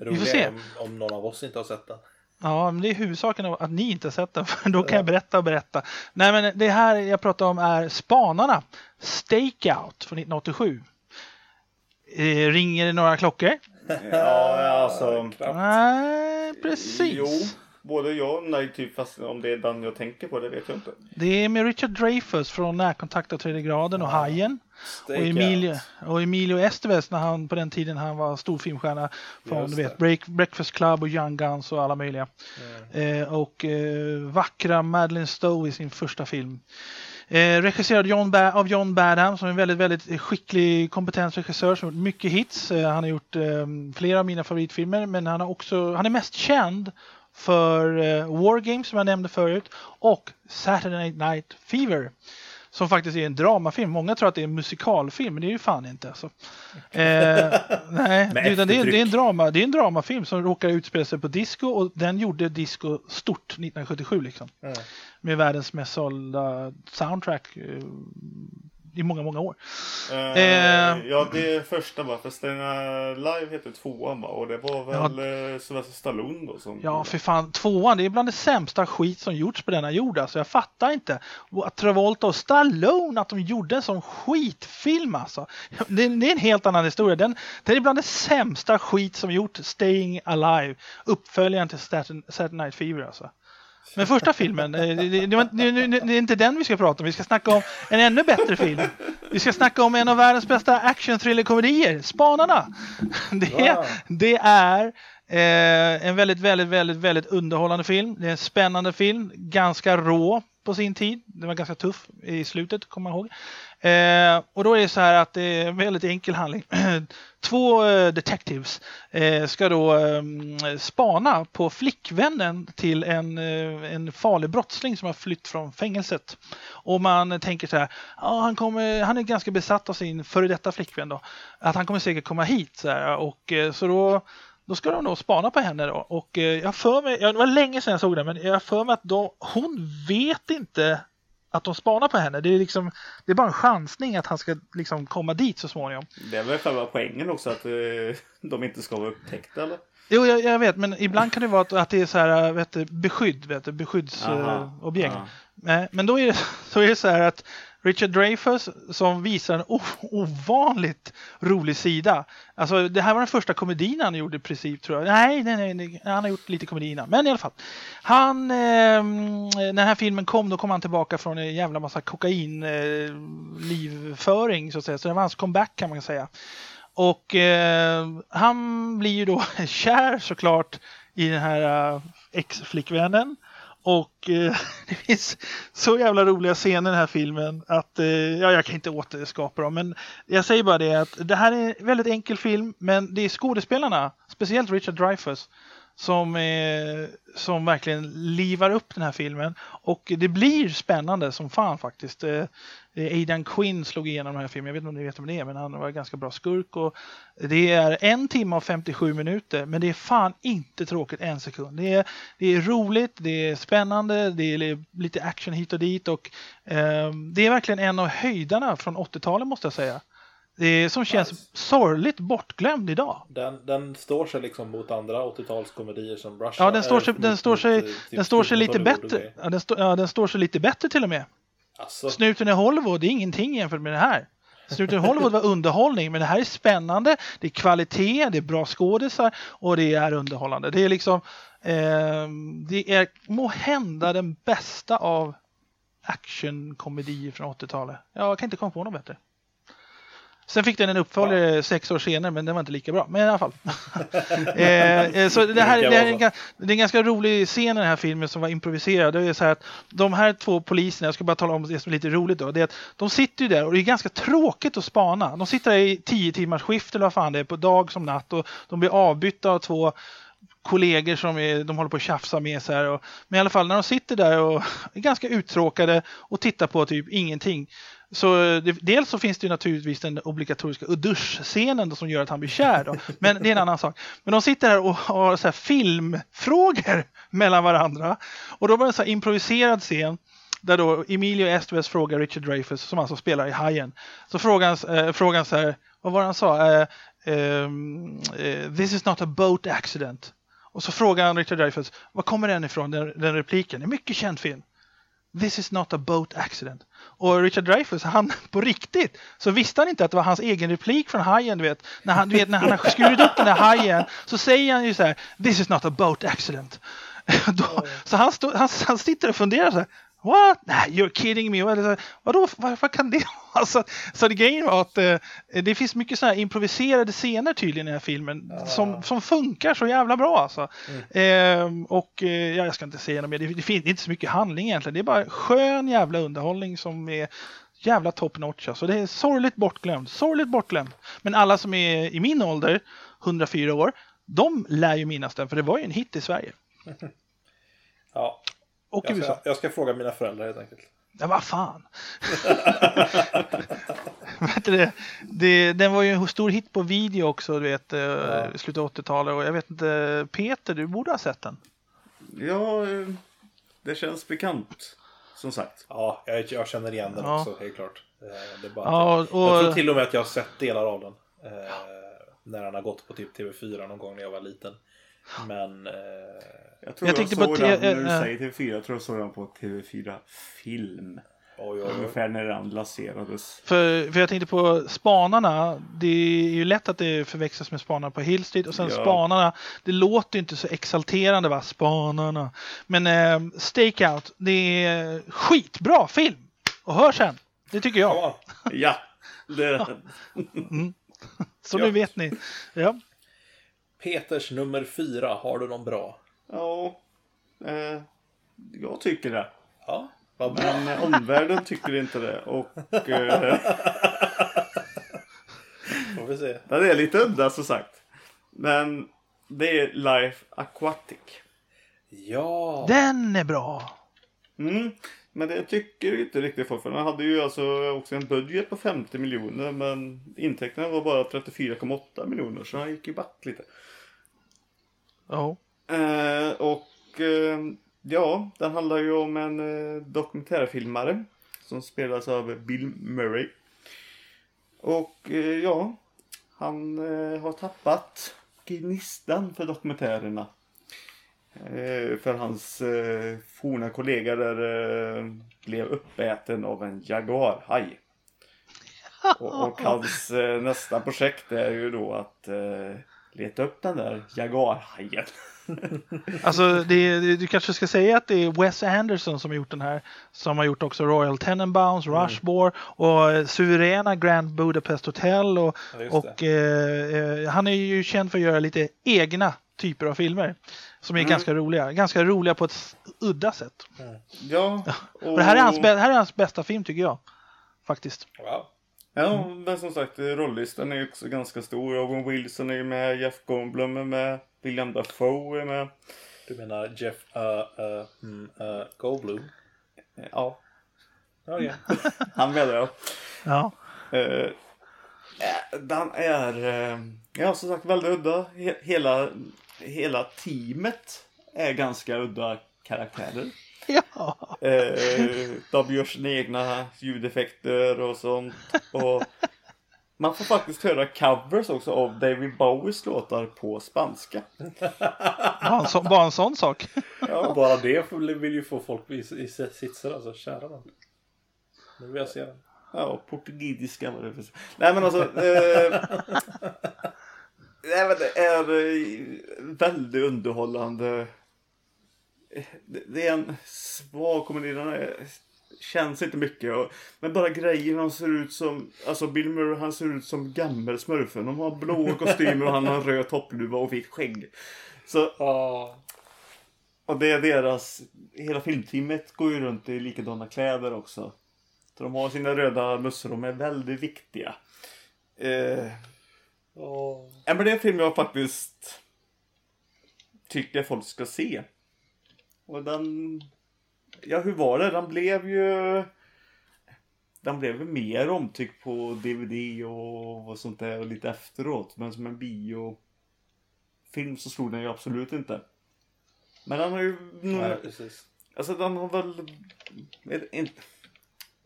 Speaker 1: Roligt
Speaker 3: får se.
Speaker 1: Om, om någon av oss inte har sett den.
Speaker 3: Ja, men det är huvudsaken att ni inte har sett den, för då kan jag berätta och berätta. Nej, men det här jag pratar om är Spanarna, Stakeout från 1987. Eh, ringer det några klockor?
Speaker 2: Ja, alltså.
Speaker 1: Knappt.
Speaker 3: Nej, precis.
Speaker 2: Jo, både jag och nej, typ, fast om det är den jag tänker på, det vet jag inte.
Speaker 3: Det är med Richard Dreyfuss från Närkontakt av tredje graden och Hajen. Och
Speaker 1: Stakeout.
Speaker 3: Emilio, och Emilio Estevez när han på den tiden han var stor filmstjärna från du vet. Break, Breakfast Club och Young Guns och alla möjliga. Eh, och eh, vackra Madeleine Stowe i sin första film. Eh, regisserad John ba- av John Badham som är en väldigt, väldigt skicklig, kompetent regissör som gjort mycket hits. Eh, han har gjort eh, flera av mina favoritfilmer men han, har också, han är mest känd för eh, War Games som jag nämnde förut och Saturday Night Fever. Som faktiskt är en dramafilm. Många tror att det är en musikalfilm men det är ju fan inte. Alltså. Eh, nej, utan det, är, det, är en drama, det är en dramafilm som råkar utspela sig på disco och den gjorde disco stort 1977 liksom
Speaker 1: Mm.
Speaker 3: med världens mest sålda soundtrack eh, i många, många år.
Speaker 2: Eh,
Speaker 3: Eh.
Speaker 2: Ja, det första var för Stena Live hette tvåan va? Och det var väl ja. Sylvester Stallone då som...
Speaker 3: Ja, för fan, tvåan, det är bland det sämsta skit som gjorts på denna jord. Alltså, jag fattar inte. Att Travolta och Stallone, att de gjorde en sån skitfilm alltså. Det, det är en helt annan historia. Den, den är bland det sämsta skit som gjort Staying Alive. Uppföljaren till Saturday Night Fever alltså. Men första filmen, eh, det, det, det, det, är inte den vi ska prata om. Vi ska snacka om en ännu bättre film. Vi ska snacka om en av världens bästa action thriller-komedier, Spanarna. Det, det är eh, en väldigt, väldigt, väldigt, väldigt underhållande film. Det är en spännande film, ganska rå på sin tid. Den var ganska tuff i slutet, kommer jag ihåg. Eh, och då är det så här att det är en väldigt enkel handling. Två eh, detectives eh, ska då eh, spana på flickvännen till en, eh, en farlig brottsling som har flytt från fängelset. Och man tänker så här, ah, han, kommer, han är ganska besatt av sin före detta flickvän då. Att han kommer säkert komma hit. Så, här, och, eh, så då då ska de då spana på henne då. Och eh, jag har för mig, ja, det var länge sedan jag såg det, men jag har för mig att då, hon vet inte att de spanar på henne. Det är, liksom, det är bara en chansning att han ska liksom komma dit så småningom.
Speaker 2: Det är väl själva poängen också att eh, de inte ska vara upptäckta eller?
Speaker 3: Jo, jag, jag vet, men ibland kan det vara att, att det är så här, vet du, beskydd, vet du, beskyddsobjekt. Nej, men då är, det, så är det så här att Richard Dreyfuss som visar en ovanligt rolig sida. Alltså det här var den första komedin han gjorde i princip tror jag. Nej, nej, nej, nej han har gjort lite komedi innan. Men i alla fall. Han, eh, när den här filmen kom då kom han tillbaka från en jävla massa kokainlivföring eh, så att säga. Så det var hans comeback kan man säga. Och eh, han blir ju då kär såklart i den här eh, ex-flickvännen. Och eh, det finns så jävla roliga scener i den här filmen att eh, ja, jag kan inte återskapa dem. Men jag säger bara det att det här är en väldigt enkel film, men det är skådespelarna, speciellt Richard Dreyfuss, som, eh, som verkligen livar upp den här filmen. Och det blir spännande som fan faktiskt. Eh, eh, Aidan Quinn slog igenom den här filmen, jag vet inte om ni vet vem det är, men han var en ganska bra skurk. Och det är en timme och 57 minuter, men det är fan inte tråkigt en sekund. Det är, det är roligt, det är spännande, det är lite action hit och dit och eh, det är verkligen en av höjdarna från 80-talet måste jag säga. Det som känns nice. sorgligt bortglömd idag.
Speaker 1: Den, den står sig liksom mot andra 80-talskomedier som Russia.
Speaker 3: Ja, den står sig, den står sig, typ den står sig lite bättre. Ja den, stå, ja, den står sig lite bättre till och med. Alltså. Snuten i Hollywood, det är ingenting jämfört med det här. Snuten i Hollywood var underhållning, men det här är spännande, det är kvalitet, det är bra skådisar och det är underhållande. Det är liksom, eh, det är må hända den bästa av actionkomedier från 80-talet. Jag kan inte komma på något bättre. Sen fick den en uppföljare ja. sex år senare, men den var inte lika bra. Men i alla fall. Eh, eh, så det här, det, här är en, det är en ganska rolig scen i den här filmen som var improviserad. Det är så här att de här två poliserna, jag ska bara tala om det som är lite roligt då, det är att de sitter ju där och det är ganska tråkigt att spana. De sitter där i tio timmars skift eller vad fan det är, på dag som natt och de blir avbytta av två kollegor som är, de håller på att tjafsa med så här. Och, men i alla fall när de sitter där och är ganska uttråkade och tittar på typ ingenting så eh, det, dels så finns det ju naturligtvis den obligatoriska duschscenen som gör att han blir kär. Då. Men det är en annan sak. Men de sitter här och har så här filmfrågor mellan varandra. Och då var det en så här improviserad scen där då Emilio Estevez frågar Richard Dreyfuss, som alltså spelar i Hajen. Så frågan, eh, frågan så här, vad var det han sa? Eh, ehm, eh, This is not a boat accident. Och så frågar han Richard Dreyfuss, var kommer den ifrån, den, den repliken? En mycket känd film. This is not a boat accident. Och Richard Dreyfuss, han på riktigt, så visste han inte att det var hans egen replik från hajen. Du vet, när han, du vet, när han har skurit upp den där hajen så säger han ju så här, This is not a boat accident. Då, så han, stod, han, han sitter och funderar så här, What? You're kidding me. Eller, vadå, vad, kan det vara? Så, så det grejen var att eh, det finns mycket sådana här improviserade scener tydligen i den här filmen ah. som, som funkar så jävla bra alltså. Mm. Eh, och eh, ja, jag ska inte säga något mer, det, det finns inte så mycket handling egentligen. Det är bara skön jävla underhållning som är jävla top notch. Alltså. Det är sorgligt bortglömd, sorgligt bortglömd. Men alla som är i min ålder, 104 år, de lär ju minnas den för det var ju en hit i Sverige.
Speaker 1: Ja, och jag ska. Jag ska fråga mina föräldrar helt enkelt.
Speaker 3: Ja, vad fan. du, det, den var ju en stor hit på video också, du vet, eh, ja. slutet av 80-talet. Och jag vet inte, Peter, du borde ha sett den.
Speaker 2: Ja, eh, det känns bekant. Som sagt.
Speaker 1: Ja, jag, jag känner igen den ja. också, helt klart. Eh, det är bara ja, och, jag tror till och med att jag har sett delar av den. När han har gått på typ TV4 någon gång när jag var liten. Men
Speaker 2: jag tror jag, jag såg den, när du säger TV4, jag tror jag såg den på TV4 Film. Oj, oj, Ungefär när den lanserades.
Speaker 3: För, för jag tänkte på spanarna. Det är ju lätt att det förväxlas med spanarna på Hill Street. Och sen ja. spanarna. Det låter inte så exalterande va, spanarna. Men eh, Stakeout, det är skitbra film. Och hör sen. Det tycker jag.
Speaker 2: Ja, det är
Speaker 3: ja. Mm. Så ja. nu vet ni. Ja.
Speaker 1: Peters nummer fyra, har du någon bra?
Speaker 2: Ja, eh, jag tycker det.
Speaker 1: Ja, vad bra.
Speaker 2: Men omvärlden tycker inte det. Och... Eh,
Speaker 1: Får vi se.
Speaker 2: Det är lite udda som sagt. Men det är Life Aquatic.
Speaker 1: Ja.
Speaker 3: Den är bra.
Speaker 2: Mm. Men det tycker inte riktigt folk. För den hade ju alltså också en budget på 50 miljoner. Men intäkterna var bara 34,8 miljoner. Så han gick ju back lite.
Speaker 3: Ja.
Speaker 2: Eh, och eh, ja, den handlar ju om en eh, dokumentärfilmare som spelas av Bill Murray. Och eh, ja, han eh, har tappat gnistan för dokumentärerna. Eh, för hans eh, forna kollega där blev uppäten av en jaguarhaj. Och, och hans nästa projekt är ju då att leta upp den där jaguarhajen.
Speaker 3: alltså, det, det, du kanske ska säga att det är Wes Anderson som har gjort den här. Som har gjort också Royal Tenenbaums, mm. Rushmore och eh, suveräna Grand Budapest Hotel. Och, ja, och eh, eh, han är ju känd för att göra lite egna typer av filmer. Som är ganska roliga. Ganska roliga på ett udda sätt.
Speaker 2: Ja, och,
Speaker 3: det här är, hans, här är hans bästa film tycker jag. Faktiskt.
Speaker 1: Wow.
Speaker 2: Ja, men som sagt, rollistan är ju också ganska stor. Owen Wilson är ju med, Jeff Goldblum är med, William Dafoe är med.
Speaker 1: Du menar Jeff uh, uh, mm, uh, Goldblum?
Speaker 2: Ja,
Speaker 1: Okej.
Speaker 2: han menar jag.
Speaker 3: Ja.
Speaker 2: Eh, den är, eh, ja som sagt väldigt udda. He- hela, hela teamet är ganska udda karaktärer.
Speaker 3: ja.
Speaker 2: Eh, de gör sina egna ljudeffekter och sånt. Och man får faktiskt höra covers också av David Bowies låtar på spanska.
Speaker 3: Bara en, så, bara en sån sak.
Speaker 1: Ja, bara det vill ju få folk i, i sitser alltså. Kära nån. Nu vill jag se den.
Speaker 2: Ja, portugisiska var det. för- Nej men alltså. Eh, nej men det är eh, väldigt underhållande. Det, är en svag komedi. Den känns inte mycket. Och, men bara grejen han ser ut som. Alltså Bill Murray han ser ut som gammel-smurfen. De har blå kostymer och han har en röd toppluva och vitt skägg. Så
Speaker 1: Ja.
Speaker 2: och det är deras, hela filmteamet går ju runt i likadana kläder också. Så de har sina röda mössor, de är väldigt viktiga. Eh,
Speaker 1: ja,
Speaker 2: men det är en film jag faktiskt tycker folk ska se. Och den, ja hur var det? Den blev ju, den blev ju mer omtyckt på DVD och, och sånt där och lite efteråt. Men som en biofilm så slog den ju absolut inte. Men den har ju
Speaker 1: Nej, precis.
Speaker 2: Alltså den har väl... In,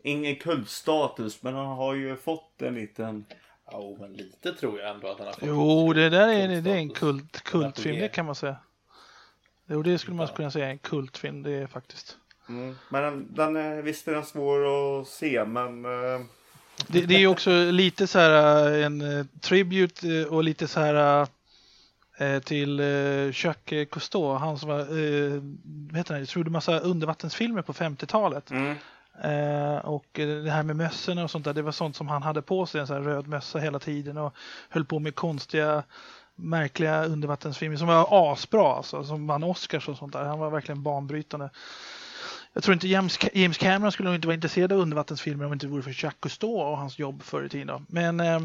Speaker 2: ingen kultstatus men den har ju fått en liten...
Speaker 1: Ja, men lite tror jag ändå att den har fått.
Speaker 3: Jo, det där är, det är en kult, kultfilm, det kan man säga. Jo, det skulle man kunna säga är en kultfilm, det är faktiskt.
Speaker 2: Mm. Men den, den är, visst är den svår att se men... eh,
Speaker 3: Det, det är ju också lite så här äh, en eh, tribute eh, och lite så här eh, till eh, Jacques Cousteau, han som var, eh, vad heter han, gjorde massa undervattensfilmer på 50-talet.
Speaker 2: mm.
Speaker 3: Eh, och eh, det här med mössorna och sånt där, det var sånt som han hade på sig, en sån här röd mössa hela tiden och höll på med konstiga, märkliga undervattensfilmer som var asbra alltså, som vann Oscars och sånt där. Han var verkligen banbrytande. Jag tror inte James, James Cameron skulle nog inte vara intresserad av undervattensfilmer om det inte vore för Jacques Cousteau och hans jobb förr i tiden. Men eh,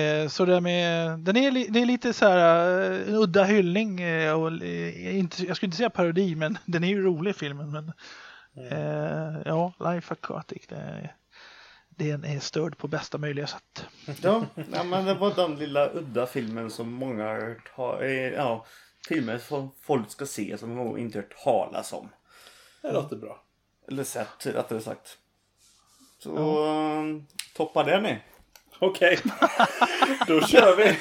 Speaker 3: eh, så det där med, den är, det är lite så här eh, en udda hyllning eh, och inte, jag skulle inte säga parodi men den är ju rolig filmen. Men eh, ja, Life Aquatic, det, är- den är störd på bästa möjliga sätt.
Speaker 2: Ja, ja, men det var den lilla udda filmen som många har eh, ja, filmer som folk ska se som de inte hört talas om.
Speaker 1: Det låter bra.
Speaker 2: Eller sett rättare sagt. Så ja. toppa det ni.
Speaker 1: Okej, då kör vi.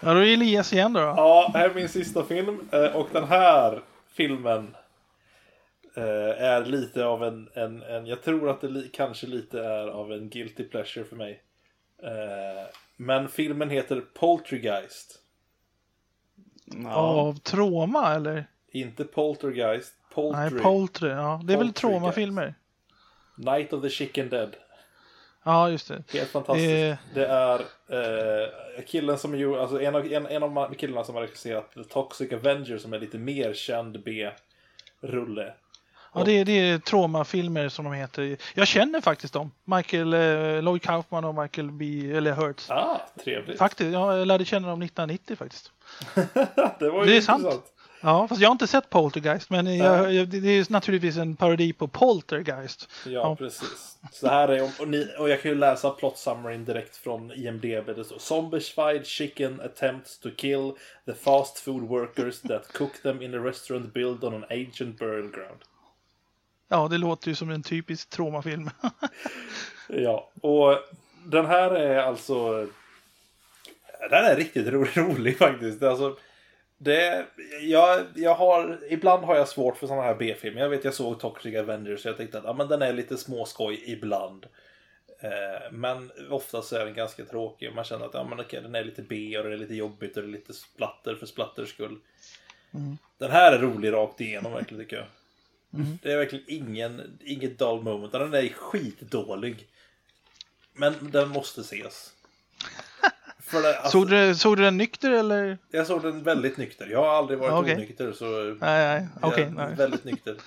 Speaker 3: Ja, då är Elias igen då.
Speaker 1: Ja, här är min sista film. eh, Och den här filmen eh, är lite av en, en, en jag tror att det li, kanske lite är av en guilty pleasure för mig. Eh, Men filmen heter Poltergeist.
Speaker 2: Ja.
Speaker 3: Av Troma eller?
Speaker 1: Inte Poltergeist, Poultry.
Speaker 3: Nej, Poltry. Ja, det är väl. Troma-filmer?
Speaker 1: Night of the Chicken Dead.
Speaker 3: Ja, just det.
Speaker 1: Helt fantastiskt.
Speaker 3: Eh.
Speaker 1: Det är eh, killen som gjorde, alltså en av, en, en av killarna som har regisserat The Toxic Avenger som är lite mer känd B-rulle.
Speaker 3: Ja, det är, det är Troma-filmer som de heter. Jag känner faktiskt dem. Michael eh, Lloyd Kaufman och Michael B. eller Hertz.
Speaker 1: Ah, trevligt.
Speaker 3: Faktiskt, ja, jag lärde känna dem 1990 faktiskt.
Speaker 1: det var ju
Speaker 3: Det är sant.
Speaker 1: intressant.
Speaker 3: Ja, fast jag har inte sett Poltergeist, men jag, jag, det är naturligtvis en parodi på Poltergeist.
Speaker 1: Ja,
Speaker 3: Ja.
Speaker 1: precis. Så här är, och, ni, och jag kan ju läsa plot summaryn direkt från IMDB. Det står Zombified chicken attempts to kill the fast food workers that cook them in a restaurant built on an ancient burial ground.
Speaker 3: Ja, det låter ju som en typisk Troma-film.
Speaker 1: Ja, och den här är alltså... Den är riktigt ro rolig faktiskt. Alltså, det, jag, jag har, ibland har jag svårt för sådana här B-filmer. Jag vet jag såg Toxic Avengers och jag tänkte att ja, men den är lite småskoj ibland. Eh, men oftast är den ganska tråkig och man känner att ja, men okej, den är lite B och det är lite jobbigt och det är lite splatter för splatters skull. Den här är rolig rakt igenom verkligen tycker jag. Det är verkligen ingen, inget dull moment. Den är skitdålig. Men den måste ses. För det, alltså,
Speaker 3: Såg, du, såg du den nykter eller?
Speaker 1: Jag såg den väldigt nykter. Jag har aldrig varit
Speaker 3: Okej.
Speaker 1: onykter så
Speaker 3: Nej, nej,
Speaker 1: är
Speaker 3: nej.
Speaker 1: väldigt nykter.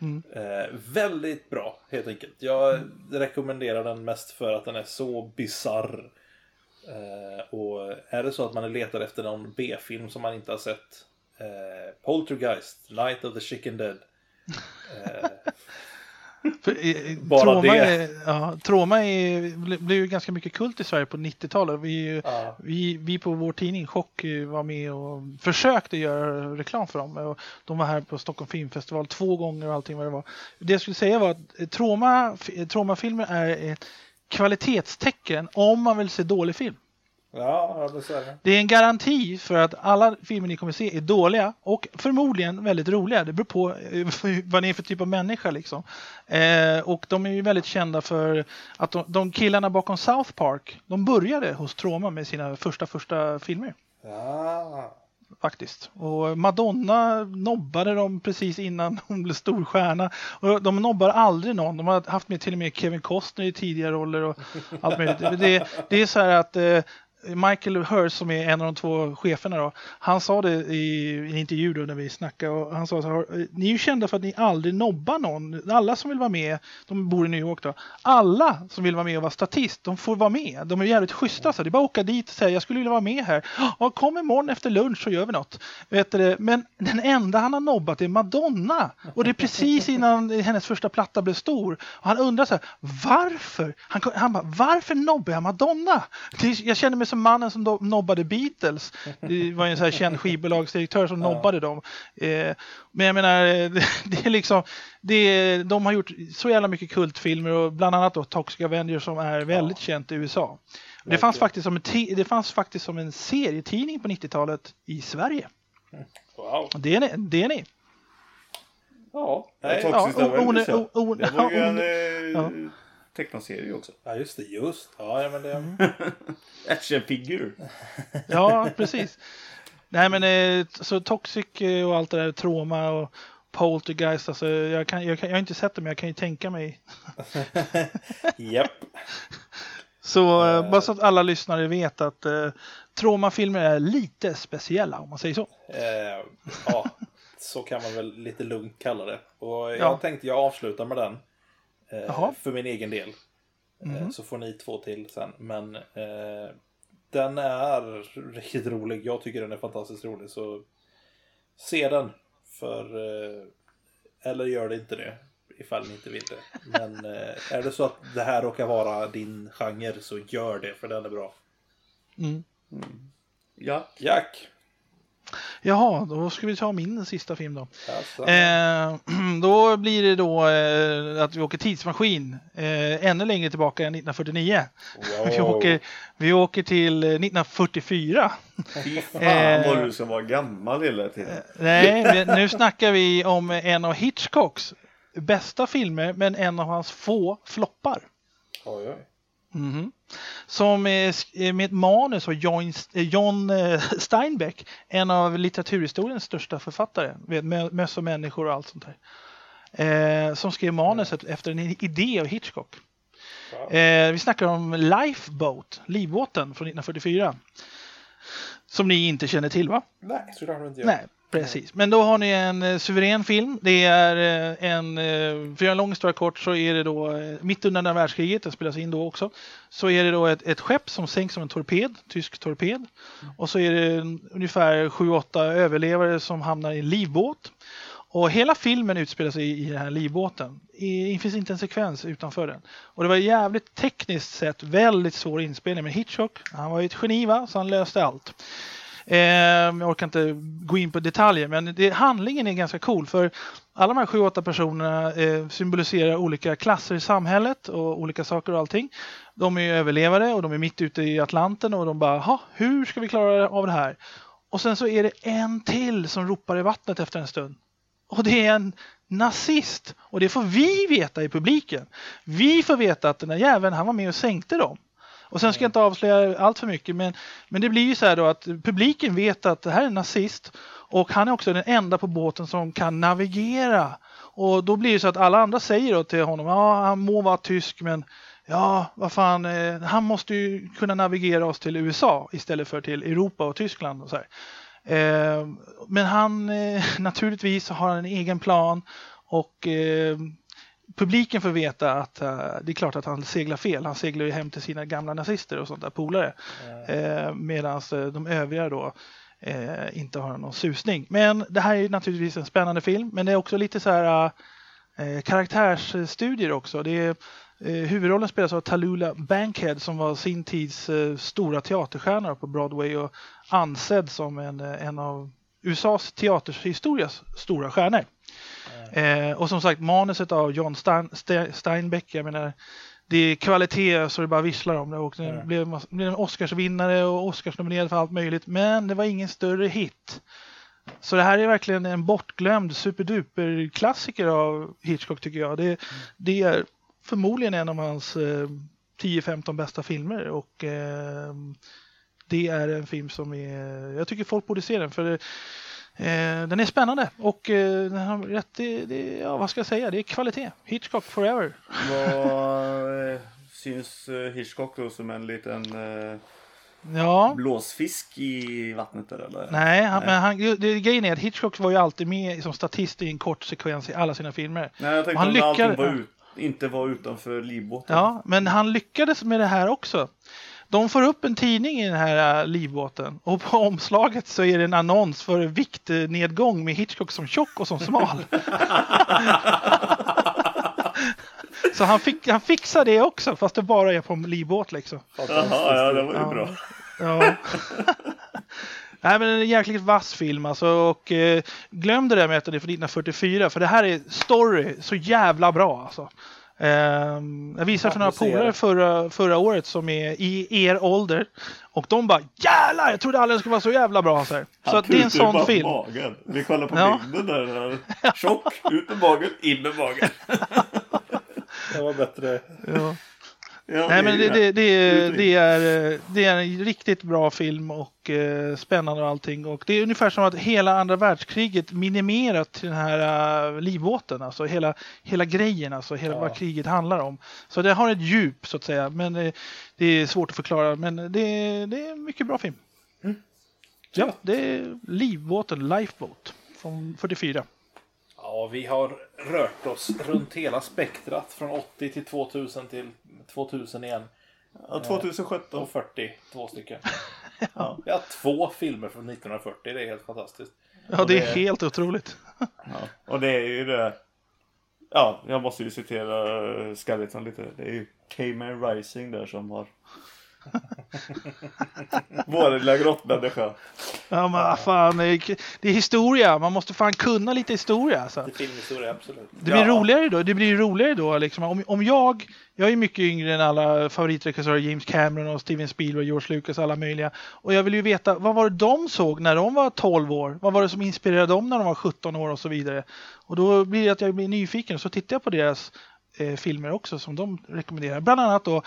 Speaker 3: Mm.
Speaker 1: Eh, väldigt bra helt enkelt. Jag rekommenderar den mest för att den är så bizarr. Eh, och är det så att man letar efter någon B-film som man inte har sett. Eh, Poltergeist, Night of the Chicken Dead. Eh,
Speaker 3: eh,
Speaker 1: Bara
Speaker 3: Troma,
Speaker 1: det.
Speaker 3: Är, ja, Troma är, ble- blev ju ganska mycket kult i Sverige på 90-talet. Vi,
Speaker 1: ja.
Speaker 3: vi, vi på vår tidning Chock eh, var med och försökte göra reklam för dem. Och de var här på Stockholm Filmfestival två gånger och allting vad det var. Det jag skulle säga var att Troma, f- Troma-filmer är ett kvalitetstecken om man vill se dålig film.
Speaker 1: Ja, det är det.
Speaker 3: Är en garanti för att alla filmer ni kommer se är dåliga och förmodligen väldigt roliga. Det beror på eh, vad ni är för typ av människa liksom. Eh, och de är ju väldigt kända för att de, de killarna bakom South Park, de började hos Troma med sina första första filmer.
Speaker 1: Ja.
Speaker 3: Faktiskt. Och Madonna nobbade dem precis innan hon blev stor stjärna. Och de nobbar aldrig någon. De har haft med till och med Kevin Costner i tidiga roller och allt möjligt. Det, det är så här att eh, Michael Hurst som är en av de två cheferna då, han sa det i en intervju då när vi snackade och han sa så här, ni är ju kända för att ni aldrig nobbar någon. Alla som vill vara med, de bor i New York då, alla som vill vara med och vara statist, de får vara med. De är jävligt schyssta så det är bara att åka dit och säga jag skulle vilja vara med här. Ja, kom imorgon efter lunch så gör vi något. Vet du, det? men den enda han har nobbat är Madonna och det är precis innan hennes första platta blev stor. Och han undrar så här, varför? Han, han bara, varför nobbar jag Madonna? Jag känner mig så som mannen som do- nobbade Beatles. Det var ju en så här känd skivbolagsdirektör som nobbade dem. Eh, men jag menar, eh, det, det är liksom, det, de har gjort så jävla mycket kultfilmer och bland annat då Toxic Avenger som är väldigt känt i USA. Det fanns, faktiskt som en det fanns faktiskt som en serietidning på 90-talet i Sverige.
Speaker 1: Wow.
Speaker 3: Det är ni. Det är ni.
Speaker 1: Ja.
Speaker 2: Nej. Toxic
Speaker 3: ja,
Speaker 2: Avenger, Det var ju
Speaker 3: ja,
Speaker 2: en
Speaker 3: o-
Speaker 2: eh,
Speaker 3: ja.
Speaker 2: Tecknad serie också.
Speaker 1: ja, just det. Just. Ja, ja men det...
Speaker 3: Mm.
Speaker 2: Actionfigur.
Speaker 3: Ja, precis. Nej men eh, så Toxic eh, och allt det där, Trauma och Poltergeist, alltså jag, kan, jag, kan, jag har inte sett det men jag kan ju tänka mig.
Speaker 1: Japp.
Speaker 3: Så Eh. bara så att alla lyssnare vet att eh, Trauma-filmer är lite speciella om man säger så.
Speaker 1: Eh, ja, så kan man väl lite lugnt kalla det. Och jag
Speaker 3: Ja.
Speaker 1: tänkte jag avslutar med den. Eh, för min egen del. Eh,
Speaker 3: Mhm.
Speaker 1: så får ni två till sen. Men eh, den är riktigt rolig. Jag tycker den är fantastiskt rolig. Så se den. För... Eh, eller gör det inte det. Ifall ni inte vill det. Men eh, är det så att det här råkar vara din genre så gör det. För den är bra.
Speaker 3: Mm.
Speaker 2: Ja.
Speaker 1: Jack!
Speaker 3: Jaha, då ska vi ta min sista film då.
Speaker 1: Alltså,
Speaker 3: Eh, då blir det då eh, att vi åker tidsmaskin eh, ännu längre tillbaka än 1949. Vi,
Speaker 1: wow.
Speaker 3: åker, vi åker till eh, 1944.
Speaker 2: Fy fan
Speaker 3: Eh.
Speaker 2: vad du som var gammal hela tiden.
Speaker 3: Nej, men nu snackar vi om en av Hitchcocks bästa filmer, men en av hans få floppar.
Speaker 1: Oj, oj.
Speaker 3: Mhm. Som sk- med ett manus av John, eh, John eh, Steinbeck, en av litteraturhistoriens största författare, med mö- möss och människor och allt sånt där. Eh, som skrev manuset efter en idé av Hitchcock.
Speaker 1: Wow.
Speaker 3: Eh, vi snackar om Lifeboat, livbåten från 1944. Som ni inte känner till va?
Speaker 1: Nej, såklart inte jag.
Speaker 3: Nej, precis. Men då har ni en eh, suverän film. Det är eh, en, eh, för en lång historia kort så är det då eh, mitt under andra världskriget, den spelas in då också. Så är det då ett, ett skepp som sänks som en torped, tysk torped. Och så är det en- ungefär 7-8 överlevare som hamnar i en livbåt. Och hela filmen utspelar sig i, i den här livbåten. Det finns inte en sekvens utanför den. Och det var jävligt tekniskt sett väldigt svår inspelning. Men Hitchcock, han var ju ett geni va, så han löste allt. Eh, jag orkar inte gå in på detaljer, men det, handlingen är ganska cool för alla de här sju, åtta personerna eh, symboliserar olika klasser i samhället och olika saker och allting. De är överlevare och de är mitt ute i Atlanten och de bara, hur ska vi klara av det här? Och sen så är det en till som ropar i vattnet efter en stund. Och det är en nazist. Och det får vi veta i publiken. Vi får veta att den där jäveln, han var med och sänkte dem. Och sen ska jag inte avslöja allt för mycket, men, men det blir ju så här då att publiken vet att det här är en nazist och han är också den enda på båten som kan navigera. Och då blir det så att alla andra säger då till honom, ja han må vara tysk men ja, vad fan, eh, han måste ju kunna navigera oss till USA istället för till Europa och Tyskland och så här. Eh, men han, eh, naturligtvis har han en egen plan och eh, publiken får veta att uh, det är klart att han seglar fel. Han seglar ju hem till sina gamla nazister och sånt där polare. Mm. Eh, Medan uh, de övriga då eh, inte har någon susning. Men det här är naturligtvis en spännande film. Men det är också lite så här uh, karaktärsstudier också. Det är, huvudrollen spelas av Talula Bankhead som var sin tids stora teaterstjärna på Broadway och ansedd som en, en av USAs teaterhistorias stora stjärnor. Eh, och som sagt manuset av John Stein, Steinbeck, jag menar det är kvalitet så det bara visslar om det och den mm. blev, blev en Oscarsvinnare och Oscarsnominerad för allt möjligt men det var ingen större hit. Så det här är verkligen en bortglömd superduper klassiker av Hitchcock tycker jag. Det, mm. det är förmodligen en av hans eh, 10-15 bästa filmer och eh, det är en film som är, jag tycker folk borde se den för den är spännande och eh, den har rätt, det, det, ja, vad ska jag säga, det är kvalitet. Hitchcock forever.
Speaker 2: Vad eh, syns eh, Hitchcock då som en liten eh,
Speaker 3: ja.
Speaker 2: blåsfisk i vattnet där eller?
Speaker 3: Nej, han, Nej. men han, det, grejen är att Hitchcock var ju alltid med som statist i en kort sekvens i alla sina filmer.
Speaker 2: Nej, jag tänkte han lyckades, var ut, inte var utanför livbåten.
Speaker 3: Ja, men han lyckades med det här också. De får upp en tidning i den här äh, livbåten och på omslaget så är det en annons för viktnedgång med Hitchcock som tjock och som smal. så han, fick, han fixar det också fast det bara är på en livbåt liksom.
Speaker 2: Jaha, ja det var ju ja. bra.
Speaker 3: Ja. Nej men en jäkligt vass film alltså och eh, glöm det där med att den är från 1944 för det här är story så jävla bra alltså. Um, jag visade för några polare förra, förra året som är i er ålder och de bara jävlar, jag trodde aldrig den skulle vara så jävla bra. Så, så det är en sån film.
Speaker 2: Magen. Vi kollar på ja. bilden där. Tjock, ut med magen, in med magen. det var bättre.
Speaker 3: Ja. Ja, Nej, men det, det, det, det, är, det är en riktigt bra film och eh, spännande och allting. Och det är ungefär som att hela andra världskriget minimerat till den här uh, livbåten. Alltså hela, hela grejen, alltså hela ja. vad kriget handlar om. Så det har ett djup så att säga. Men det, det är svårt att förklara. Men det, det är en mycket bra film. Mm. Ja, det är livbåten, Lifeboat från 44.
Speaker 1: Ja, vi har rört oss runt hela spektrat från 80 till 2000 till 2000 igen.
Speaker 2: Ja, 2017.
Speaker 1: Och 40, två stycken. ja. Vi har två filmer från 1940, det är helt fantastiskt.
Speaker 3: Ja, det är, det är helt otroligt.
Speaker 2: ja. Och det är ju det. Ja, jag måste ju citera Skeleton lite. Det är ju Cayman Rising där som har Vår lilla grottmänniska.
Speaker 3: Ja men fan, det är, historia. Man måste fan kunna lite historia. Alltså.
Speaker 1: Det är filmhistoria, absolut.
Speaker 3: Det blir ja. roligare då. Det blir roligare då liksom. Om, om jag, jag är mycket yngre än alla favoritregissörer, James Cameron och Steven Spielberg, George Lucas och alla möjliga. Och jag vill ju veta, vad var det de såg när de var 12 år? Vad var det som inspirerade dem när de var 17 år och så vidare? Och då blir det att jag blir nyfiken. Så tittar jag på deras eh, filmer också som de rekommenderar. Bland annat då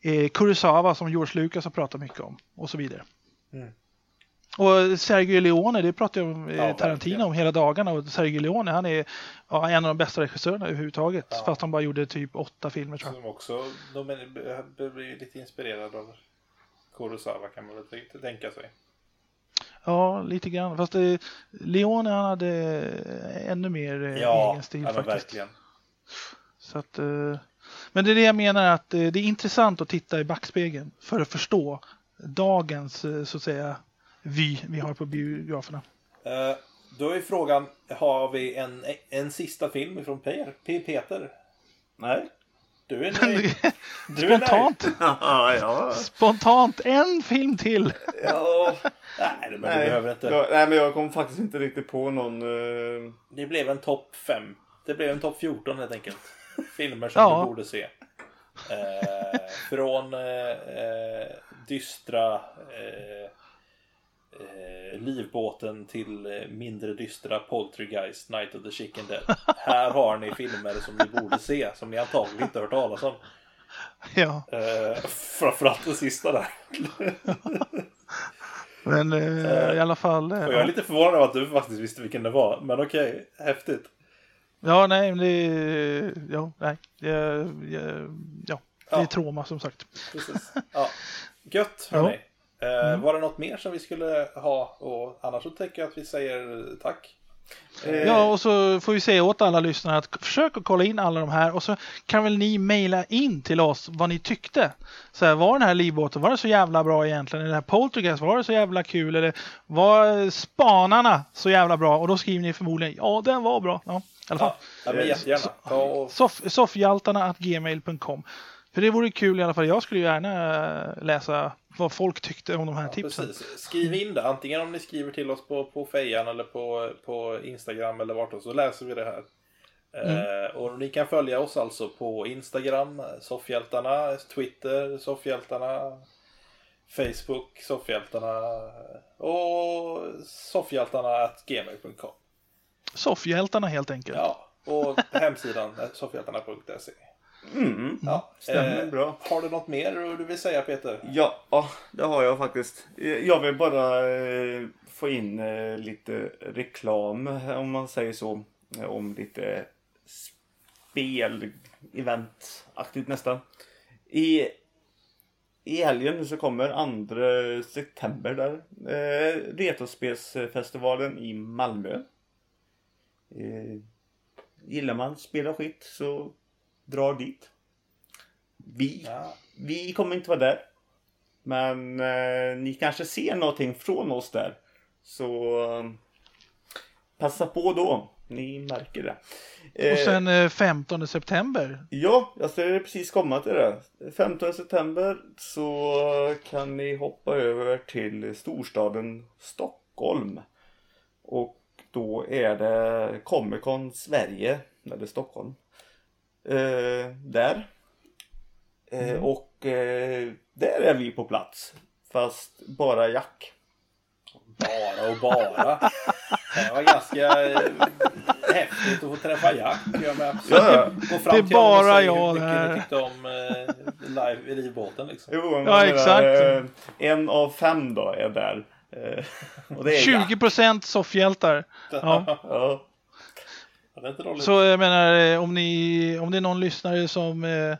Speaker 3: eh, Kurosawa som George Lucas har pratat mycket om och så vidare. Mm. Och Sergio Leone, det pratar jag om eh, ja, Tarantino om hela dagarna och Sergio Leone han är ja, en av de bästa regissörerna överhuvudtaget. Ja. Fast han bara gjorde typ åtta filmer tror jag.
Speaker 1: Som också, de blir lite inspirerade av Kurosawa kan man väl tänka sig.
Speaker 3: Ja, lite grann. Fast eh, Leone han hade ännu mer eh, ja, egen stil faktiskt. Verkligen. Så att, men det är det jag menar att eh, det är intressant att titta i backspegeln för att förstå dagens eh, så att säga vy vi har på biograferna.
Speaker 1: Uh, då är frågan, har vi en, en sista film från Per, Peter? Nej? Du är nöjd?
Speaker 3: Du Spontant? Är
Speaker 2: nöjd. ja.
Speaker 3: Spontant, en film till.
Speaker 1: ja. Nej, men nej, behöver inte.
Speaker 2: Jag, nej, men jag kom faktiskt inte riktigt på någon. Uh...
Speaker 1: Det blev en topp 5. Det blev en topp 14 helt enkelt filmer som ja. du borde se. Eh, från eh, dystra eh, eh livbåten till eh, mindre dystra Poltergeist, Night of the Chicken Dead. Här har ni filmer som ni borde se, som ni antagligen inte hört talas om.
Speaker 3: Ja.
Speaker 1: Eh, framförallt den sista där.
Speaker 3: Men eh, i alla fall.
Speaker 1: jag är lite förvånad över att du faktiskt visste vilken det var. Men okej, okay, häftigt.
Speaker 3: Ja, nej, det... Ja, nej. Ja, ja, ja. Det är
Speaker 1: Ja.
Speaker 3: trauma som sagt.
Speaker 1: Precis. Ja. Gött,
Speaker 3: Ja.
Speaker 1: hörni. Eh, Var det något mer som vi skulle ha? Och annars så tänker jag att vi säger tack.
Speaker 2: Eh,
Speaker 3: Ja, och så får vi säga åt alla lyssnare att försök att kolla in alla de här och så kan väl ni mejla in till oss vad ni tyckte. Så här, var den här livbåten, var det så jävla bra egentligen? Eller här Poltergeist, var det så jävla kul? Eller var spanarna så jävla bra? Och då skriver ni förmodligen ja, den var bra. Ja, i alla fall.
Speaker 1: Ja, ja men jättegärna.
Speaker 3: Soff, soffhjaltarna.gmail.com För det vore kul i alla fall. Jag skulle gärna eh, läsa vad folk tyckte om de här tipsen.
Speaker 1: precis. Skriv in det. Antingen om ni skriver till oss på, på fejan eller på, på Instagram eller vart så läser vi det här. Eh, och ni kan följa oss alltså på Instagram, Soffhjältarna, Twitter, Soffhjältarna, Facebook, Soffhjältarna och soffhjältarna.gmail.com.
Speaker 3: Soffhjältarna helt enkelt.
Speaker 1: Ja, och hemsidan soffhjältarna.se.
Speaker 2: Mm,
Speaker 1: Ja,
Speaker 2: stämmer bra.
Speaker 1: Har du något mer du vill säga Peter?
Speaker 2: Ja, ja, det har jag faktiskt. Eh, Jag vill bara eh, få in eh, lite reklam, eh, om man säger så. eh, Om lite spel, eventaktigt nästan. I, I helgen så kommer 2 september där. Eh, Retrospelsfestivalen i Malmö. Eh, gillar man spela skit så dra dit. Vi
Speaker 1: Ja.
Speaker 2: vi kommer inte vara där. Men eh, ni kanske ser någonting från oss där. Så eh, passa på då. Ni märker det. Eh,
Speaker 3: Och sen eh, 15 september.
Speaker 2: Ja, jag skulle precis komma till det. 15 september så kan ni hoppa över till storstaden Stockholm. Och då är det Comic Con Sverige, eller Stockholm. Eh, där. Eh, Och eh, där är vi på plats. Fast bara Jack.
Speaker 1: Bara och bara. Det var ganska eh, häftigt att få träffa Jack. Jag med absolut.
Speaker 2: Ja,
Speaker 3: Det är bara jag
Speaker 1: hur mycket
Speaker 3: där.
Speaker 1: ni tyckte om eh, live i livbåten liksom.
Speaker 2: Jo, men
Speaker 3: Ja, exakt.
Speaker 2: eh, En av fem då är där. Eh, Och det är Jack.
Speaker 3: 20% soffhjältar. Ja.
Speaker 2: Ja.
Speaker 1: Ja, det är inte dåligt.
Speaker 3: Så jag menar, eh, om, ni, om det är någon lyssnare som eh,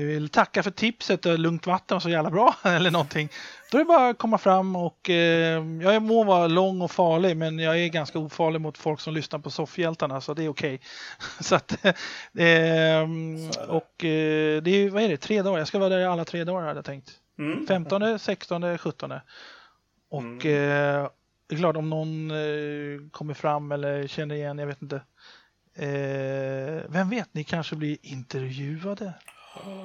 Speaker 3: vill tacka för tipset och lugnt vatten var så jävla bra eller någonting. Då är det bara att komma fram och eh, jag må vara lång och farlig men jag är ganska ofarlig mot folk som lyssnar på soffhjältarna så det är okej. så att, eh,
Speaker 1: Så är det.
Speaker 3: och eh, det är, vad är det, tre dagar? Jag ska vara där alla tre dagar hade jag tänkt.
Speaker 2: Mm.
Speaker 3: 15, 16, 17. Och
Speaker 2: Mm.
Speaker 3: eh, det är klart om någon eh, kommer fram eller känner igen, jag vet inte. Eh, vem vet, ni kanske blir intervjuade.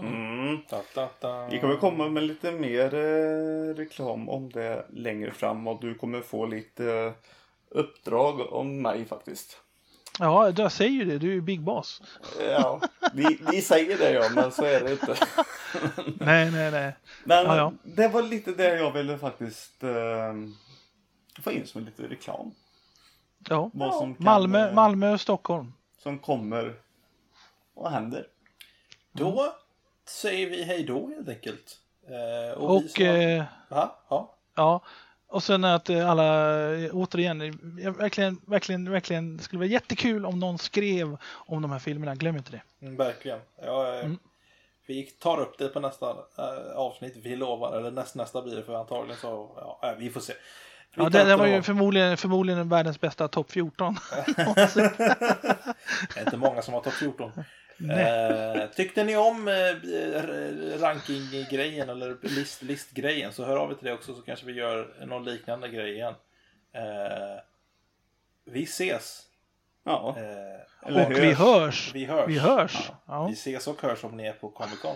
Speaker 2: Mm.
Speaker 1: Ta, ta, ta.
Speaker 2: Vi kommer komma med lite mer eh, reklam om det längre fram och du kommer få lite eh, uppdrag om mig faktiskt.
Speaker 3: Ja, jag säger ju det, du är ju Big Boss.
Speaker 2: Ja, vi, vi säger det ja, men så är det inte.
Speaker 3: nej, nej, nej.
Speaker 2: Men
Speaker 3: Ja, ja.
Speaker 2: det var lite det jag ville faktiskt eh, få in som lite reklam.
Speaker 3: Ja.
Speaker 2: Vad som, kan,
Speaker 3: Malmö,
Speaker 2: eh,
Speaker 3: Malmö och Stockholm.
Speaker 2: som kommer och händer.
Speaker 1: Då säger vi hej då helt enkelt. Eh, och vi
Speaker 3: Och
Speaker 1: som-
Speaker 3: eh,
Speaker 1: Aha, ja.
Speaker 3: ja, och sen att eh, alla, eh, återigen, jag verkligen, verkligen, verkligen, det skulle vara jättekul om någon skrev om de här filmerna, glöm inte det.
Speaker 1: Mm, verkligen. Ja,
Speaker 3: Mm.
Speaker 1: Vi tar upp det på nästa eh, avsnitt, vi lovar. Eller näst, nästa blir det för antagligen så, ja, vi får se.
Speaker 3: Ja, det, det var ju förmodligen, förmodligen världens bästa topp 14.
Speaker 1: Det är inte många som har topp 14. Eh, tyckte ni om eh, rankinggrejen eller list, listgrejen så hör av er till det också så kanske vi gör någon liknande grej igen. Eh, vi ses.
Speaker 2: Ja,
Speaker 1: Eh,
Speaker 3: och
Speaker 2: hörs.
Speaker 3: vi hörs.
Speaker 1: vi hörs.
Speaker 3: Vi hörs.
Speaker 1: Ja.
Speaker 3: Ja.
Speaker 1: Vi ses och hörs om ni är på Comic Con.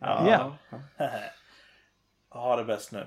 Speaker 3: Ja.
Speaker 1: ha det bäst nu.